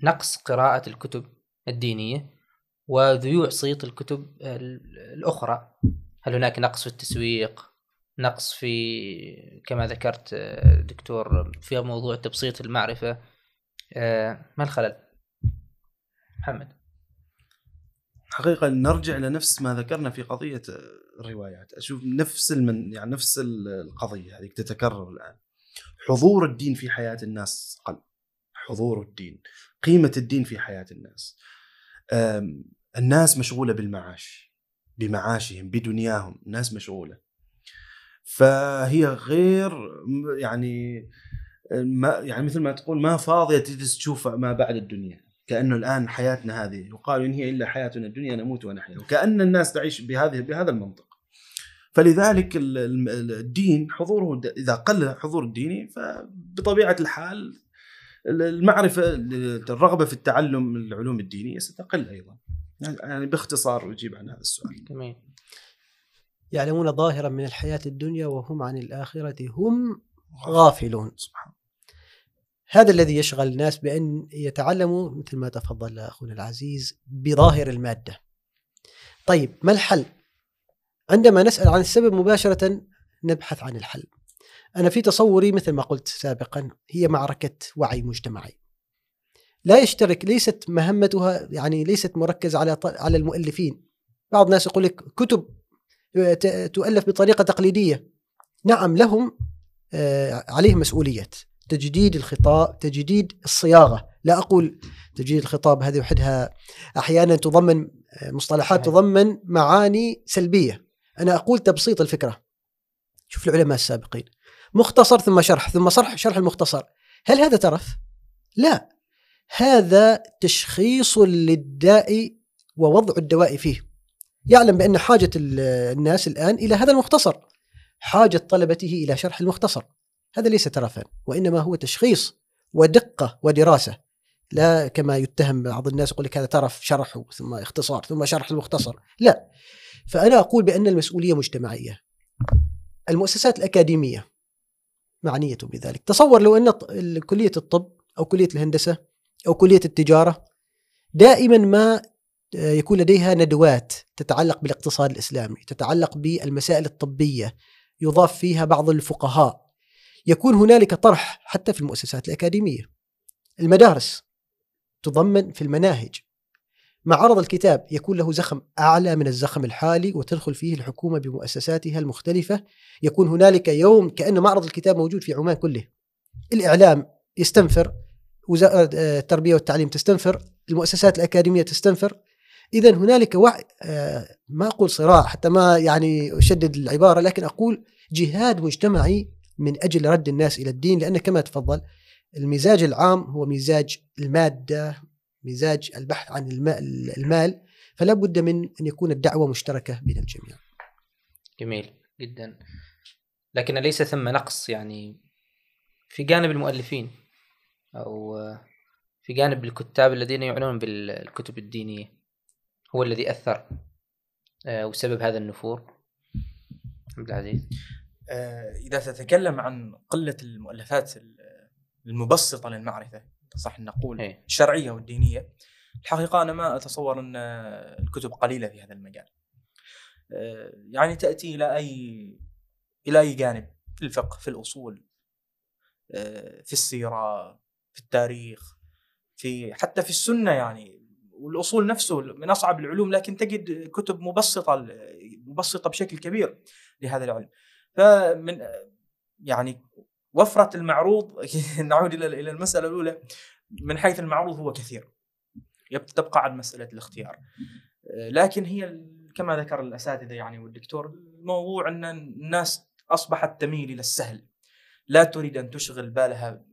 [SPEAKER 1] نقص قراءة الكتب الدينية وذيوع صيت الكتب ال- الأخرى؟ هل هناك نقص في التسويق؟ نقص في كما ذكرت آه، دكتور في موضوع تبسيط المعرفة؟ ما الخلل؟ محمد.
[SPEAKER 4] حقيقة نرجع لنفس ما ذكرنا في قضية الروايات. أشوف نفس المن يعني نفس القضية هذه تتكرر الآن. حضور الدين في حياة الناس قل. حضور الدين. قيمة الدين في حياة الناس. الناس مشغولة بالمعاش. بمعاشهم بدنياهم. الناس مشغولة. فهي غير يعني ما يعني مثل ما تقول ما فاضية تجلس تشوف ما بعد الدنيا. كأنه الآن حياتنا هذه. يقال إن هي إلا حياتنا الدنيا نموت ونحيا. وكأن الناس تعيش بهذه بهذا المنطق. فلذلك ال- ال- الدين حضوره إذا قل حضور الديني فبطبيعة الحال المعرفة الرغبة في التعلم العلوم الدينية ستقل أيضا. يعني باختصار أجيب عن هذا السؤال.
[SPEAKER 1] جميل
[SPEAKER 2] يعلمون ظاهرا من الحياة الدنيا وهم عن الآخرة هم غافلون.
[SPEAKER 4] سبحان
[SPEAKER 2] هذا الذي يشغل الناس بأن يتعلموا مثل ما تفضل أخونا العزيز بظاهر المادة. طيب ما الحل؟ عندما نسأل عن السبب مباشرة نبحث عن الحل. أنا في تصوري مثل ما قلت سابقا هي معركة وعي مجتمعي. لا يشترك ليست مهمتها يعني ليست مركزة على على المؤلفين. بعض الناس يقول لك كتب ت- تؤلف بطريقة تقليدية. نعم لهم آه، عليهم مسؤولية تجديد الخطاب تجديد الصياغة. لا أقول تجديد الخطاب هذه وحدها. أحيانا تضمن مصطلحات. تضمن معاني سلبية. أنا أقول تبسيط الفكرة. شوف العلماء السابقين. مختصر ثم شرح ثم شرح شرح المختصر. هل هذا ترف؟ لا. هذا تشخيص للداء ووضع الدواء فيه. يعلم بأن حاجة ال- الناس الآن إلى هذا المختصر. حاجة طلبته إلى شرح المختصر. هذا ليس ترفا وإنما هو تشخيص ودقة ودراسة. لا كما يتهم بعض الناس يقول لك هذا ترف شرح ثم اختصار ثم شرح المختصر. لا فأنا أقول بأن المسؤولية مجتمعية. المؤسسات الأكاديمية معنية بذلك. تصور لو ال- كلية الطب أو كلية الهندسة أو كلية التجارة دائما ما آه، يكون لديها ندوات تتعلق بالاقتصاد الإسلامي تتعلق بالمسائل الطبية. يضاف فيها بعض الفقهاء. يكون هنالك طرح حتى في المؤسسات الأكاديمية. المدارس تضمن في المناهج. معرض الكتاب يكون له زخم أعلى من الزخم الحالي وتدخل فيه الحكومة بمؤسساتها المختلفة. يكون هنالك يوم كأن معرض الكتاب موجود في عمان كله. الإعلام يستنفر وزارة آه، التربية والتعليم تستنفر المؤسسات الأكاديمية تستنفر. إذا هنالك وعي آه، ما أقول صراع حتى ما يعني أشدد العبارة لكن أقول جهاد مجتمعي من أجل رد الناس إلى الدين لأن كما تفضل المزاج العام هو مزاج المادة مزاج البحث عن الما- المال فلا بد من أن يكون الدعوة مشتركة بين الجميع.
[SPEAKER 1] جميل جدا. لكن ليس ثم نقص يعني في جانب المؤلفين أو في جانب الكتاب الذين يعنون بالكتب الدينية هو الذي أثر آه، وسبب هذا النفور. عبد العزيز.
[SPEAKER 3] آه، إذا تتكلم عن قلة المؤلفات ال- المبسطة للمعرفة صح نقول
[SPEAKER 1] إيه.
[SPEAKER 3] الشرعية والدينية الحقيقة أنا ما أتصور أن آه، الكتب قليلة في هذا المجال. آه، يعني تأتي إلى أي إلى أي جانب في الفقه في الأصول آه، في السيرة في التاريخ في حتى في السنة يعني. والأصول نفسه من أصعب العلوم لكن تجد كتب مبسطة مبسطة بشكل كبير لهذا العلم. فمن يعني وفرة المعروض نعود إلى إلى المسألة الأولى من حيث المعروض هو كثير. تبقى عن مسألة الاختيار. آه، لكن هي كما ذكر الأساتذة يعني والدكتور الموضوع أن الناس أصبحت تميل إلى السهل. لا تريد أن تشغل بالها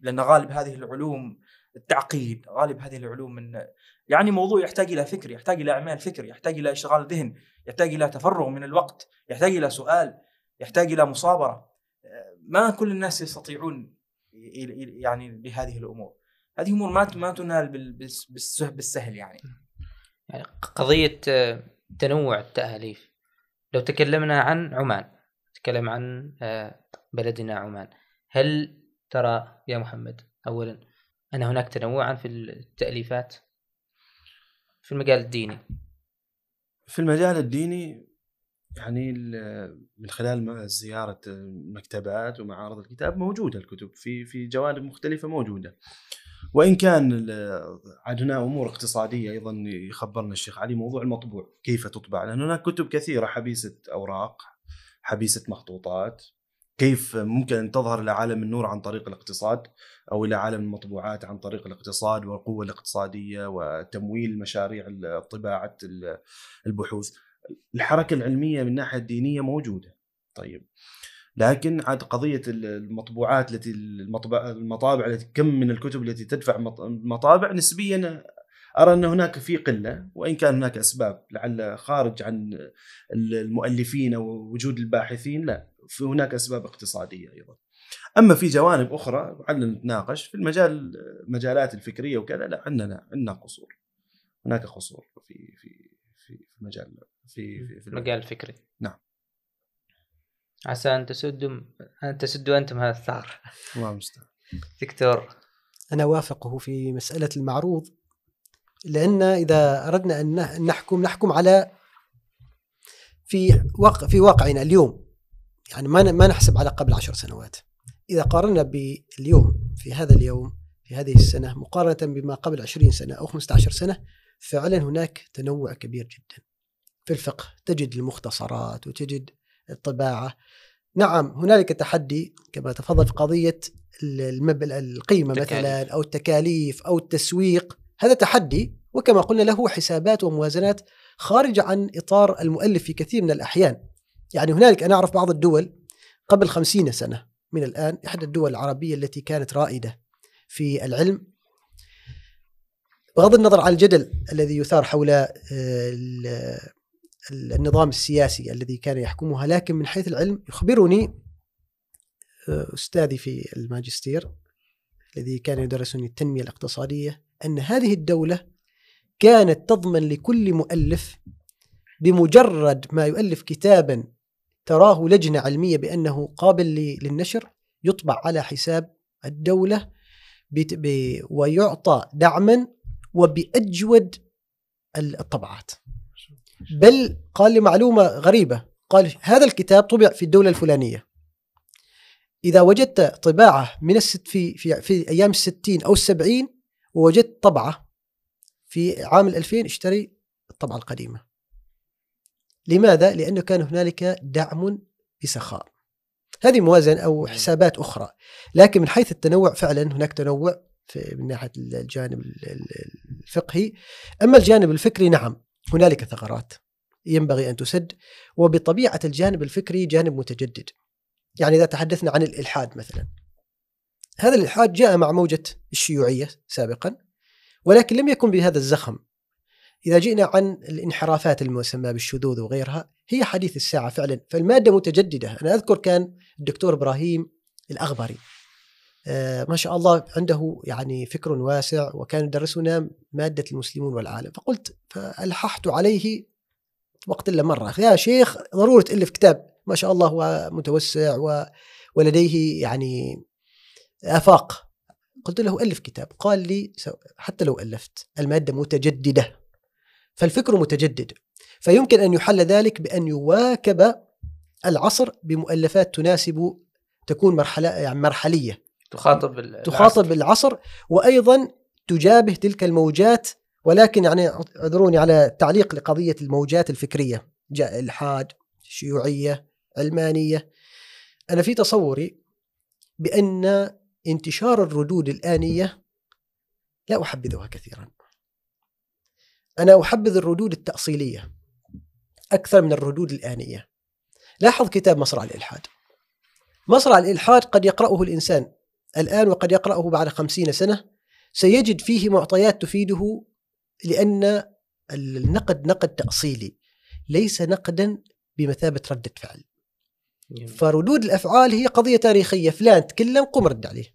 [SPEAKER 3] لأن غالب هذه العلوم التعقيد غالب هذه العلوم من يعني موضوع يحتاج إلى فكر يحتاج إلى أعمال فكر يحتاج إلى إشغال ذهن يحتاج إلى تفرغ من الوقت يحتاج إلى سؤال. يحتاج إلى مصابرة. آه، ما كل الناس يستطيعون يعني بهذه الأمور. هذه أمور ما ما تنال بال- بالس- بالسه- بالسهل يعني.
[SPEAKER 1] يعني قضية تنوع التاليف لو تكلمنا عن عمان تكلم عن بلدنا عمان. هل ترى يا محمد اولا أن هناك تنوعا في التأليفات في المجال الديني؟
[SPEAKER 4] في المجال الديني يعني من خلال زيارة المكتبات ومعارض الكتاب موجودة الكتب في في جوانب مختلفة موجودة. وإن كان عاد هنا أمور اقتصادية أيضا يخبرنا الشيخ علي موضوع المطبوع كيف تطبع؟ لأن هناك كتب كثيرة حبيسة أوراق حبيسة مخطوطات. كيف ممكن أن تظهر إلى عالم النور عن طريق الاقتصاد أو إلى عالم المطبوعات عن طريق الاقتصاد والقوة الاقتصادية وتمويل مشاريع طباعة البحوث. الحركة العلمية من الناحيه الدينيه موجودة. طيب لكن عاد قضية المطبوعات التي المطابع التي كم من الكتب التي تدفع المطابع نسبيا أرى أن هناك في قلة وإن كان هناك أسباب لعل خارج عن المؤلفين أو وجود الباحثين لا في هناك أسباب اقتصادية أيضا. أما في جوانب أخرى لعلنا نتناقش في المجال المجالات الفكرية وكذا لا عندنا عندنا قصور. هناك قصور في في في في مجال في في, في
[SPEAKER 1] المجال الفكري.
[SPEAKER 4] نعم.
[SPEAKER 1] عسى أن تسدوا أن تسدوا أنتم هذا الثغر.
[SPEAKER 4] الله المستعان.
[SPEAKER 1] دكتور
[SPEAKER 2] أنا اوافقه في مسألة المعروض لأن إذا أردنا أن نحكم نحكم على في واقع في واقعنا اليوم يعني ما ما نحسب على قبل عشر سنوات إذا قارنا باليوم في هذا اليوم في هذه السنة مقارنة بما قبل 20 سنة أو 15 سنة فعلا هناك تنوع كبير جدا في الفقه تجد المختصرات وتجد الطباعة. نعم هنالك تحدي كما تفضل في قضية المبل القيمة
[SPEAKER 1] التكاليف.
[SPEAKER 2] مثلا أو التكاليف أو التسويق. هذا تحدي وكما قلنا له حسابات وموازنات خارجه عن إطار المؤلف في كثير من الأحيان. يعني هنالك أنا أعرف بعض الدول قبل خمسين سنة من الآن إحدى الدول العربية التي كانت رائدة في العلم. بغض النظر عن الجدل الذي يثار حول آه، النظام السياسي الذي كان يحكمها لكن من حيث العلم يخبرني آه، أستاذي في الماجستير الذي كان يدرسني التنمية الاقتصادية أن هذه الدولة كانت تضمن لكل مؤلف بمجرد ما يؤلف كتابا تراه لجنة علمية بأنه قابل للنشر يطبع على حساب الدولة ويعطى دعما وبأجود الطبعات. بل قال لي معلومة غريبة. قال هذا الكتاب طبع في الدولة الفلانية. إذا وجدت طباعة من الست في في في أيام الستين أو السبعين ووجدت طبعة في عام 2000 اشتري الطبعة القديمة. لماذا؟ لأنه كان هنالك دعم بسخاء. هذه موازنة أو حسابات أخرى. لكن من حيث التنوع فعلا هناك تنوع في من ناحية الجانب الفقهي. أما الجانب الفكري نعم. هنالك ثغرات ينبغي أن تسد وبطبيعة الجانب الفكري جانب متجدد. يعني إذا تحدثنا عن الإلحاد مثلا. هذا الإلحاد جاء مع موجة الشيوعية سابقا ولكن لم يكن بهذا الزخم. إذا جئنا عن الانحرافات المسمى بالشذوذ وغيرها هي حديث الساعة فعلا فالمادة متجددة. أنا أذكر كان الدكتور إبراهيم الأغبري ما شاء الله عنده يعني فكر واسع وكان يدرسنا مادة المسلمون والعالم. فقلت فألححت عليه وقت إلا مرة. يا شيخ ضروري تألف كتاب. ما شاء الله هو متوسع و ولديه يعني آفاق. قلت له ألف كتاب. قال لي حتى لو ألفت المادة متجددة. فالفكر متجدد. فيمكن أن يحل ذلك بأن يواكب العصر بمؤلفات تناسب تكون مرحله يعني مرحلية.
[SPEAKER 1] تخاطب
[SPEAKER 2] تخاطب العصر وأيضا تجابه تلك الموجات ولكن يعني اعذروني على تعليق لقضية الموجات الفكرية جاء الحاد شيوعيه علمانيه أنا في تصوري بأن انتشار الردود الآنية لا أحبذها كثيرا. أنا أحبذ الردود التأصيلية أكثر من الردود الآنية. لاحظ كتاب مصرع الإلحاد. مصرع الإلحاد قد يقرأه الإنسان. الآن وقد يقرأه بعد خمسين سنة سيجد فيه معطيات تفيده لأن النقد نقد تأصيلي ليس نقدا بمثابة رده فعل فردود الأفعال هي قضية تاريخية فلان تكلم قم رد عليه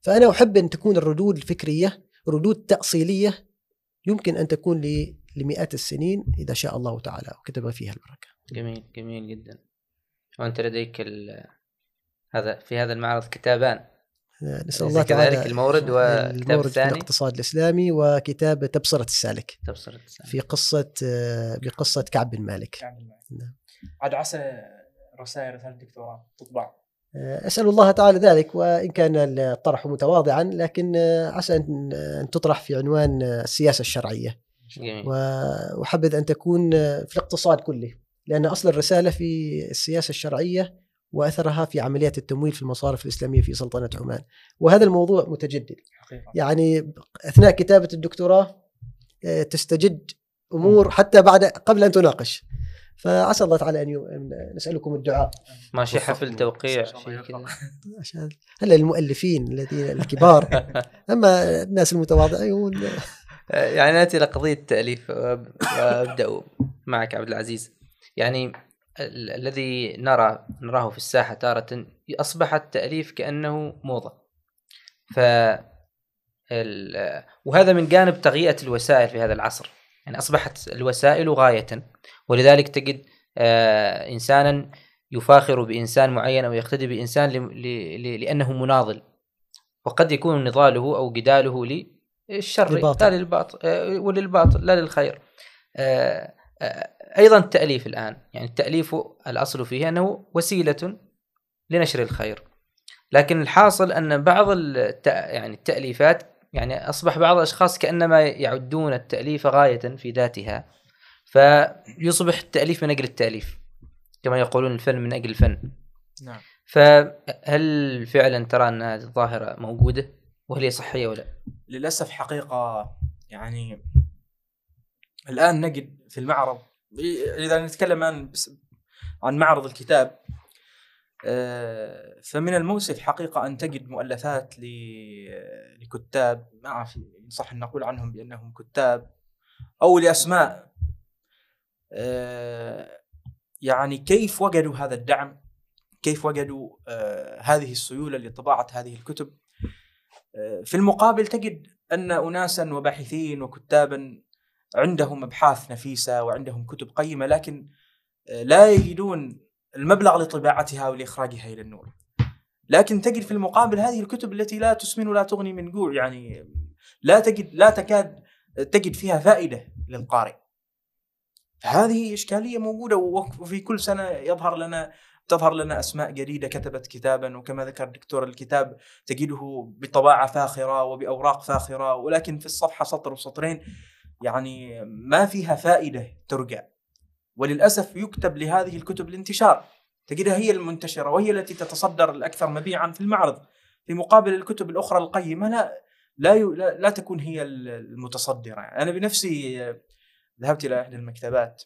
[SPEAKER 2] فأنا أحب أن تكون الردود الفكرية ردود تأصيلية يمكن أن تكون لمئات السنين إذا شاء الله تعالى وكتب فيها البركة.
[SPEAKER 1] جميل جميل جدا. وأنت لديك هذا في هذا المعرض كتابان
[SPEAKER 2] نسأل الله تعالى
[SPEAKER 1] كذلك المورد والكتاب
[SPEAKER 2] المورد
[SPEAKER 1] الثاني
[SPEAKER 2] الاقتصاد الإسلامي وكتاب تبصرة السالك
[SPEAKER 1] تبصرة السالك
[SPEAKER 2] في قصة بقصة كعب بن مالك.
[SPEAKER 3] كعب بن مالك. نعم. عاد عسى رسائل رسائل الدكتوراه تطبع
[SPEAKER 2] أسأل الله تعالى ذلك وإن كان الطرح متواضعا لكن عسى أن تطرح في عنوان السياسة الشرعية
[SPEAKER 1] جميل.
[SPEAKER 2] وأحبذ أن تكون في الاقتصاد كله لأن أصل الرسالة في السياسة الشرعية وأثرها في عمليات التمويل في المصارف الإسلامية في سلطنة عمان. وهذا الموضوع متجدد.
[SPEAKER 3] حقيقة.
[SPEAKER 2] يعني أثناء كتابة الدكتوراه آه، تستجد أمور حتى بعد قبل أن تناقش. فعسى الله تعالى أن يو- نسألكم الدعاء.
[SPEAKER 1] ماشي. حفل توقيع.
[SPEAKER 2] عشان هلا المؤلفين الذين الكبار. أما الناس المتواضعون
[SPEAKER 1] يعني ناتي إلى قضيه التاليف وأبدأ معك عبد العزيز. يعني ال- الذي نرى نراه في الساحة تارة اصبح التاليف كأنه موضة. ف ال- وهذا من جانب تغيئة الوسائل في هذا العصر. يعني أصبحت الوسائل غاية. ولذلك تجد آه، إنسانا يفاخر بإنسان معين أو يقتدي بإنسان ل- ل- ل- لأنه مناضل. وقد يكون نضاله أو جداله للشر.
[SPEAKER 2] للباطل.
[SPEAKER 1] لا للباطل آه، وللباطل لا للخير. آه، آه، أيضا التأليف الآن. يعني التأليف الأصل فيه أنه وسيلة لنشر الخير. لكن الحاصل أن بعض الت... يعني التأليفات يعني أصبح بعض الأشخاص كأنما يعدون التأليف غاية في ذاتها. فيصبح التأليف من أجل التأليف كما يقولون الفن من أجل الفن.
[SPEAKER 3] نعم.
[SPEAKER 1] فهل فعلا ترى أن هذه الظاهرة موجودة وهل هي صحية ولا؟
[SPEAKER 3] للأسف حقيقة يعني الآن نجد في المعرض إذا نتكلم عن عن معرض الكتاب آه، فمن المؤسف حقيقة أن تجد مؤلفات ل- لكتاب ما أعرف إن صح أن نقول عنهم بأنهم كتاب أو لأسماء آه، يعني كيف وجدوا هذا الدعم؟ كيف وجدوا آه، هذه السيولة لطباعه هذه الكتب؟ آه، في المقابل تجد أن اناسا وباحثين وكتابا عندهم أبحاث نفيسة وعندهم كتب قيمة لكن آه، لا يجدون المبلغ لطباعتها ولاخراجها إلى النور. لكن تجد في المقابل هذه الكتب التي لا تسمن ولا تغني من جوع يعني لا تجد لا تكاد تجد فيها فائدة للقارئ. هذه إشكالية موجودة وفي كل سنة يظهر لنا تظهر لنا أسماء جديدة كتبت كتابا وكما ذكر الدكتور الكتاب تجده بطباعة فاخرة وبأوراق فاخرة ولكن في الصفحة سطر وسطرين يعني ما فيها فائدة ترجع. وللأسف يكتب لهذه الكتب الانتشار. تجدها هي المنتشرة وهي التي تتصدر الأكثر مبيعا في المعرض. في مقابل الكتب الأخرى القيمة لا لا لا, لا تكون هي المتصدرة. يعني أنا بنفسي ذهبت إلى إحدى المكتبات.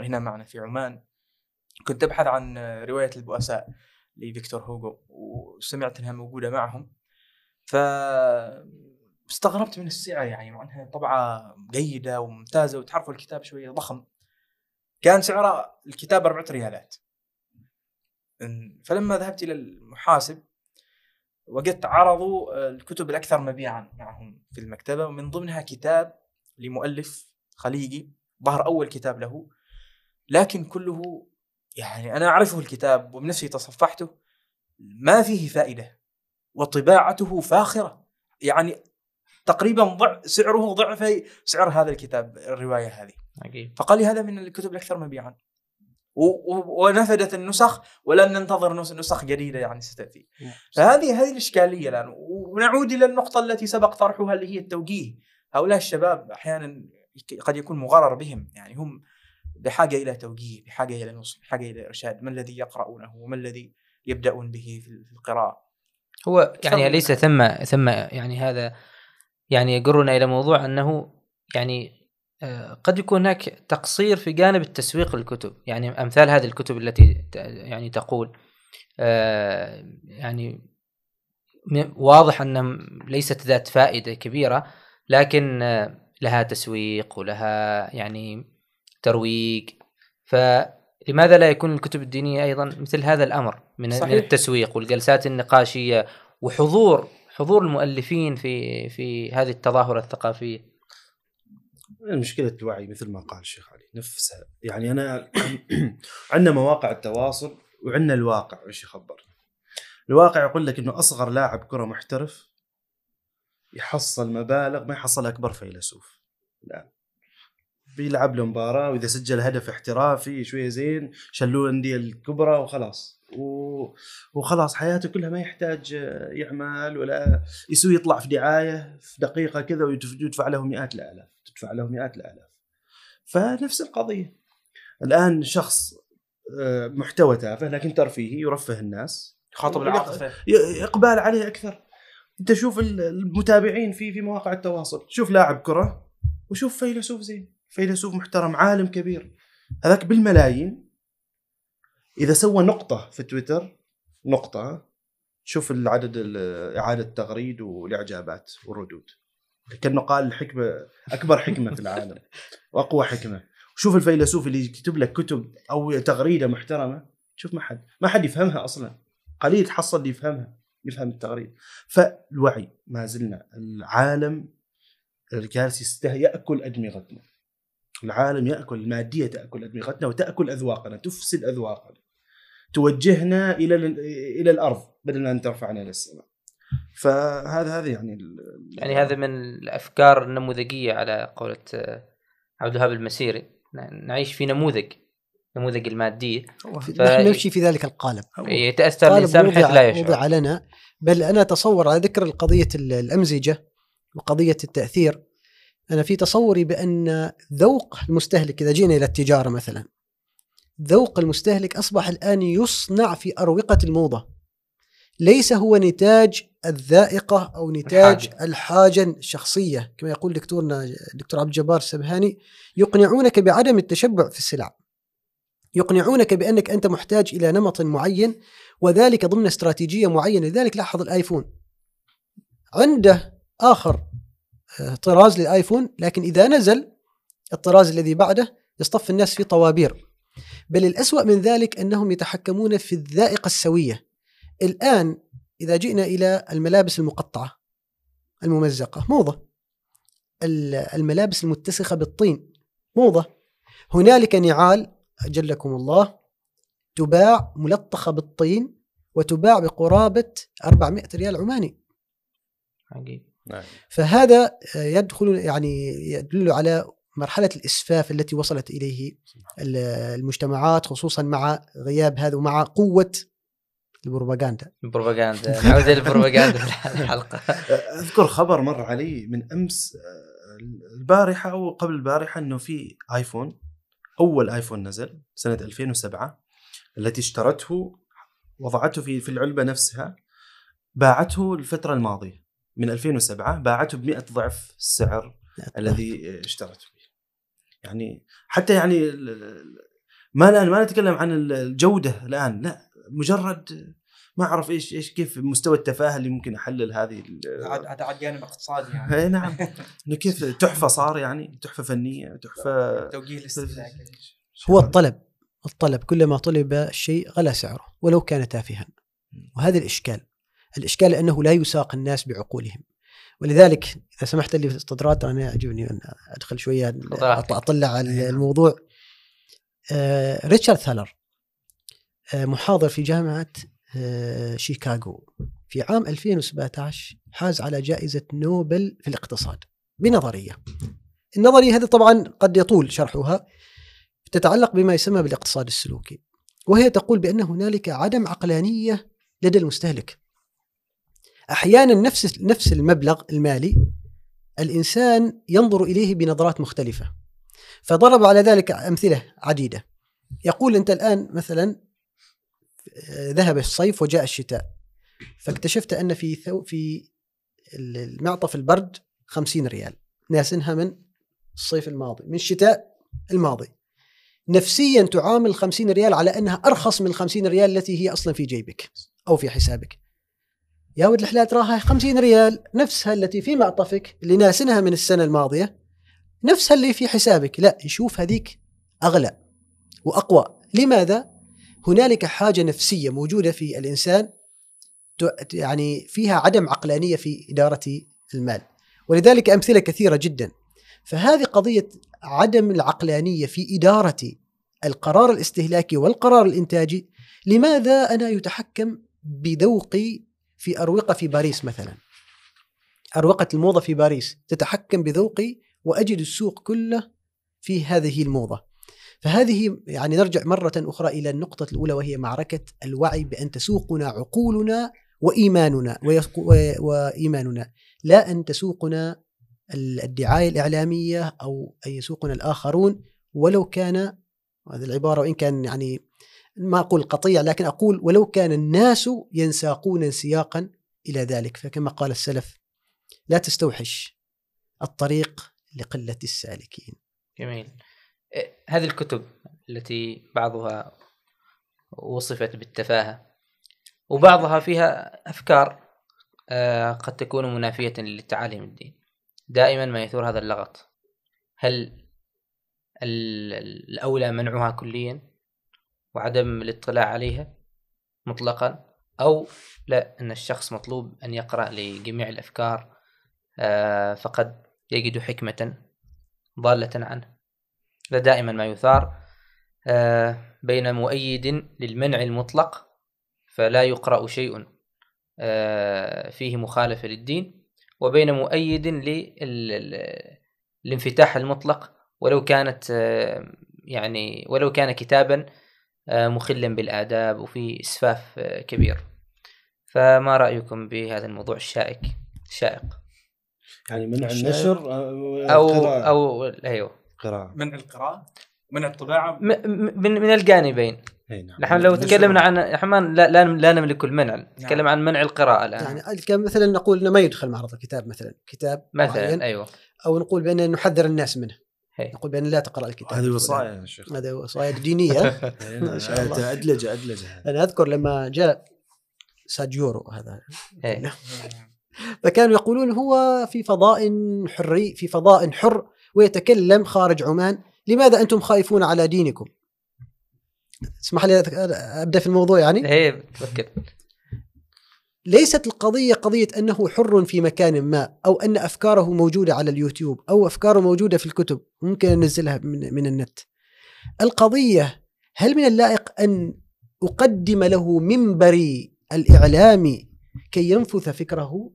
[SPEAKER 3] هنا معنا في عمان. كنت أبحث عن رواية البؤساء لفيكتور هوغو وسمعت إنها موجودة معهم. ف استغربت من السعر يعني مع إنها طبعه جيدة وممتازة وتعرفوا الكتاب شوية ضخم. كان سعر الكتاب 4 ريالات. فلما ذهبت إلى المحاسب وجدت عرضوا الكتب الأكثر مبيعا معهم في المكتبة ومن ضمنها كتاب لمؤلف خليجي ظهر أول كتاب له. لكن كله يعني أنا أعرفه الكتاب وبنفسي تصفحته ما فيه فائدة وطباعته فاخرة. يعني تقريبا ضع سعره ضعف سعر هذا الكتاب الرواية هذه.
[SPEAKER 1] عجيب
[SPEAKER 3] فقال لي هذا من الكتب الأكثر مبيعا. ونفدت النسخ ولن ننتظر نس- نسخ جديدة يعني ستأتي. فهذه هذه الإشكالية الآن. ونعود إلى النقطة التي سبق طرحها اللي هي التوجيه. هؤلاء الشباب أحيانا قد يكون مغرر بهم. يعني هم بحاجة إلى توجيه بحاجة إلى نصح بحاجة إلى إرشاد. ما الذي يقرؤونه؟ وما الذي يبدأون به في القراءة؟
[SPEAKER 1] هو يعني. ليس ثم ثم يعني هذا يعني يجرنا إلى موضوع أنه يعني آه، قد يكون هناك تقصير في جانب التسويق للكتب يعني أمثال هذه الكتب التي يعني تقول آه، يعني واضح أن ليست ذات فائدة كبيرة لكن آه، لها تسويق ولها يعني ترويج فلماذا لا يكون الكتب الدينية أيضا مثل هذا الأمر من
[SPEAKER 3] صحيح.
[SPEAKER 1] من التسويق والجلسات النقاشية وحضور حضور المؤلفين في في هذه التظاهرة الثقافية؟
[SPEAKER 4] مشكلة الوعي مثل ما قال الشيخ علي نفسها يعني أنا عندنا مواقع التواصل وعندنا الواقع وش يخبر الواقع يقول لك أنه أصغر لاعب كرة محترف يحصل مبالغ ما يحصلها أكبر فيلسوف. الآن بيلعب له مباراة وإذا سجل هدف احترافي شوية زين شلوه الأندية الكبرى وخلاص. و... وخلاص حياته كلها ما يحتاج يعمل ولا يسوي يطلع في دعاية في دقيقة كذا ويدفع له مئات الآلاف تدفع له مئات الآلاف. فنفس القضية. الآن شخص آه، محتوى تافه لكن ترفيهي يرفه الناس.
[SPEAKER 3] يخاطب
[SPEAKER 4] العاطفة. إقبال عليه أكثر. أنت شوف ال- المتابعين في في مواقع التواصل. شوف لاعب كرة وشوف فيلسوف زين. فيلسوف محترم عالم كبير. هذاك بالملايين إذا سوى نقطة في تويتر نقطة شوف العدد ال- إعادة التغريد والإعجابات والردود. كانه قال الحكمة أكبر حكمة في العالم وأقوى حكمة. شوف الفيلسوف اللي يكتب لك كتب أو تغريدة محترمة شوف ما حد ما حد يفهمها أصلا. قليل تحصل اللي يفهمها يفهم التغريد. فالوعي ما زلنا العالم الجالس يسته يأكل أدمغتنا. العالم يأكل المادية تأكل أدمغتنا وتأكل أذواقنا تفسد أذواقنا. توجهنا إلى ال- إلى الأرض بدل أن ترفعنا إلى السماء. فهذا هذا يعني ال-
[SPEAKER 1] يعني هذا من الأفكار النموذجية على قولة آه، عبد الوهاب المسيري. نعيش في نموذج نموذج الماديه ف-
[SPEAKER 2] نحن نمشي في ذلك القالب.
[SPEAKER 1] يتأثر
[SPEAKER 2] قالب
[SPEAKER 1] الإنسان بحيث لا يشعر.
[SPEAKER 2] وضع لنا. بل أنا أتصور على ذكر القضية ال- الأمزجة وقضية التأثير. أنا في تصوري بأن ذوق المستهلك إذا جينا إلى التجارة مثلا ذوق المستهلك أصبح الآن يصنع في أروقة الموضة. ليس هو نتاج الذائقة أو نتاج
[SPEAKER 1] الحاجة.
[SPEAKER 2] الحاجة الشخصية كما يقول دكتورنا الدكتور عبد الجبار السبهاني يقنعونك بعدم التشبع في السلع. يقنعونك بأنك أنت محتاج إلى نمط معين وذلك ضمن استراتيجية معينة. لذلك لاحظ الآيفون. عنده آخر آه، طراز للآيفون لكن إذا نزل الطراز الذي بعده يصطف الناس في طوابير. بل الأسوأ من ذلك أنهم يتحكمون في الذائقة السوية. الآن إذا جئنا إلى الملابس المقطعة الممزقة موضة. ال- الملابس المتسخة بالطين موضة. هنالك نعال أجلكم الله تباع ملطخة بالطين وتباع بقرابة 400 ريال عماني.
[SPEAKER 1] عجيب.
[SPEAKER 4] نعم.
[SPEAKER 2] فهذا يدخل يعني يدل على مرحلة الإسفاف التي وصلت إليه ال- المجتمعات خصوصا مع غياب هذا ومع قوة البروباغندا.
[SPEAKER 1] البروباغندا. نعود للبروباغندا في الحلقة.
[SPEAKER 4] أذكر خبر مر علي من أمس آه، البارحة أو قبل البارحة إنه في آيفون أول آيفون نزل سنة 2007 التي اشترته وضعته في في العلبة نفسها باعته الفترة الماضية. من 2007 باعته ب 100 ضعف السعر الذي اشترته. به يعني حتى يعني ما الآن ما نتكلم عن الجودة الآن لا مجرد ما أعرف إيش إيش كيف مستوى التفاهة اللي ممكن أحلل هذه ال-
[SPEAKER 3] عاد جانب اقتصادي يعني.
[SPEAKER 4] اي نعم. إنه كيف تحفة صار يعني تحفة فنية تحفة
[SPEAKER 3] توجيه الاستهلاك
[SPEAKER 2] هو الطلب الطلب كلما طلب الشيء غلا سعره ولو كان تافها. وهذا الإشكال الإشكال أنه لا يساق الناس بعقولهم. ولذلك إذا سمحت لي في الاستطراد أنا يعجبني أن أدخل شوية
[SPEAKER 1] راحتك.
[SPEAKER 2] أطلع على الموضوع. آه، ريتشارد ثالر آه، محاضر في جامعة آه، شيكاغو. في عام 2017 حاز على جائزة نوبل في الاقتصاد بنظرية. النظرية هذه طبعا قد يطول شرحها تتعلق بما يسمى بالاقتصاد السلوكي وهي تقول بأن هنالك عدم عقلانية لدى المستهلك. أحيانا نفس نفس المبلغ المالي الإنسان ينظر إليه بنظرات مختلفة. فضرب على ذلك أمثلة عديدة. يقول أنت الآن مثلا آه، ذهب الصيف وجاء الشتاء. فاكتشفت أن في ثو في المعطف البرد خمسين ريال. ناسنها من الصيف الماضي من الشتاء الماضي. نفسيا تعامل 50 ريال على أنها أرخص من ال 50 ريال التي هي أصلا في جيبك أو في حسابك. يا ولد الحلال تراها 50 ريال نفسها التي في معطفك اللي ناسنها من السنة الماضية نفسها اللي في حسابك، لا يشوف هذيك أغلى وأقوى، لماذا؟ هنالك حاجة نفسية موجودة في الإنسان يعني فيها عدم عقلانية في إدارة المال. ولذلك أمثلة كثيرة جدا. فهذه قضية عدم العقلانية في إدارة القرار الاستهلاكي والقرار الإنتاجي لماذا أنا يتحكم بذوقي في أروقة في باريس مثلا. أروقة الموضة في باريس تتحكم بذوقي وأجد السوق كله في هذه الموضة. فهذه يعني نرجع مرة أخرى إلى النقطة الأولى وهي معركة الوعي بأن تسوقنا عقولنا وإيماننا وإيماننا لا أن تسوقنا الدعاية الإعلامية أو أن يسوقنا الآخرون. ولو كان هذه العبارة وإن كان يعني ما أقول قطيع لكن أقول ولو كان الناس ينساقون انسياقا إلى ذلك. فكما قال السلف لا تستوحش الطريق لقلة السالكين.
[SPEAKER 1] جميل. إيه، هذه الكتب التي بعضها وصفت بالتفاهة وبعضها فيها أفكار آه، قد تكون منافية للتعاليم الدين. دائما ما يثور هذا اللغط. هل ال- الأولى منعها كليا؟ وعدم الاطلاع عليها مطلقا أو لا أن الشخص مطلوب أن يقرأ لجميع الأفكار آه، فقد يجد حكمة ضالة عنه. هذا دائما ما يثار آه، بين مؤيد للمنع المطلق فلا يقرأ شيء آه، فيه مخالفة للدين وبين مؤيد للانفتاح المطلق ولو كانت يعني ولو كان كتابا مخلا بالآداب وفي إسفاف آه، كبير. فما رأيكم بهذا الموضوع الشائك؟ الشائق
[SPEAKER 4] يعني منع. النشر آه،
[SPEAKER 1] أو. أو أيوه.
[SPEAKER 4] قراءة
[SPEAKER 3] منع القراءة؟ منع الطباعة؟
[SPEAKER 1] م- من من الجانبين.
[SPEAKER 4] نعم.
[SPEAKER 1] نحن لو. تكلمنا عن نحن لا لا, لا نملك المنع. نتكلم عن منع القراءة الآن.
[SPEAKER 2] يعني مثلا نقول إنه ما يدخل معرض الكتاب مثلا. كتاب معين.
[SPEAKER 1] مثلا أيوه.
[SPEAKER 2] أو نقول بأن نحذر الناس منه. نقول بأن لا تقرأ الكتاب.
[SPEAKER 4] هذه وصايا يا شيخ.
[SPEAKER 2] هذا وصايا دينيه.
[SPEAKER 4] أدلجة أدلجة
[SPEAKER 2] أنا أذكر لما جاء ساجيورو هذا.
[SPEAKER 1] إيه.
[SPEAKER 2] فكانوا يقولون هو في فضاء حري في فضاء حر ويتكلم خارج عمان. لماذا أنتم خائفون على دينكم؟ اسمح لي أبدأ في الموضوع يعني.
[SPEAKER 1] هي تفكر.
[SPEAKER 2] ليست القضية قضية أنه حر في مكان ما أو أن أفكاره موجودة على اليوتيوب أو أفكاره موجودة في الكتب ممكن أنزلها من, من النت. القضية هل من اللائق أن أقدم له منبري الاعلامي كي ينفث فكره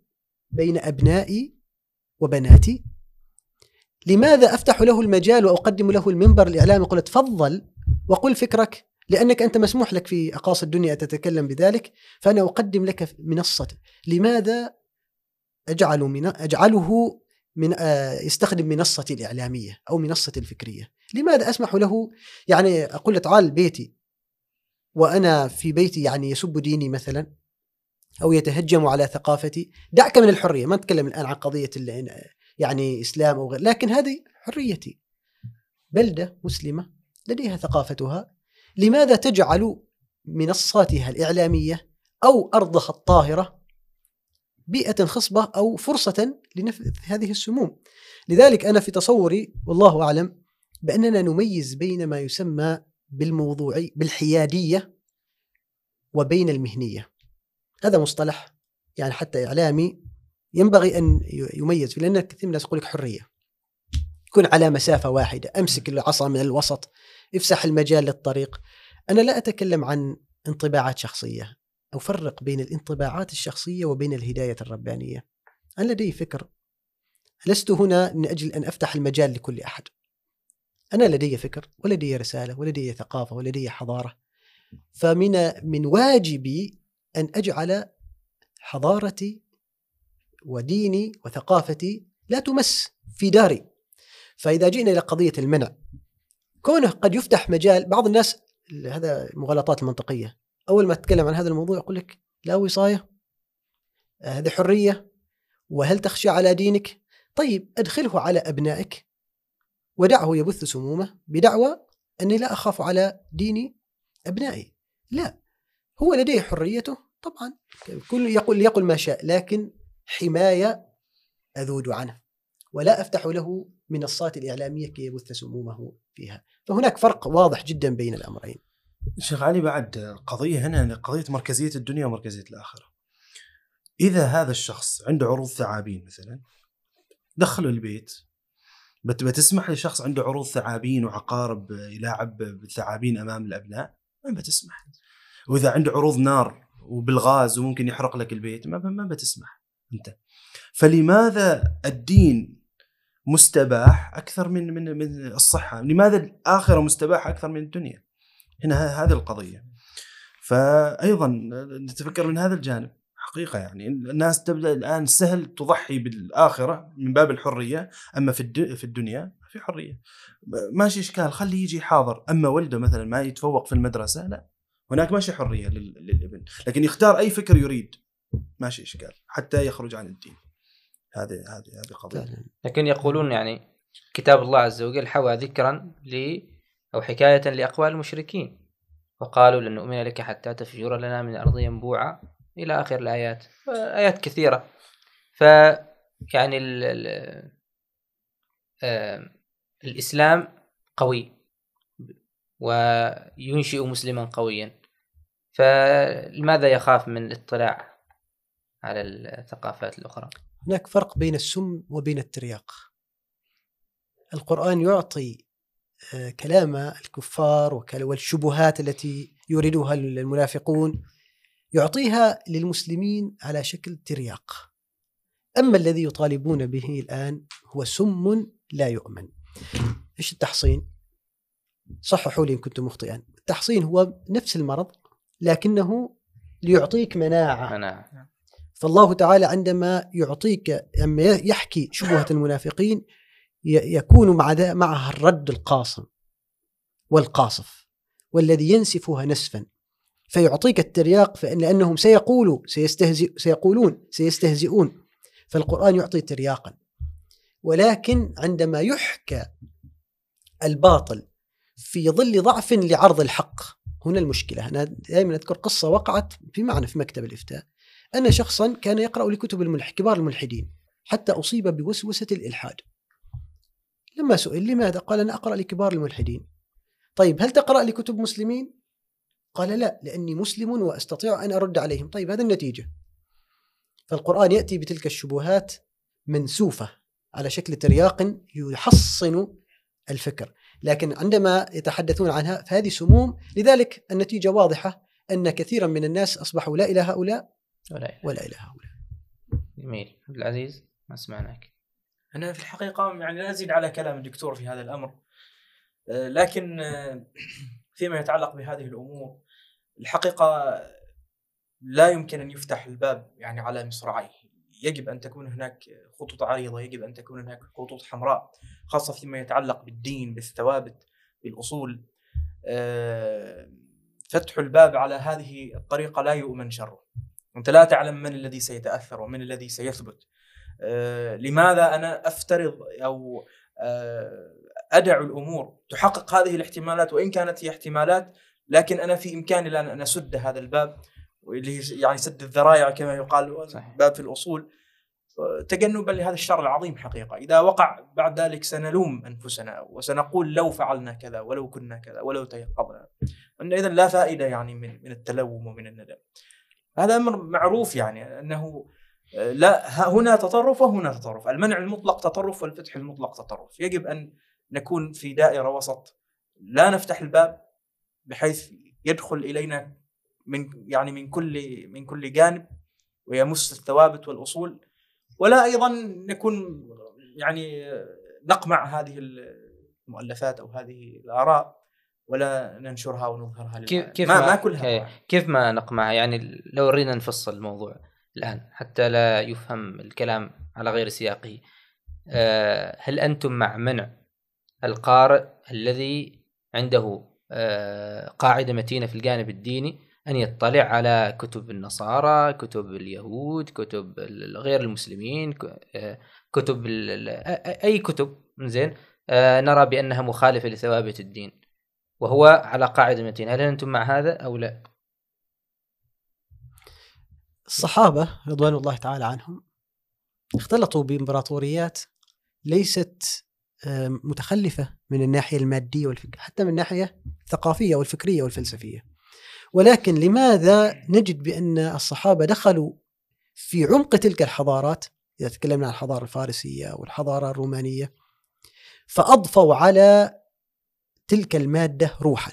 [SPEAKER 2] بين أبنائي وبناتي؟ لماذا أفتح له المجال وأقدم له المنبر الاعلامي أقول له تفضل وقل فكرك لأنك أنت مسموح لك في اقاصي الدنيا تتكلم بذلك فأنا أقدم لك منصة. لماذا أجعل من أجعله من آه، يستخدم منصتي الإعلامية أو منصتي الفكرية؟ لماذا أسمح له؟ يعني أقول له تعال بيتي. وأنا في بيتي يعني يسب ديني مثلا أو يتهجم على ثقافتي. دعك من الحرية ما نتكلم الآن عن قضية ال- يعني إسلام أو غير لكن هذه حريتي. بلدة مسلمة لديها ثقافتها لماذا تجعل منصاتها الإعلامية أو أرضها الطاهرة بيئة خصبة أو فرصة لنفذ هذه السموم؟ لذلك أنا في تصوري والله أعلم بأننا نميز بين ما يسمى بالموضوعي بالحيادية وبين المهنية. هذا مصطلح يعني حتى إعلامي ينبغي أن يميز لأن كثير من الناس يقول لك حرية. يكون على مسافة واحدة أمسك العصا من الوسط. افسح المجال للطريق. أنا لا أتكلم عن انطباعات شخصية. أفرق بين الانطباعات الشخصية وبين الهداية الربانية. أنا لدي فكر. لست هنا من أجل أن أفتح المجال لكل أحد. أنا لدي فكر ولدي رسالة ولدي ثقافة ولدي حضارة. فمن من واجبي أن أجعل حضارتي وديني وثقافتي لا تمس في داري. فإذا جئنا إلى قضية المنع كونه قد يفتح مجال بعض الناس هذا مغالطات المنطقية. أول ما تتكلم عن هذا الموضوع يقول لك لا وصاية آه، هذه حرية وهل تخشى على دينك؟ طيب أدخله على أبنائك. ودعه يبث سمومه بدعوى أني لا أخاف على دين أبنائي. لا هو لديه حريته طبعا. كل يقول يقول ما شاء لكن حماية أذود عنه. ولا أفتح له منصات الإعلامية كي يبث سمومه فيها فهناك فرق واضح جدا بين الأمرين
[SPEAKER 4] شيخ علي بعد قضيه هنا قضية مركزية الدنيا ومركزية الآخرة. إذا هذا الشخص عنده عروض ثعابين مثلا دخله البيت بت- بتسمح لشخص عنده عروض ثعابين وعقارب يلاعب بالثعابين أمام الأبناء ما بتسمح. وإذا عنده عروض نار وبالغاز وممكن يحرق لك البيت ما ما بتسمح أنت. فلماذا الدين مستباح أكثر من من من الصحة؟ لماذا الآخرة مستباحة أكثر من الدنيا؟ هنا هذه القضية. فايضا نتفكر من هذا الجانب. حقيقة يعني الناس تبدأ الآن سهل تضحي بالآخرة من باب الحرية. أما في في الدنيا في حرية. ماشي إشكال. خليه يجي حاضر أما ولده مثلا ما يتفوق في المدرسة لا. هناك ماشي حرية لل- للابن. لكن يختار أي فكر يريد. ماشي إشكال. حتى يخرج عن الدين. هذه هذه هذه
[SPEAKER 2] قضية.
[SPEAKER 1] لكن يقولون يعني كتاب الله عز وجل حوى ذكرا ل أو حكاية لأقوال المشركين. وقالوا لن نؤمن لك حتى تفجر لنا من الأرض ينبوعا إلى آخر الآيات. ايات كثيرة. ف يعني ال ال آه، الإسلام قوي. وينشئ مسلما قويا. فلماذا يخاف من الاطلاع على الثقافات الأخرى؟
[SPEAKER 2] هناك فرق بين السم وبين الترياق. القرآن يعطي آه، كلام الكفار والشبهات التي يريدها المنافقون يعطيها للمسلمين على شكل ترياق. أما الذي يطالبون به الآن هو سم لا يؤمن. إيش التحصين؟ صححوا لي إن كنت مخطئا التحصين هو نفس المرض لكنه ليعطيك مناعة.
[SPEAKER 1] مناعة.
[SPEAKER 2] فالله تعالى عندما يعطيك لما يحكي شبهة المنافقين يكون مع معها الرد القاصم والقاصف والذي ينسفها نسفا. فيعطيك الترياق فإن لأنهم سيقولوا سيستهزئ سيقولون سيستهزئون. فالقرآن يعطي ترياقا. ولكن عندما يحكى الباطل في ظل ضعف لعرض الحق هنا المشكلة. أنا دائما أذكر قصة وقعت في معنى في مكتب الإفتاء. أن شخصا كان يقرأ لكتب الملح كبار الملحدين حتى أصيب بوسوسة الإلحاد. لما سئل لماذا؟ قال أنا أقرأ لكبار الملحدين. طيب هل تقرأ لكتب مسلمين؟ قال لا لأني مسلم وأستطيع أن أرد عليهم. طيب هذا النتيجة. فالقرآن يأتي بتلك الشبهات منسوفة على شكل ترياق يحصن الفكر. لكن عندما يتحدثون عنها فهذه سموم. لذلك النتيجة واضحة أن كثيرا من الناس أصبحوا لا إله هؤلاء
[SPEAKER 1] ولا
[SPEAKER 2] ولا إله هؤلاء
[SPEAKER 1] جميل. عبد العزيز ما سمعناك؟
[SPEAKER 3] أنا في الحقيقة يعني لا أزيد على كلام الدكتور في هذا الأمر. آه، لكن آه، فيما يتعلق بهذه الأمور الحقيقة لا يمكن أن يفتح الباب يعني على مصراعيه. يجب أن تكون هناك خطوط عريضة يجب أن تكون هناك خطوط حمراء خاصة فيما يتعلق بالدين بالثوابت بالأصول. آه، فتح الباب على هذه الطريقة لا يؤمن شره. أنت لا تعلم من الذي سيتأثر ومن الذي سيثبت. آه، لماذا أنا أفترض أو آه، أدع الأمور؟ تحقق هذه الاحتمالات وإن كانت هي احتمالات لكن أنا في إمكاني الآن أن أسد هذا الباب واللي يعني سد الذرائع كما يقال
[SPEAKER 1] صحيح.
[SPEAKER 3] باب في الأصول. آه، تجنبا لهذا الشر العظيم حقيقة. إذا وقع بعد ذلك سنلوم أنفسنا وسنقول لو فعلنا كذا ولو كنا كذا ولو تيقظنا. اذا لا فائدة يعني من من التلوم ومن الندم. هذا أمر معروف يعني أنه لا ها- هنا تطرف وهنا تطرف. المنع المطلق تطرف والفتح المطلق تطرف. يجب أن نكون في دائرة وسط. لا نفتح الباب بحيث يدخل إلينا من يعني من كل من كل جانب ويمس الثوابت والأصول. ولا أيضا نكون يعني نقمع هذه المؤلفات أو هذه الآراء. ولا ننشرها ونظهرها
[SPEAKER 1] كيف
[SPEAKER 3] للعالم.
[SPEAKER 1] كيف
[SPEAKER 3] ما, ما كلها
[SPEAKER 1] إيه،. كيف ما نقمعها يعني لو ارينا نفصل الموضوع الآن حتى لا يفهم الكلام على غير سياقه. آه، هل أنتم مع منع القارئ الذي عنده آه، قاعدة متينة في الجانب الديني أن يطلع على كتب النصارى، كتب اليهود، كتب غير المسلمين، آه، كتب ال- ال- أ- أي كتب؟ زين. آه، نرى بأنها مخالفة لثوابت الدين. وهو على قاعدة متينه، هل أنتم مع هذا أو لا؟
[SPEAKER 2] الصحابة رضوان الله تعالى عنهم اختلطوا بإمبراطوريات ليست آم، متخلفة من الناحية المادية والفكرة حتى من الناحية الثقافية والفكرية والفلسفية. ولكن لماذا نجد بأن الصحابة دخلوا في عمق تلك الحضارات؟ إذا تكلمنا عن الحضارة الفارسية والحضارة الرومانية فأضفوا على تلك المادة روحا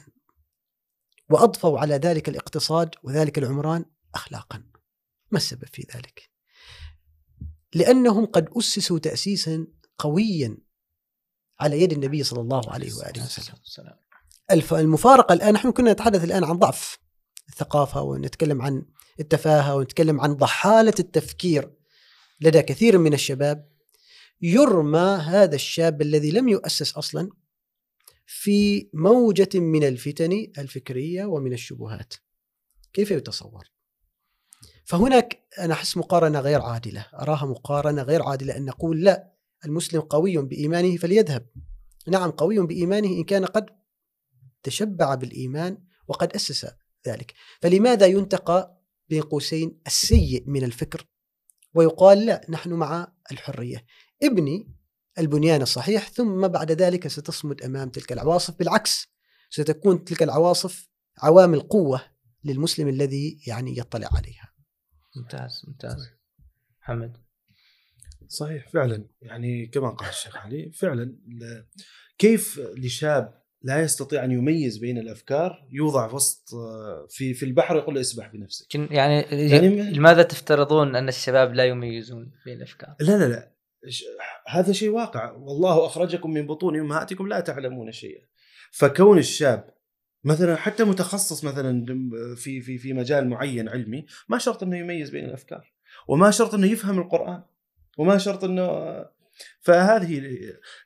[SPEAKER 2] وأضفوا على ذلك الاقتصاد وذلك العمران أخلاقا. ما السبب في ذلك؟ لأنهم قد أسسوا تأسيسا قويا على يد النبي صلى الله عليه وآله وسلم. المفارقة الآن نحن كنا نتحدث الآن عن ضعف الثقافة ونتكلم عن التفاهة ونتكلم عن ضحالة التفكير لدى كثير من الشباب. يرمى هذا الشاب الذي لم يؤسس أصلا في موجة من الفتن الفكرية ومن الشبهات. كيف يتصور؟ فهناك أنا أحس مقارنة غير عادلة أراها مقارنة غير عادلة أن نقول لا المسلم قوي بإيمانه فليذهب. نعم قوي بإيمانه إن كان قد تشبع بالإيمان وقد أسس ذلك. فلماذا ينتقى بين قوسين السيء من الفكر ويقال لا نحن مع الحرية؟ ابني البنيان الصحيح ثم بعد ذلك ستصمد أمام تلك العواصف. بالعكس ستكون تلك العواصف عوامل قوة للمسلم الذي يعني يطلع عليها.
[SPEAKER 1] ممتاز ممتاز. محمد.
[SPEAKER 4] صحيح فعلا. يعني كما قال الشيخ علي فعلا كيف لشاب لا يستطيع أن يميز بين الأفكار يوضع وسط آه، في في البحر يقول له اسبح بنفسك؟
[SPEAKER 1] يعني,
[SPEAKER 4] يعني
[SPEAKER 1] لماذا تفترضون أن الشباب لا يميزون بين الأفكار؟
[SPEAKER 4] لا لا لا. هذا شيء واقع. والله أخرجكم من بطون أمهاتكم لا تعلمون شيئا. فكون الشاب مثلا حتى متخصص مثلا في في في مجال معين علمي ما شرط إنه يميز بين الأفكار وما شرط إنه يفهم القرآن وما شرط إنه فهذه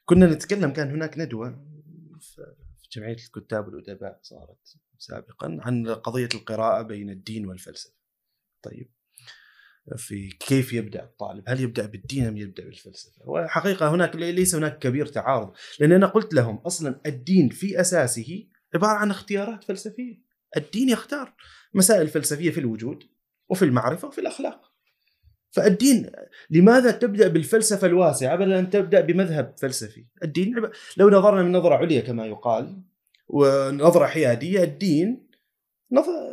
[SPEAKER 4] كنا نتكلم كان هناك ندوة في جمعية الكتاب والأدباء صارت سابقا عن قضية القراءة بين الدين والفلسفة. طيب. في كيف يبدأ الطالب؟ هل يبدأ بالدين أم يبدأ بالفلسفة؟ وحقيقة هناك ليس هناك كبير تعارض، لأن أنا قلت لهم أصلا الدين في أساسه عبارة عن اختيارات فلسفية. الدين يختار مسائل فلسفية في الوجود وفي المعرفة وفي الأخلاق. فالدين لماذا تبدأ بالفلسفة الواسعة بدل أن تبدأ بمذهب فلسفي؟ الدين لو نظرنا من نظرة عليا كما يقال ونظرة حيادية الدين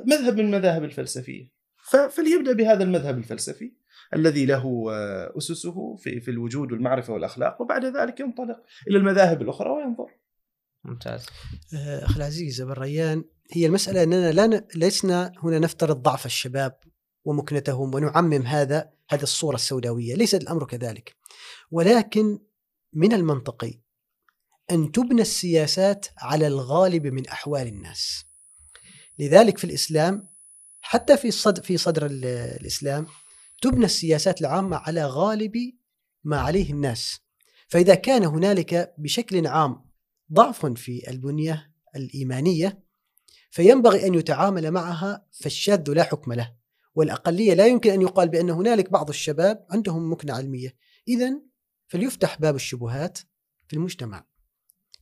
[SPEAKER 4] مذهب من المذاهب الفلسفية. فليبدأ بهذا المذهب الفلسفي الذي له آه، أسسه في في الوجود والمعرفة والأخلاق وبعد ذلك ينطلق إلى المذاهب الأخرى وينظر.
[SPEAKER 1] ممتاز
[SPEAKER 2] آه، اخ العزيز ابو الريان هي المسألة أننا لا ن... لسنا هنا نفترض ضعف الشباب ومكنتهم ونعمم هذا هذه الصورة السوداوية، ليس الأمر كذلك. ولكن من المنطقي أن تبنى السياسات على الغالب من أحوال الناس. لذلك في الإسلام حتى في صدر في صدر ال- الإسلام تبنى السياسات العامة على غالب ما عليه الناس. فإذا كان هنالك بشكل عام ضعف في البنية الإيمانية فينبغي أن يتعامل معها فالشاذ لا حكم له. والأقلية لا يمكن أن يقال بأن هنالك بعض الشباب عندهم مكنه علمية. اذا فليفتح باب الشبهات في المجتمع.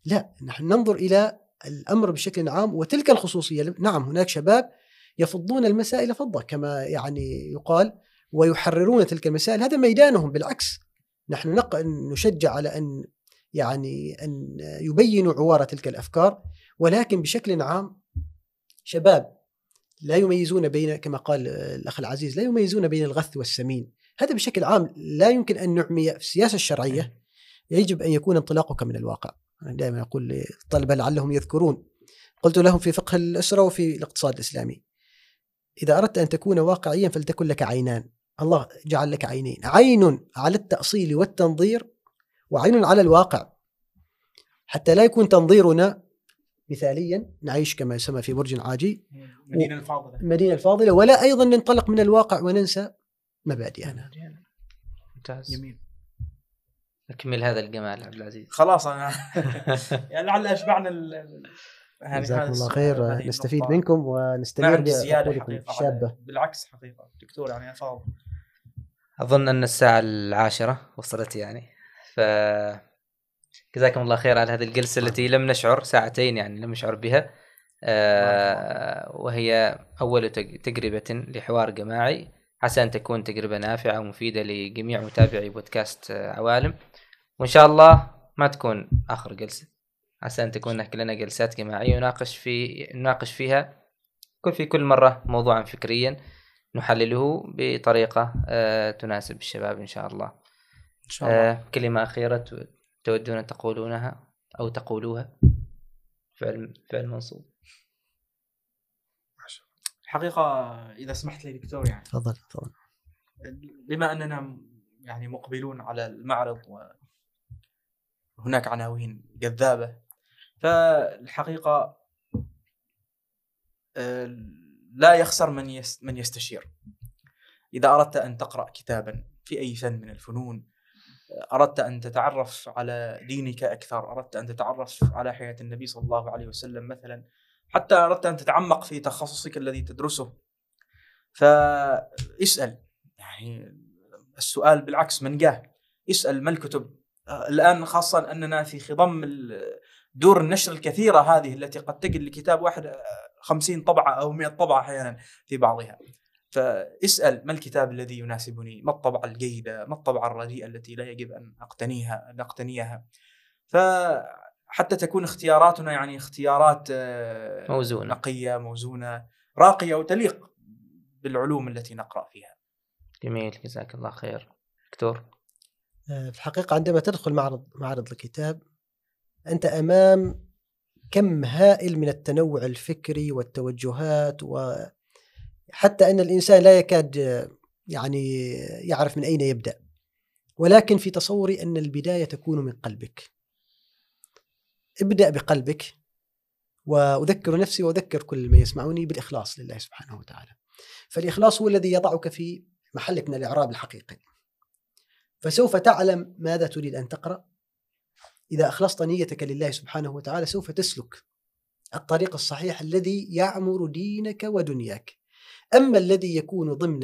[SPEAKER 2] لا نحن ننظر إلى الأمر بشكل عام وتلك الخصوصية. نعم هناك شباب يفضون المسائل فضة كما يعني يقال ويحررون تلك المسائل. هذا ميدانهم. بالعكس نحن نق... نشجع على أن يعني أن يبينوا عوار تلك الأفكار. ولكن بشكل عام شباب لا يميزون بين كما قال الأخ العزيز لا يميزون بين الغث والسمين. هذا بشكل عام لا يمكن أن نعمي في السياسة الشرعية. يجب أن يكون انطلاقك من الواقع. أنا دائما أقول للطلبه لعلهم يذكرون. قلت لهم في فقه الأسرة وفي الاقتصاد الإسلامي. إذا أردت أن تكون واقعيا فلتكن لك عينان. الله جعل لك عينين. عين على التأصيل والتنظير وعين على الواقع. حتى لا يكون تنظيرنا مثاليا نعيش كما يسمى في برج عاجي
[SPEAKER 3] المدينة الفاضلة.
[SPEAKER 2] المدينة الفاضلة ولا أيضا ننطلق من الواقع وننسى مبادئنا.
[SPEAKER 1] ممتاز.
[SPEAKER 3] جميل.
[SPEAKER 1] نكمل هذا الجمال عبد العزيز.
[SPEAKER 3] خلاص أنا يعني لعل ال- يعني
[SPEAKER 2] جزاكم الله خير. نستفيد
[SPEAKER 3] النقطة.
[SPEAKER 2] منكم ونستمر
[SPEAKER 3] حقيقة
[SPEAKER 2] الشابه
[SPEAKER 3] على- بالعكس حقيقة. دكتور يعني أفاضل.
[SPEAKER 1] أظن أن الساعة العاشرة وصلت يعني. ف جزاكم الله خير على هذه الجلسة التي لم نشعر ساعتين يعني لم نشعر بها. آه وهي أول تج- تجربة لحوار جماعي. عسى أن تكون تجربة نافعة ومفيدة لجميع متابعي بودكاست آه، عوالم. وإن شاء الله ما تكون آخر جلسة. عسى أن تكون هناك لنا جلسات جماعية نناقش في نناقش فيها كل في كل مرة موضوعا فكريا نحلله بطريقة آه، تناسب الشباب إن شاء الله.
[SPEAKER 3] إن شاء الله.
[SPEAKER 1] آه، كلمة أخيرة تودون أن تقولونها أو تقولوها. فعل فعل منصوب.
[SPEAKER 3] الحقيقة إذا سمحت لي دكتور يعني.
[SPEAKER 2] تفضل تفضل.
[SPEAKER 3] بما أننا م- يعني مقبلون على المعرض وهناك عناوين جذابة فالحقيقة آه، لا يخسر من من يستشير. إذا أردت أن تقرأ كتابا في أي فن من الفنون أردت أن تتعرف على دينك أكثر أردت أن تتعرف على حياة النبي صلى الله عليه وسلم مثلا حتى أردت أن تتعمق في تخصصك الذي تدرسه. فاسأل. يعني السؤال بالعكس منقاه اسأل ما الكتب. آه، الآن خاصة أننا في خضم دور النشر الكثيرة هذه التي قد تجد لكتاب واحد آه، 50 طبعة أو 100 طبعة أحيانا في بعضها فاسأل ما الكتاب الذي يناسبني؟ ما الطبعة الجيدة؟ ما الطبعة الرديئة التي لا يجب أن أقتنيها أن أقتنيها؟ فحتى تكون اختياراتنا يعني اختيارات آه،
[SPEAKER 1] موزونة.
[SPEAKER 3] نقية موزونة راقية وتليق بالعلوم التي نقرأ فيها.
[SPEAKER 1] جميل جزاك الله خير دكتور
[SPEAKER 2] آه، في الحقيقة عندما تدخل معرض معرض الكتاب أنت أمام كم هائل من التنوع الفكري والتوجهات وحتى أن الإنسان لا يكاد يعني يعرف من أين يبدأ. ولكن في تصوري أن البداية تكون من قلبك. ابدأ بقلبك وأذكر نفسي وأذكر كل من يسمعوني بالإخلاص لله سبحانه وتعالى. فالإخلاص هو الذي يضعك في محلك من الإعراب الحقيقي. فسوف تعلم ماذا تريد أن تقرأ؟ إذا أخلصت نيتك لله سبحانه وتعالى سوف تسلك الطريق الصحيح الذي يعمر دينك ودنياك. أما الذي يكون ضمن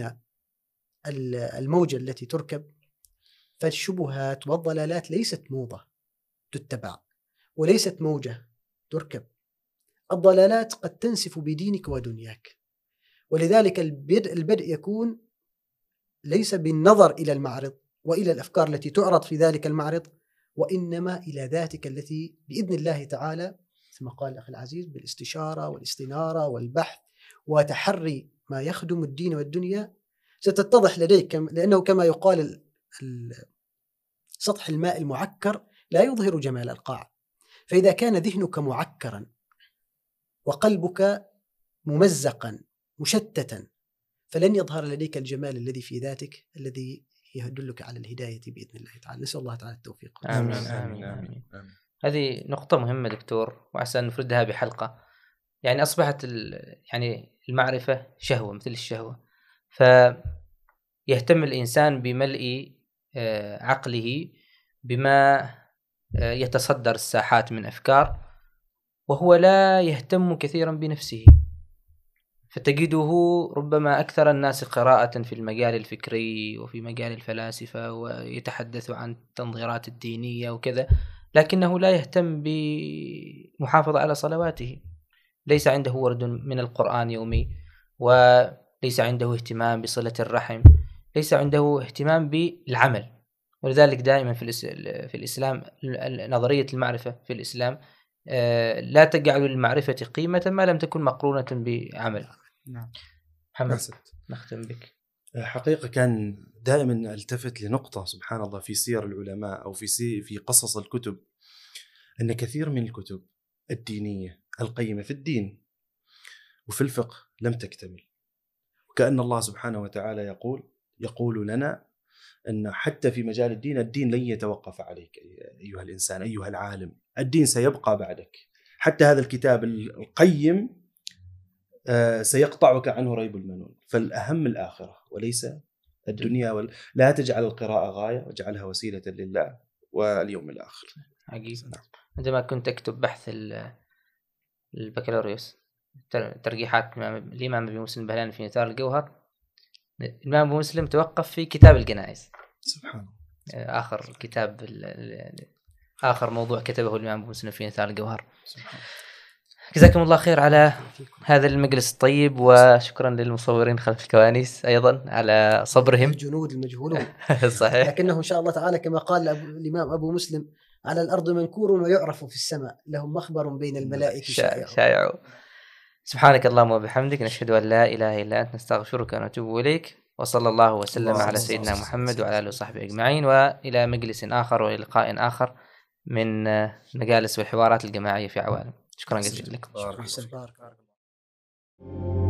[SPEAKER 2] ال- الموجة التي تركب فالشبهات والضلالات ليست موضة تتبع وليست موجة تركب. الضلالات قد تنسف بدينك ودنياك. ولذلك البدء البدء يكون ليس بالنظر إلى المعرض وإلى الأفكار التي تعرض في ذلك المعرض وإنما إلى ذاتك التي بإذن الله تعالى كما قال الأخ العزيز بالاستشارة والاستنارة والبحث وتحري ما يخدم الدين والدنيا ستتضح لديك لأنه كما يقال ال- ال- سطح الماء المعكر لا يظهر جمال القاع. فإذا كان ذهنك معكرا وقلبك ممزقا مشتتا فلن يظهر لديك الجمال الذي في ذاتك الذي يدلك على الهداية بإذن الله تعالى، نسأل الله تعالى التوفيق.
[SPEAKER 1] آمين
[SPEAKER 5] آمين،
[SPEAKER 1] آمين
[SPEAKER 5] آمين،
[SPEAKER 1] آمين. هذه نقطة مهمة دكتور وعسى أن نفردها بحلقة. يعني أصبحت ال- يعني المعرفة شهوة مثل الشهوة. فيهتم الإنسان بملء آه، عقله بما آه، يتصدر الساحات من أفكار وهو لا يهتم كثيرا بنفسه. فتجده ربما أكثر الناس قراءة في المجال الفكري وفي مجال الفلاسفة ويتحدث عن التنظيرات الدينية وكذا لكنه لا يهتم بمحافظة على صلواته ليس عنده ورد من القرآن يومي وليس عنده اهتمام بصلة الرحم ليس عنده اهتمام بالعمل ولذلك دائما في. في الإسلام ال- ال- نظرية المعرفة في الإسلام آه، لا تجعل للمعرفة قيمة ما لم تكن مقرونة بعمل
[SPEAKER 3] نعم.
[SPEAKER 1] محمد. نختم بك.
[SPEAKER 5] حقيقة كان دائما ألتفت لنقطة سبحان الله في سير العلماء أو في سي في قصص الكتب أن كثير من الكتب الدينية القيمة في الدين وفي الفقه لم تكتمل. وكأن الله سبحانه وتعالى يقول يقول لنا أن حتى في مجال الدين الدين لن يتوقف عليك أيها الإنسان أيها العالم. الدين سيبقى بعدك. حتى هذا الكتاب القيم آه، سيقطعك عنه ريب المنون. فالأهم الآخرة وليس الدنيا وال... لا تجعل القراءة غاية واجعلها وسيلة لله واليوم الآخر.
[SPEAKER 1] حقيقة
[SPEAKER 5] نعم.
[SPEAKER 1] عندما كنت أكتب بحث ال- البكالوريوس تر- ترجيحات الإمام- أبي مسلم البهلاني في نثار الجوهر. الإمام أبو مسلم توقف في كتاب الجنائز.
[SPEAKER 5] سبحان الله.
[SPEAKER 1] آه، آخر كتاب ال- آخر موضوع كتبه الإمام أبو مسلم في نثار الجوهر.
[SPEAKER 5] سبحان الله.
[SPEAKER 1] جزاكم الله خير على هذا المجلس الطيب وشكرا للمصورين خلف الكواليس أيضا على صبرهم.
[SPEAKER 2] الجنود المجهولون
[SPEAKER 1] صحيح.
[SPEAKER 2] لكنه إن شاء الله تعالى كما قال الإمام أبو مسلم على الأرض منكور ويعرف في السماء لهم مخبر بين الملائكة
[SPEAKER 1] شائع
[SPEAKER 2] شائع.
[SPEAKER 1] سبحانك اللهم وبحمدك نشهد أن لا إله إلا أنت نستغفرك ونتوب إليك وصلى الله وسلم على سيدنا. محمد وعلى آله وصحبه أجمعين وإلى مجلس آخر ولقاء آخر من مجالس والحوارات الجماعية في عوالم. شكرا جزيلا لكم.
[SPEAKER 5] بارك الله
[SPEAKER 2] أحسن
[SPEAKER 5] فيك.
[SPEAKER 2] بارك